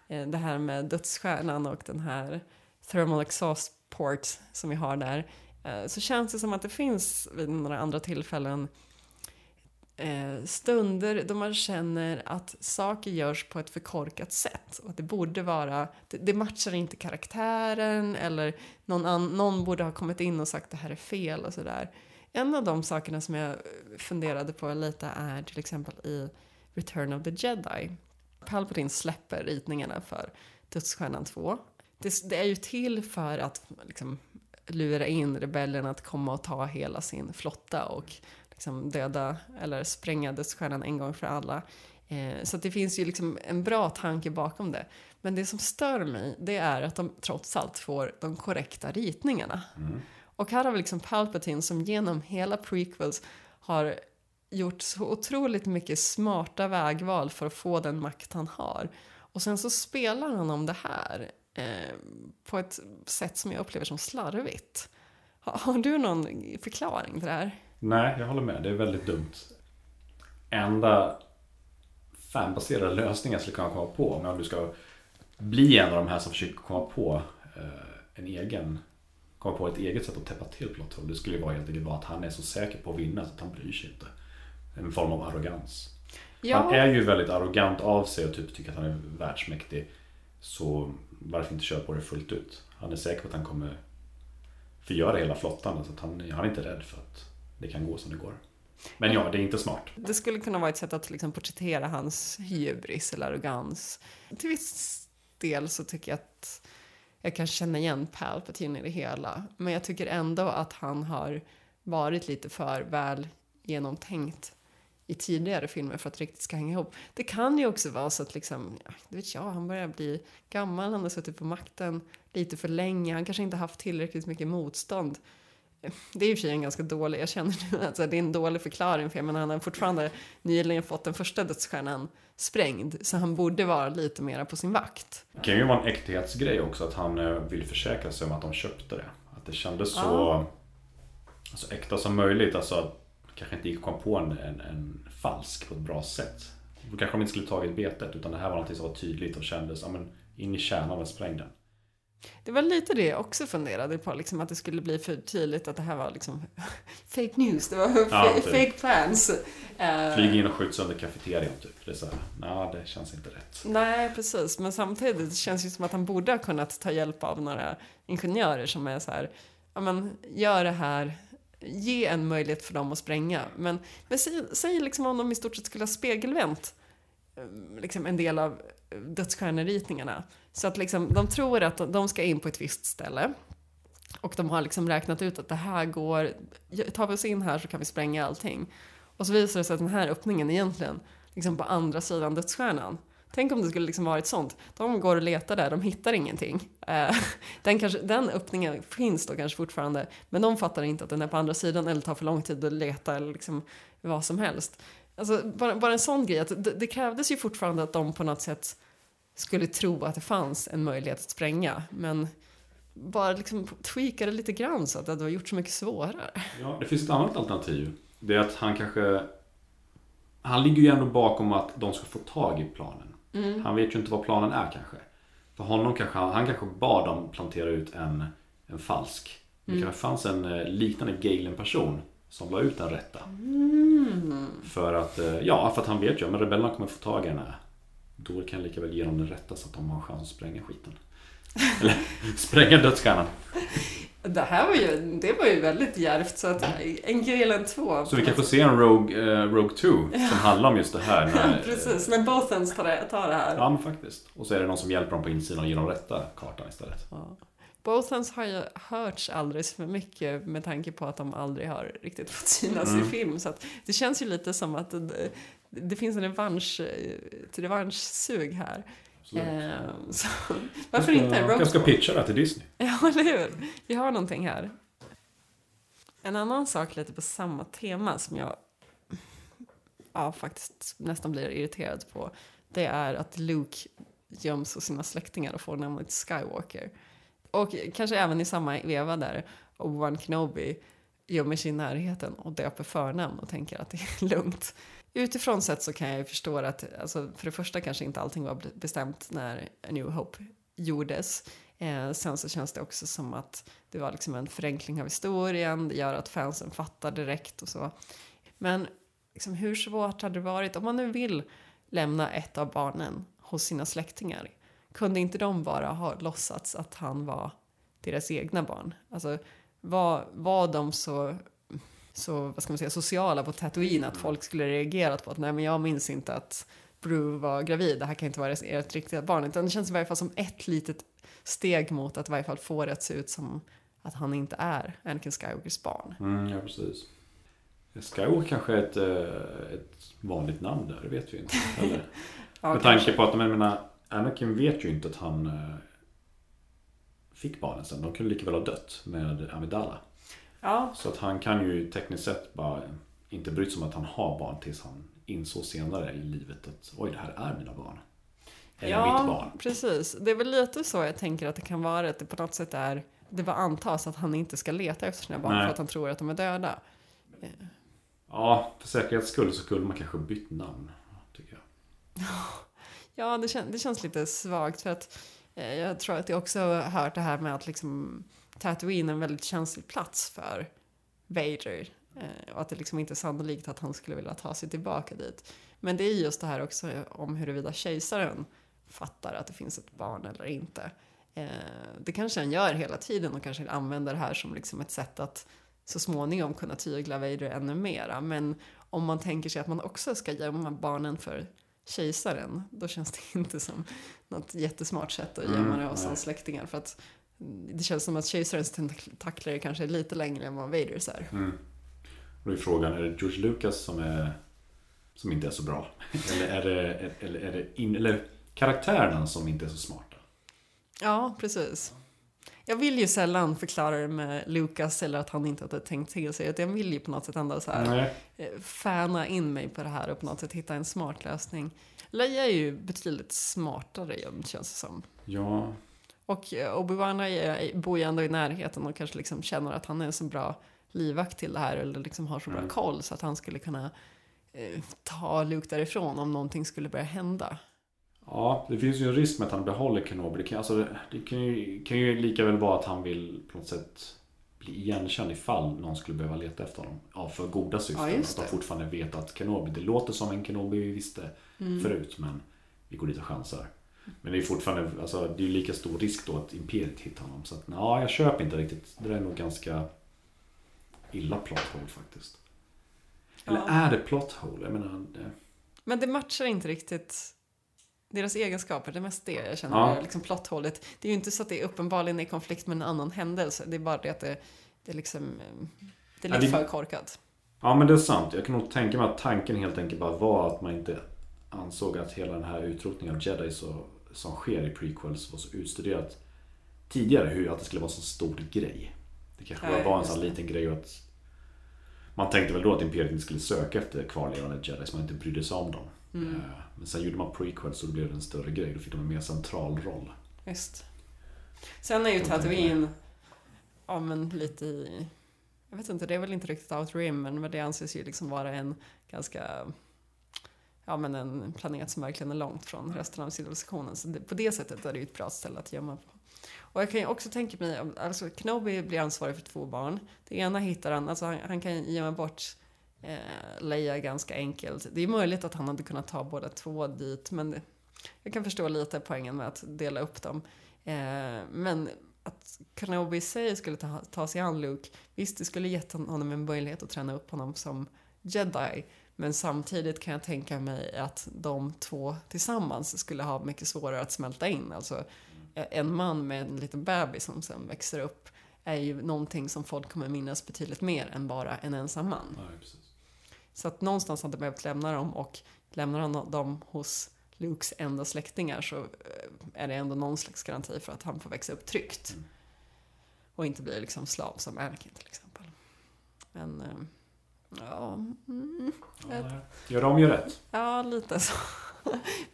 eh, det här med dödsstjärnan och den här thermal exhaust port som vi har där. Eh, så känns det som att det finns vid några andra tillfällen eh, stunder då man känner att saker görs på ett förkorkat sätt. Och att det borde vara, det, det matchar inte karaktären eller någon, an, någon borde ha kommit in och sagt det här är fel och sådär. En av de sakerna som jag funderade på lite är till exempel i Return of the Jedi. Palpatine släpper ritningarna för Dödsstjärnan 2. Det, det är ju till för att liksom, lura in rebellerna att komma och ta hela sin flotta och liksom döda eller spränga dödsstjärnan en gång för alla. Eh, så det finns ju liksom en bra tanke bakom det. Men det som stör mig, det är att de trots allt får de korrekta ritningarna. Mm. Och här har vi liksom Palpatine som genom hela prequels har gjort så otroligt mycket smarta vägval för att få den makt han har. Och sen så spelar han om det här eh, på ett sätt som jag upplever som slarvigt. Har, har du någon förklaring till det här? Nej, jag håller med. Det är väldigt dumt. Enda fanbaserade lösningen jag skulle kunna komma på om du ska bli en av de här som försöker komma på eh, en egen komma på ett eget sätt att täppa till plot hole. Det skulle ju vara helt enkelt vara att han är så säker på att vinna så att han bryr sig inte. En form av arrogans. Ja. Han är ju väldigt arrogant av sig och typ tycker att han är världsmäktig. Så varför inte köra på det fullt ut? Han är säker på att han kommer förgöra hela flottan. Så att han, han är inte rädd för att det kan gå som det går. Men ja, det är inte smart. Det skulle kunna vara ett sätt att liksom porträttera hans hybris eller arrogans. Till viss del så tycker jag att jag kan känna igen Palpatine i det hela. Men jag tycker ändå att han har varit lite för väl genomtänkt i tidigare filmer för att det riktigt ska hänga ihop. Det kan ju också vara så att liksom, ja, det vet jag, han börjar bli gammal, han har suttit på makten lite för länge, han kanske inte haft tillräckligt mycket motstånd. Det är i och för sig en ganska dålig, jag känner nu att det är en dålig förklaring för jag menar han har fortfarande nyligen fått den första dödsstjärnan sprängd så han borde vara lite mera på sin vakt. Det kan ju vara en äkthetsgrej också att han eh, vill försäkra sig om att de köpte det. Att det kändes så Ja. alltså, äkta som möjligt. Alltså att kanske inte gick att komma på en, en, en falsk på ett bra sätt. Då kanske de inte skulle tagit betet utan det här var något som var tydligt och kändes ja, men, in i kärnan och spräng den. Det var lite det jag också funderade på, liksom att det skulle bli för tydligt att det här var liksom (laughs) fake news, det var Ja, typ. fake plans. Eh, Flyga in och skjuta sönder kafeterian typ. Det är så här, nej det känns inte rätt. Nej, precis. Men samtidigt känns det som att han borde ha kunnat ta hjälp av några ingenjörer som är så här, ja men gör det här, ge en möjlighet för dem att spränga. Men, men säg, säg liksom om de i stort sett skulle ha spegelvänt eh, liksom en del av dödsstjärneritningarna. Så att liksom, de tror att de ska in på ett visst ställe. Och de har liksom räknat ut att det här går, tar vi oss in här så kan vi spränga allting. Och så visar det sig att den här öppningen egentligen liksom på andra sidan dödsstjärnan. Tänk om det skulle liksom varit sånt. De går och letar där, de hittar ingenting. Eh, (laughs) den, kanske, den öppningen finns då kanske fortfarande, men de fattar inte att den är på andra sidan eller tar för lång tid att leta eller liksom vad som helst. Alltså, bara, bara en sån grej, att det, det krävdes ju fortfarande att de på något sätt skulle tro att det fanns en möjlighet att spränga, men bara liksom tweaka det lite grann så att det hade gjort så mycket svårare. Ja, det finns ett annat alternativ. Det är att han kanske... Han ligger ju ändå bakom att de ska få tag i planen. Mm. Han vet ju inte vad planen är kanske. För honom kanske han, kanske bad dem plantera ut en, en falsk. Det Mm. kanske fanns en eh, liknande Galen-person som la ut den rätta. Mm. För att, eh, ja, för att han vet ju att rebellerna kommer få tag i den här. Då kan jag lika väl ge dem den rätta så att de har en chans att spränga skiten. Eller (laughs) spränga dödsstjärnan. Det här var ju, det var ju väldigt djärvt så att en Galen 2. Så vi kan få se en Rogue, eh, Rogue 2 som handlar om just det här. När, Precis, när Bothans tar det, tar det här. Ja men faktiskt. Och så är det någon som hjälper dem på insidan och ger dem rätta kartan istället. Ja. Bothans har ju hörts alldeles för mycket med tanke på att de aldrig har riktigt fått synas Mm. i film. Så att det känns ju lite som att det, finns en revansch, ett revanschsug här. Eh, så, (laughs) varför inte en Jag Rogue ska pitcha det till Disney. (laughs) Ja, eller hur? Vi har någonting här. En annan sak lite på samma tema som jag ja, faktiskt nästan blir irriterad på. Det är att Luke göms hos sina släktingar och får namnet Skywalker. Och kanske även i samma veva där Obi-Wan Kenobi gömmer sig i närheten och döper förnamn och tänker att det är (laughs) lugnt. Utifrån sett så kan jag ju förstå att, alltså, för det första kanske inte allting var bestämt när A New Hope gjordes. Eh, sen så känns det också som att det var liksom en förenkling av historien, det gör att fansen fattar direkt och så. Men liksom, hur svårt hade det varit om man nu vill lämna ett av barnen hos sina släktingar? Kunde inte de bara ha låtsats att han var deras egna barn? Alltså, var, var de så, så vad ska man säga, sociala på Tatooine att folk skulle reagerat på att nej men jag minns inte att Bru var gravid, det här kan inte vara ert riktiga barn. Utan det känns i varje fall som ett litet steg mot att i varje fall få det att se ut som att han inte är Anakin Skywalkers barn. Mm, ja, precis. Skywalker kanske är ett, eh, ett vanligt namn där, det vet vi inte. (laughs) Eller? Ja, Med tanke på att jag menar, Anakin vet ju inte att han eh, fick barnen sen. De kunde lika väl ha dött med Amidala. Ja. Så att han kan ju tekniskt sett bara inte bryta sig om att han har barn tills han insåg senare i livet att oj, det här är mina barn. Eller mitt barn. precis. Det är väl lite så jag tänker att det kan vara att det på något sätt är det var antas att han inte ska leta efter sina barn Nej. för att han tror att de är döda. Ja, för säkerhets skull så skulle man kanske bytt namn. Tycker jag. (laughs) Ja, det, kän det känns lite svagt för att eh, jag tror att jag också har hört det här med att liksom Tatooine en väldigt känslig plats för Vader. Eh, och att det liksom inte är sannolikt att han skulle vilja ta sig tillbaka dit. Men det är just det här också om huruvida kejsaren fattar att det finns ett barn eller inte. Eh, det kanske han gör hela tiden och kanske använder det här som liksom ett sätt att så småningom kunna tygla Vader ännu mera. Men om man tänker sig att man också ska gömma barnen för kejsaren, då känns det (laughs) inte som något jättesmart sätt att gömma Mm, det hos hans släktingar. För att det känns som att kejsarens tentakler kanske är lite längre än vad Vaders är. Mm. Då är frågan, är det George Lucas som är som inte är så bra? (laughs) Eller är det, eller är det in, eller karaktärerna som inte är så smarta? Ja, precis. Jag vill ju sällan förklara det med Lucas eller att han inte hade tänkt till sig. Jag vill ju på något sätt ändå så här Nej. eh, fäna in mig på det här och på något sätt hitta en smart lösning. Leia är ju betydligt smartare känns det som. Ja, Och eh, Obi-Wan bor ju ändå i närheten och kanske liksom känner att han är en så bra livvakt till det här eller liksom har så bra Mm. koll så att han skulle kunna eh, ta Luke därifrån om någonting skulle börja hända. ja, det finns ju en risk med att han behåller Kenobi. Det kan, alltså, det kan, ju, kan ju lika väl vara att han vill på något sätt bli igenkänd ifall någon skulle behöva leta efter honom. Ja, för goda syften. Ja, att de fortfarande vet att Kenobi, det låter som en Kenobi vi visste Mm. förut, men vi går dit och chansar. Men det är fortfarande, alltså, det är lika stor risk då att Imperiet hittar honom. Så att, ja, jag köper inte riktigt. Det där är nog ganska illa plot hole faktiskt. Eller Ja. är det plot hole? Jag menar, det... Men det matchar inte riktigt deras egenskaper. Det är mest det jag känner Ja. är liksom plotthållet. Det är ju inte så att det är uppenbarligen i konflikt med en annan händelse. Det är bara det att det, det är liksom... Det är Ja, lite det- för korkat. Ja men det är sant. Jag kan nog tänka mig att tanken helt enkelt bara var att man inte ansåg att hela den här utrotningen av Jedi så, som sker i prequels var så utstuderat tidigare. Hur att det skulle vara så stor grej. Det kanske bara var en just sån liten grej att man tänkte väl då att Imperiet inte skulle söka efter kvarlevande Jedi så man inte brydde sig om dem. Mm. Eh, Men sen gjorde man prequels och då blev det en större grej. Då fick de en mer central roll. Visst. Sen är ju Tatooine, ja men lite i, jag vet inte, det är väl inte riktigt out rim, men det anses ju liksom vara en ganska, ja men en planet som verkligen är långt från resten av civilisationen. Så det, på det sättet är det ju ett bra ställe att gömma på. Och jag kan ju också tänka mig, alltså Kenobi blir ansvarig för två barn. Det ena hittar han, alltså han, han kan gömma bort eh, Leia ganska enkelt. Det är möjligt att han hade kunnat ta båda två dit, men det, jag kan förstå lite poängen med att dela upp dem. Eh, men att Kenobi i sig skulle ta, ta sig an Luke, visst det skulle gett honom en möjlighet att träna upp honom som jedi. Men samtidigt kan jag tänka mig att de två tillsammans skulle ha mycket svårare att smälta in. Alltså eh, en man med en liten bebis som sen växer upp är ju någonting som folk kommer minnas betydligt mer än bara en ensam man. Ja. Så att någonstans hade behövt lämna dem och lämnar han dem hos Lukes enda släktingar så eh, är det ändå någon slags garanti för att han får växa upp tryggt. Mm. Och inte bli liksom slav som Anakin till exempel. Men, eh, ja... Mm, jag- Gör de ju rätt. ja, lite så.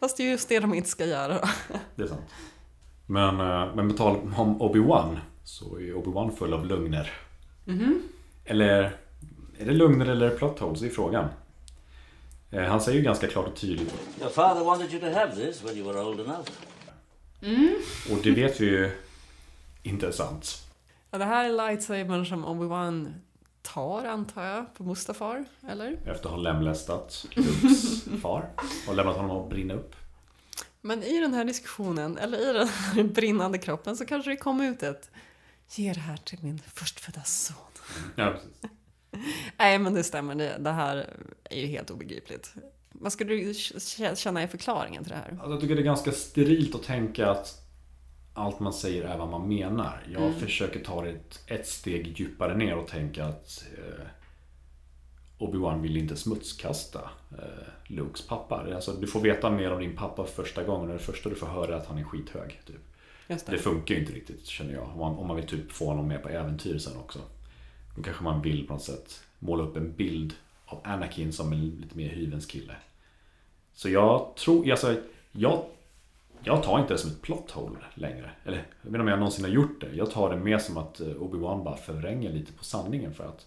Fast det är just det de inte ska göra då. Det är sant. Men, eh, men på tal om Obi-Wan så är Obi-Wan full av lögner. Mhm. Eller är det lögner eller plot holes? Är frågan. Eh, Han säger ju ganska klart och tydligt. Your father wanted you to have this when you were old enough. Mm. Och det vet vi ju inte är sant. Ja, det här är lightsabern som Obi-Wan tar, antar jag, på Mustafar, eller? Efter att ha lemlästat Lukes (laughs) far och lämnat honom att brinna upp. Men i den här diskussionen, eller i den här brinnande kroppen, så kanske det kom ut ett Ge det här till min förstfödda son. Ja, precis. (laughs) Nej, men det stämmer. Det, det här är ju helt obegripligt. Vad skulle du känna är förklaringen till det här? Alltså, jag tycker det är ganska sterilt att tänka att allt man säger är vad man menar. Jag Mm. försöker ta det ett, ett steg djupare ner och tänka att eh, Obi-Wan vill inte smutskasta eh, Lukes pappa. Alltså, du får veta mer om din pappa första gången och det första du får höra är att han är skithög. Typ. Det. Det funkar ju inte riktigt känner jag. Om man, om man vill typ få honom med på äventyr sen också. Då kanske man vill på något sätt måla upp en bild av Anakin som en lite mer hyvens kille. Så jag tror, alltså jag, jag tar inte det som ett plot hole längre. Eller jag vet inte om jag någonsin har gjort det. Jag tar det mer som att eh, Obi-Wan bara förvränger lite på sanningen för att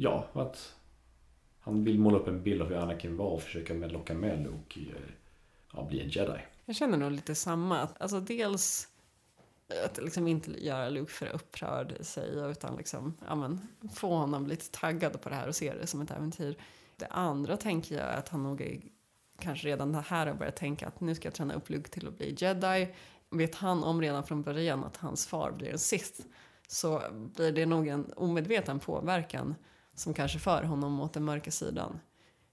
Ja, för att han vill måla upp en bild av hur Anakin var och försöka med, locka med Luke i, ja, eh, bli en jedi. Jag känner nog lite samma. Alltså dels att liksom inte göra Luke för upprörd i sig utan liksom, ja, men, få honom lite taggad på det här och se det som ett äventyr. Det andra tänker jag är att han nog är, kanske redan det här har börjat tänka att nu ska jag träna upp Luke till att bli jedi. Vet han om redan från början att hans far blir en sith så blir det nog en omedveten påverkan som kanske för honom mot den mörka sidan.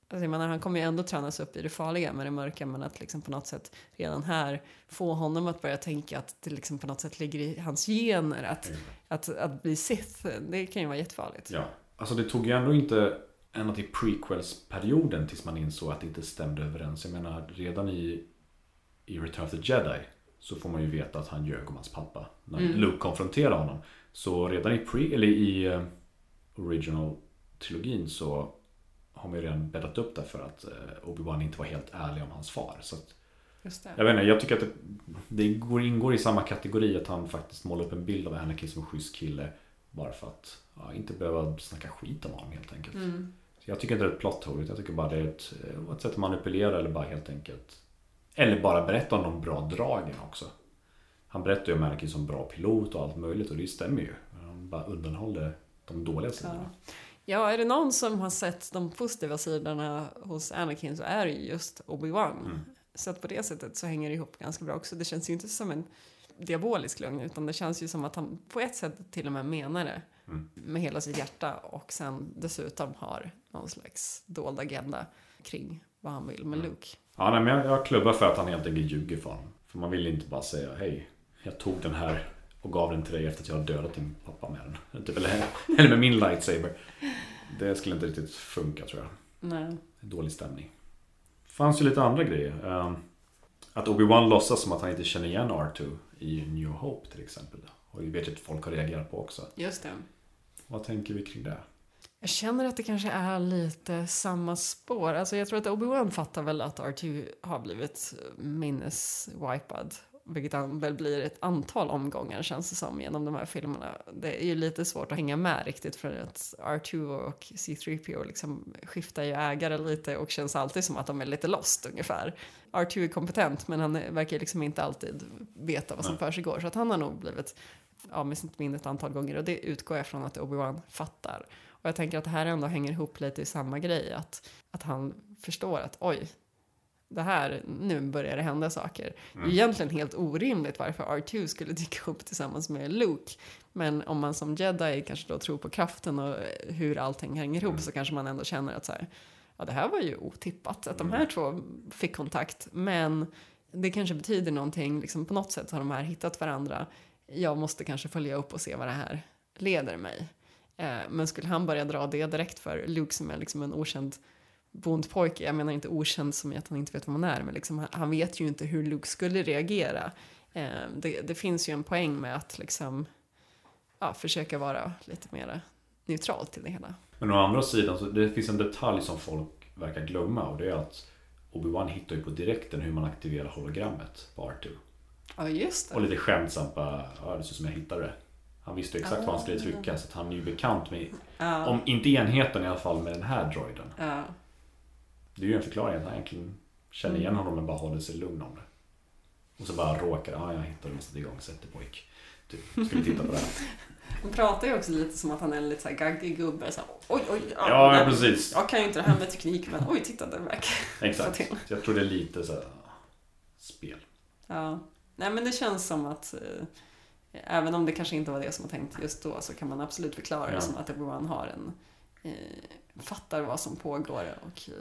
Alltså jag menar, han kommer ju ändå tränas upp i det farliga med det mörka men att liksom på något sätt redan här få honom att börja tänka att det liksom på något sätt ligger i hans gener att, att, att bli Sith, det kan ju vara jättefarligt. Ja, alltså det tog ju ändå inte ända till prequels-perioden tills man insåg att det inte stämde överens. Jag menar, redan i, i Return of the Jedi så får man ju veta att han ljög om hans pappa. När Mm. Luke konfronterar honom. Så redan i, pre, eller i eh, original-trilogin så har man ju redan bäddat upp det för att eh, Obi-Wan inte var helt ärlig om hans far. Så att, Just det. jag vet inte, jag tycker att det, det går, ingår i samma kategori att han faktiskt målar upp en bild av Anakin som en schysst kille. Bara för att ja, inte behöva snacka skit om honom helt enkelt. Mm. Så jag tycker inte det är ett plot hole, jag tycker bara det är ett, ett sätt att manipulera eller bara helt enkelt Eller bara berätta om de bra dragen också Han berättar ju om Anakin som bra pilot och allt möjligt och det stämmer ju Han bara undanhåller de dåliga sidorna Ja, är det någon som har sett de positiva sidorna hos Anakin så är det ju just Obi-Wan. Mm. Så att på det sättet så hänger det ihop ganska bra också. Det känns ju inte som en diabolisk lögn utan det känns ju som att han på ett sätt till och med menar det Mm. med hela sitt hjärta och sen dessutom har någon slags dold agenda kring vad han vill med Luke. Ja, nej, men jag, jag klubbar för att han helt enkelt ljuger för honom För man vill inte bara säga hej Jag tog den här och gav den till dig efter att jag har dödat din pappa med den (laughs) Typ, eller, eller med min lightsaber Det skulle inte riktigt funka tror jag Nej. Dålig stämning. fanns ju lite andra grejer. Ehm, Att Obi-Wan låtsas som att han inte känner igen R2 i New Hope till exempel. Och vi vet ju att folk har reagerat på också. Just det. Vad tänker vi kring det? Jag känner att det kanske är lite samma spår. Alltså jag tror att Obi-Wan fattar väl att R2 har blivit minneswipad. Vilket han väl blir ett antal omgångar känns det som genom de här filmerna. Det är ju lite svårt att hänga med riktigt för att R2 och C3PO liksom skiftar ju ägare lite och känns alltid som att de är lite lost ungefär. R2 är kompetent men han verkar liksom inte alltid veta vad som försiggår. Så att han har nog blivit av med sitt minne ett antal gånger och det utgår jag från att Obi-Wan fattar. Och jag tänker att det här ändå hänger ihop lite i samma grej. Att, att han förstår att oj, det här, nu börjar det hända saker. Det är Mm. egentligen helt orimligt varför R2 skulle dyka upp tillsammans med Luke. Men om man som jedi kanske då tror på kraften och hur allting hänger ihop så kanske man ändå känner att så här, ja det här var ju otippat att de här två fick kontakt. Men det kanske betyder någonting, liksom på något sätt har de här hittat varandra. Jag måste kanske följa upp och se vad det här leder mig. Eh, men skulle han börja dra det direkt för Luke som är liksom en okänd bondpojke, jag menar inte okänd som i att han inte vet vad man är, men liksom, han- han vet ju inte hur Luke skulle reagera. Eh, det, det finns ju en poäng med att liksom, ja, försöka vara lite mer neutral till det hela. Men å andra sidan så det finns en detalj som folk verkar glömma och det är att Obi-Wan hittar ju på direkten hur man aktiverar hologrammet på R2. Ja, just det. Och lite skämtsamt bara, ja det ser ut som jag hittade det. Han visste exakt vad han skulle trycka så att han är ju bekant med, Ja. om inte enheten i alla fall med den här droiden. Ja. Det är ju en förklaring att han egentligen känner igen Mm. honom men bara håller sig lugn om det. Och så bara råkar ja jag hittade det, måste igång, sätt dig pojk. Typ, ska vi titta på det här? (laughs) Han pratar ju också lite som att han är en lite så här gaggig gubbe. Så här, oj, oj, Ja, nej, precis. Jag kan ju inte det här med teknik, men oj, titta, den verkar Exakt. Jag tror det är lite så här spel. Ja. Nej, men det känns som att eh, även om det kanske inte var det som var tänkt just då så kan man absolut förklara det som att Obi-Wan har en eh, fattar vad som pågår och, eh,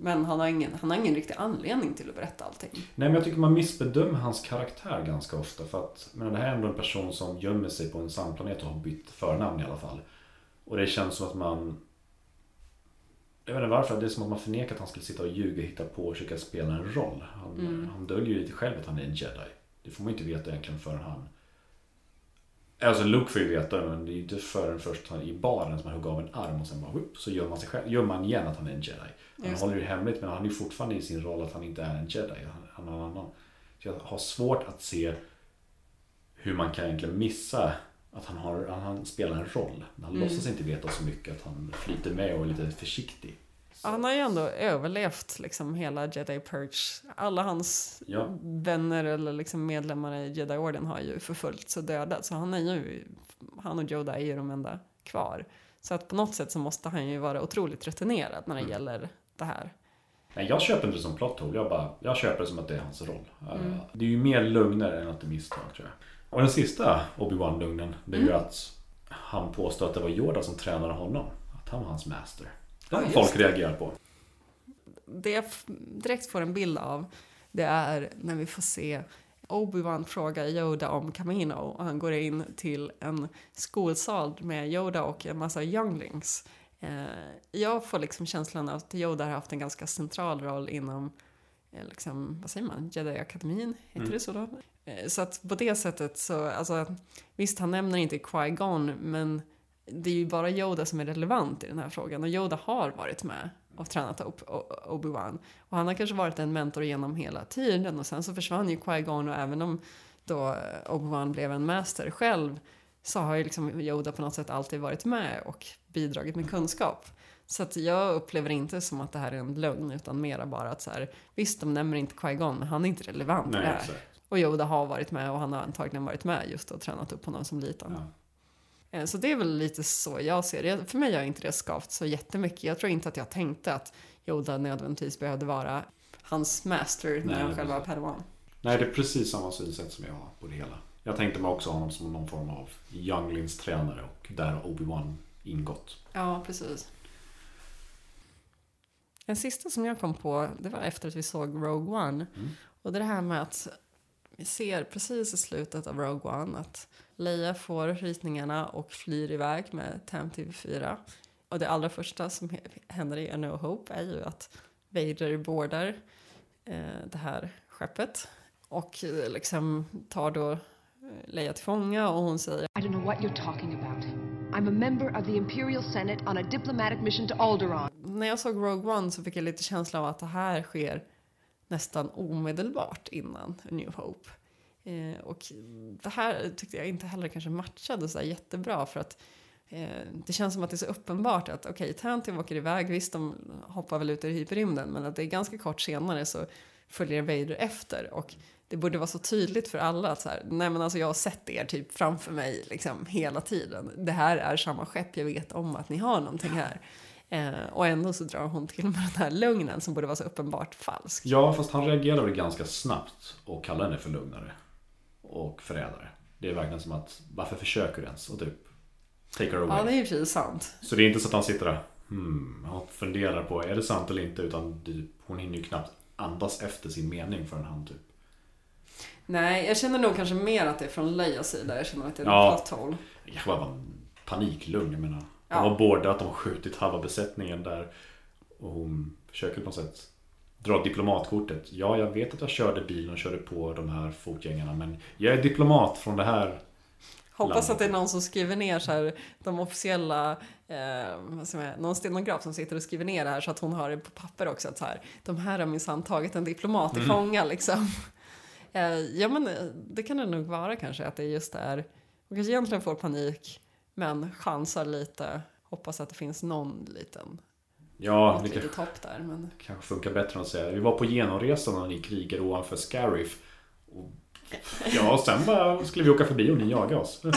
men han har, ingen, han har ingen riktig anledning till att berätta allting. Nej men jag tycker man missbedömer hans karaktär ganska ofta för att men det här är ändå en person som gömmer sig på en sandplanet och har bytt förnamn i alla fall. Och det känns som att man jag vet inte varför, det är som att man förnekar att han skulle sitta och ljuga, hitta på och försöka spela en roll. Han, Mm. han döljer ju lite själv att han är en jedi. Det får man inte veta egentligen förrän han... Alltså Luke får ju veta men det är ju inte förrän först han, i baren som han hugger av en arm och sen bara whoop, så gör man, sig själv, gör man igen att han är en jedi. Han Just håller det hemligt men han är ju fortfarande i sin roll att han inte är en jedi. Han, han är en annan. Så jag har svårt att se hur man kan egentligen missa att han, har, han spelar en roll. Han Mm. låtsas inte veta så mycket, att han flyter med och är lite försiktig. Han har ju ändå överlevt liksom hela Jedi Purge. Alla hans Ja. vänner eller liksom medlemmar i Jedi-orden har ju förföljts och dödats. Så han är ju, han och Yoda är ju de enda kvar. Så att på något sätt så måste han ju vara otroligt rutinerad när det Mm. gäller det här. Nej, jag köper inte det som plot hole. Jag, bara, jag köper det som att det är hans roll. Mm. Uh, Det är ju mer lögner än att det är misstag tror jag. Och den sista Obi-Wan-lögnen, det är ju Mm. att han påstår att det var Yoda som tränade honom. Att han var hans master. Ja, folk reagerar på. Det jag direkt får en bild av det är när vi får se Obi-Wan fråga Yoda om Camino och han går in till en skolsal med Yoda och en massa younglings. Eh, jag får liksom känslan att Yoda har haft en ganska central roll inom eh, liksom, vad säger man, Jedi-akademin, heter Mm. det så då? Eh, Så att på det sättet så, alltså visst han nämner inte Qui-Gon men det är ju bara Yoda som är relevant i den här frågan och Yoda har varit med och tränat upp Obi-Wan. Och han har kanske varit en mentor genom hela tiden och sen så försvann ju Qui-Gon och även om då Obi-Wan blev en master själv så har ju liksom Yoda på något sätt alltid varit med och bidragit med kunskap. Så att jag upplever inte som att det här är en lögn utan mera bara att så här, visst de nämner inte Qui-Gon men han är inte relevant i Nej, det här. exakt. Och Yoda har varit med och han har antagligen varit med just och tränat upp honom som liten. Eh, Så det är väl lite så jag ser det. För mig har inte det skavt så jättemycket. Jag tror inte att jag tänkte att Yoda nödvändigtvis behövde vara hans master när han själv var padawan. Nej, det är precis samma synsätt som jag har på det hela. Jag tänkte mig också honom som någon form av younglings tränare och där har Obi-Wan ingått. Ja, precis. En sista som jag kom på, det var efter att vi såg Rogue One. Och det är det här med att vi ser precis i slutet av Rogue One att Leia får ritningarna och flyr iväg med TAM TV4. Och det allra första som händer i A No Hope är ju att Vader boardar eh, det här skeppet och eh, liksom tar då eh, Leia till fånga och hon säger I don't know what you're talking about. I'm a member of the Imperial Senate on a diplomatic mission to Alderaan. När jag såg Rogue One så fick jag lite känsla av att det här sker nästan omedelbart innan A New Hope. Eh, och det här tyckte jag inte heller kanske matchade så här jättebra för att eh, det känns som att det är så uppenbart att okej, okay, Tantive åker iväg, visst de hoppar väl ut ur hyperrymden men att det är ganska kort senare så följer Vader efter och det borde vara så tydligt för alla att så här, nej men alltså jag har sett er typ framför mig liksom hela tiden. Det här är samma skepp, jag vet om att ni har någonting här. Eh, och ändå så drar hon till med den här lögnen som borde vara så uppenbart falsk. Ja, fast han reagerade väl ganska snabbt och kallade henne för lugnare och förrädare. Det är verkligen som att, varför försöker du ens? Och typ, take her away. Ja, det är ju precis sant. Så det är inte så att han sitter där hmm, och funderar på, är det sant eller inte? Utan typ, hon hinner ju knappt andas efter sin mening förrän han typ Nej, jag känner nog kanske mer att det är från Leias sida. Jag känner att det är Ja. ja. plot hole. Det kanske bara var en paniklugn. Jag menar, Ja. de var båda att de har skjutit halva besättningen där. Och hon försöker på något sätt dra diplomatkortet. Ja, jag vet att jag körde bilen och körde på de här fotgängarna. Men jag är diplomat från det här Hoppas landet. att det är någon som skriver ner så här, de officiella, eh, som är, någon stenograf som sitter och skriver ner det här så att hon har det på papper också. Att så här, de här har minsann tagit en diplomat i Mm. fånga liksom. (laughs) Eh, ja men eh, det kan det nog vara kanske att det just är, hon kanske egentligen får panik men chansar lite, hoppas att det finns någon liten, Ja, det litet kanske, hopp där. Men... kanske funkar bättre än att säga. Vi var på genomresan när ni krigade ovanför Scarif. Och, ja, och sen bara skulle vi åka förbi och ni jagade oss. (laughs)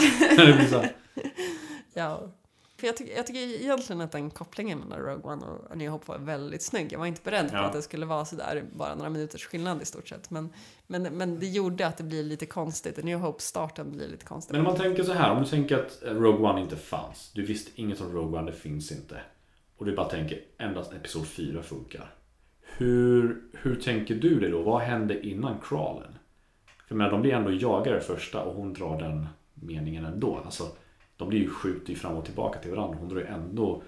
Ja. För jag, tycker, jag tycker egentligen att den kopplingen mellan Rogue One och A New Hope var väldigt snygg. Jag var inte beredd på Ja. att det skulle vara sådär bara några minuters skillnad i stort sett. Men, men, men det gjorde att det blir lite konstigt. A New Hope-starten blir lite konstig. Men om man tänker så här, om du tänker att Rogue One inte fanns. Du visste inget om Rogue One, det finns inte. Och du bara tänker endast Episod 4 funkar. Hur, hur tänker du det då? Vad hände innan crawlen? För men de blir ändå jagade första och hon drar den meningen ändå. Alltså, de blir ju skjuter ju fram och tillbaka till varandra. Hon drar ju ändå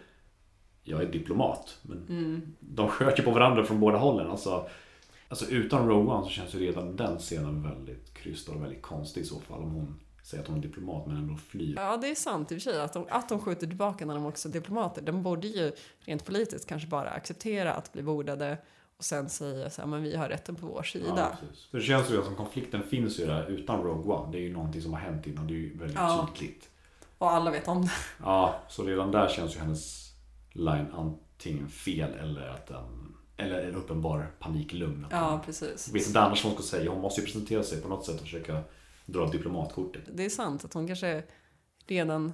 Jag är diplomat. Men Mm. de sköt ju på varandra från båda hållen. Alltså, alltså utan One så känns ju redan den scenen väldigt krystad och väldigt konstig i så fall. Om hon säger att hon är diplomat men ändå flyr. Ja, det är sant i och för sig. Att de, att de skjuter tillbaka när de också är diplomater. De borde ju rent politiskt kanske bara acceptera att bli bordade och sen säga så här, men vi har rätten på vår sida. Ja, det känns ju som konflikten finns ju där utan Rogue One. Det är ju någonting som har hänt innan. Det är ju väldigt Ja. tydligt. Och alla vet om det. Ja, så redan där känns ju hennes line antingen fel eller att den eller en uppenbar paniklugn. Att Ja, precis. vet inte annars vad hon ska säga. Hon måste ju presentera sig på något sätt och försöka dra diplomatkortet. Det är sant att hon kanske redan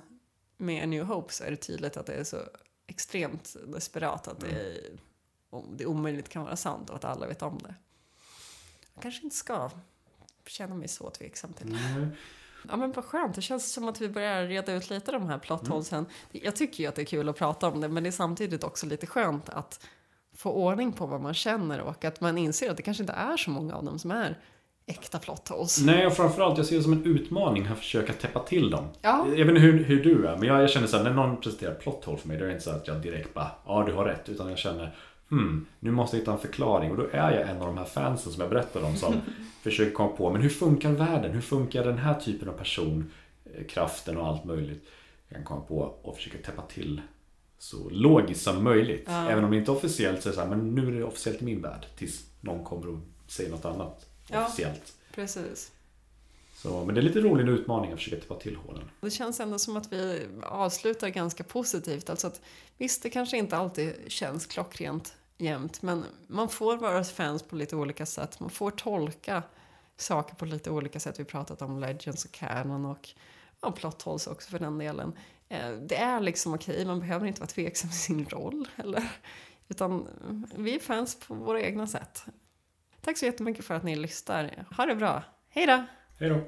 med A New Hope så är det tydligt att det är så extremt desperat att det, är, om det omöjligt kan vara sant och att alla vet om det. Jag kanske inte ska känna mig så tveksam till. Nej. Ja men vad skönt, det känns som att vi börjar reda ut lite de här plotthålsen. Jag tycker ju att det är kul att prata om det men det är samtidigt också lite skönt att få ordning på vad man känner och att man inser att det kanske inte är så många av dem som är äkta plotholes. Nej, och framförallt jag ser det som en utmaning att försöka täppa till dem. Ja. Jag vet inte hur, hur du är, men jag, jag känner så här, när någon presenterar plot hole för mig, då är det inte så att jag direkt bara, ja du har rätt, utan jag känner, hmm, nu måste jag hitta en förklaring. Och då är jag en av de här fansen som jag berättade om som (laughs) försöker komma på, men hur funkar världen? Hur funkar den här typen av person? Eh, Kraften och allt möjligt. Jag kan komma på och försöka täppa till så logiskt som möjligt. Ja. Även om det inte är officiellt så är det så här, men nu är det officiellt i min värld. Tills någon kommer och säger något annat Ja. officiellt. Precis. Så, men det är lite rolig utmaning att försöka täppa till hålen. Det känns ändå som att vi avslutar ganska positivt. Alltså att, visst, det kanske inte alltid känns klockrent jämt, men man får vara fans på lite olika sätt. Man får tolka saker på lite olika sätt. Vi pratat om Legends och Canon och ja, plot holes också för den delen. Eh, Det är liksom okej, man behöver inte vara tveksam i sin roll heller. Utan vi är fans på våra egna sätt. Tack så jättemycket för att ni lyssnar. Ha det bra. Hej då! Hej då!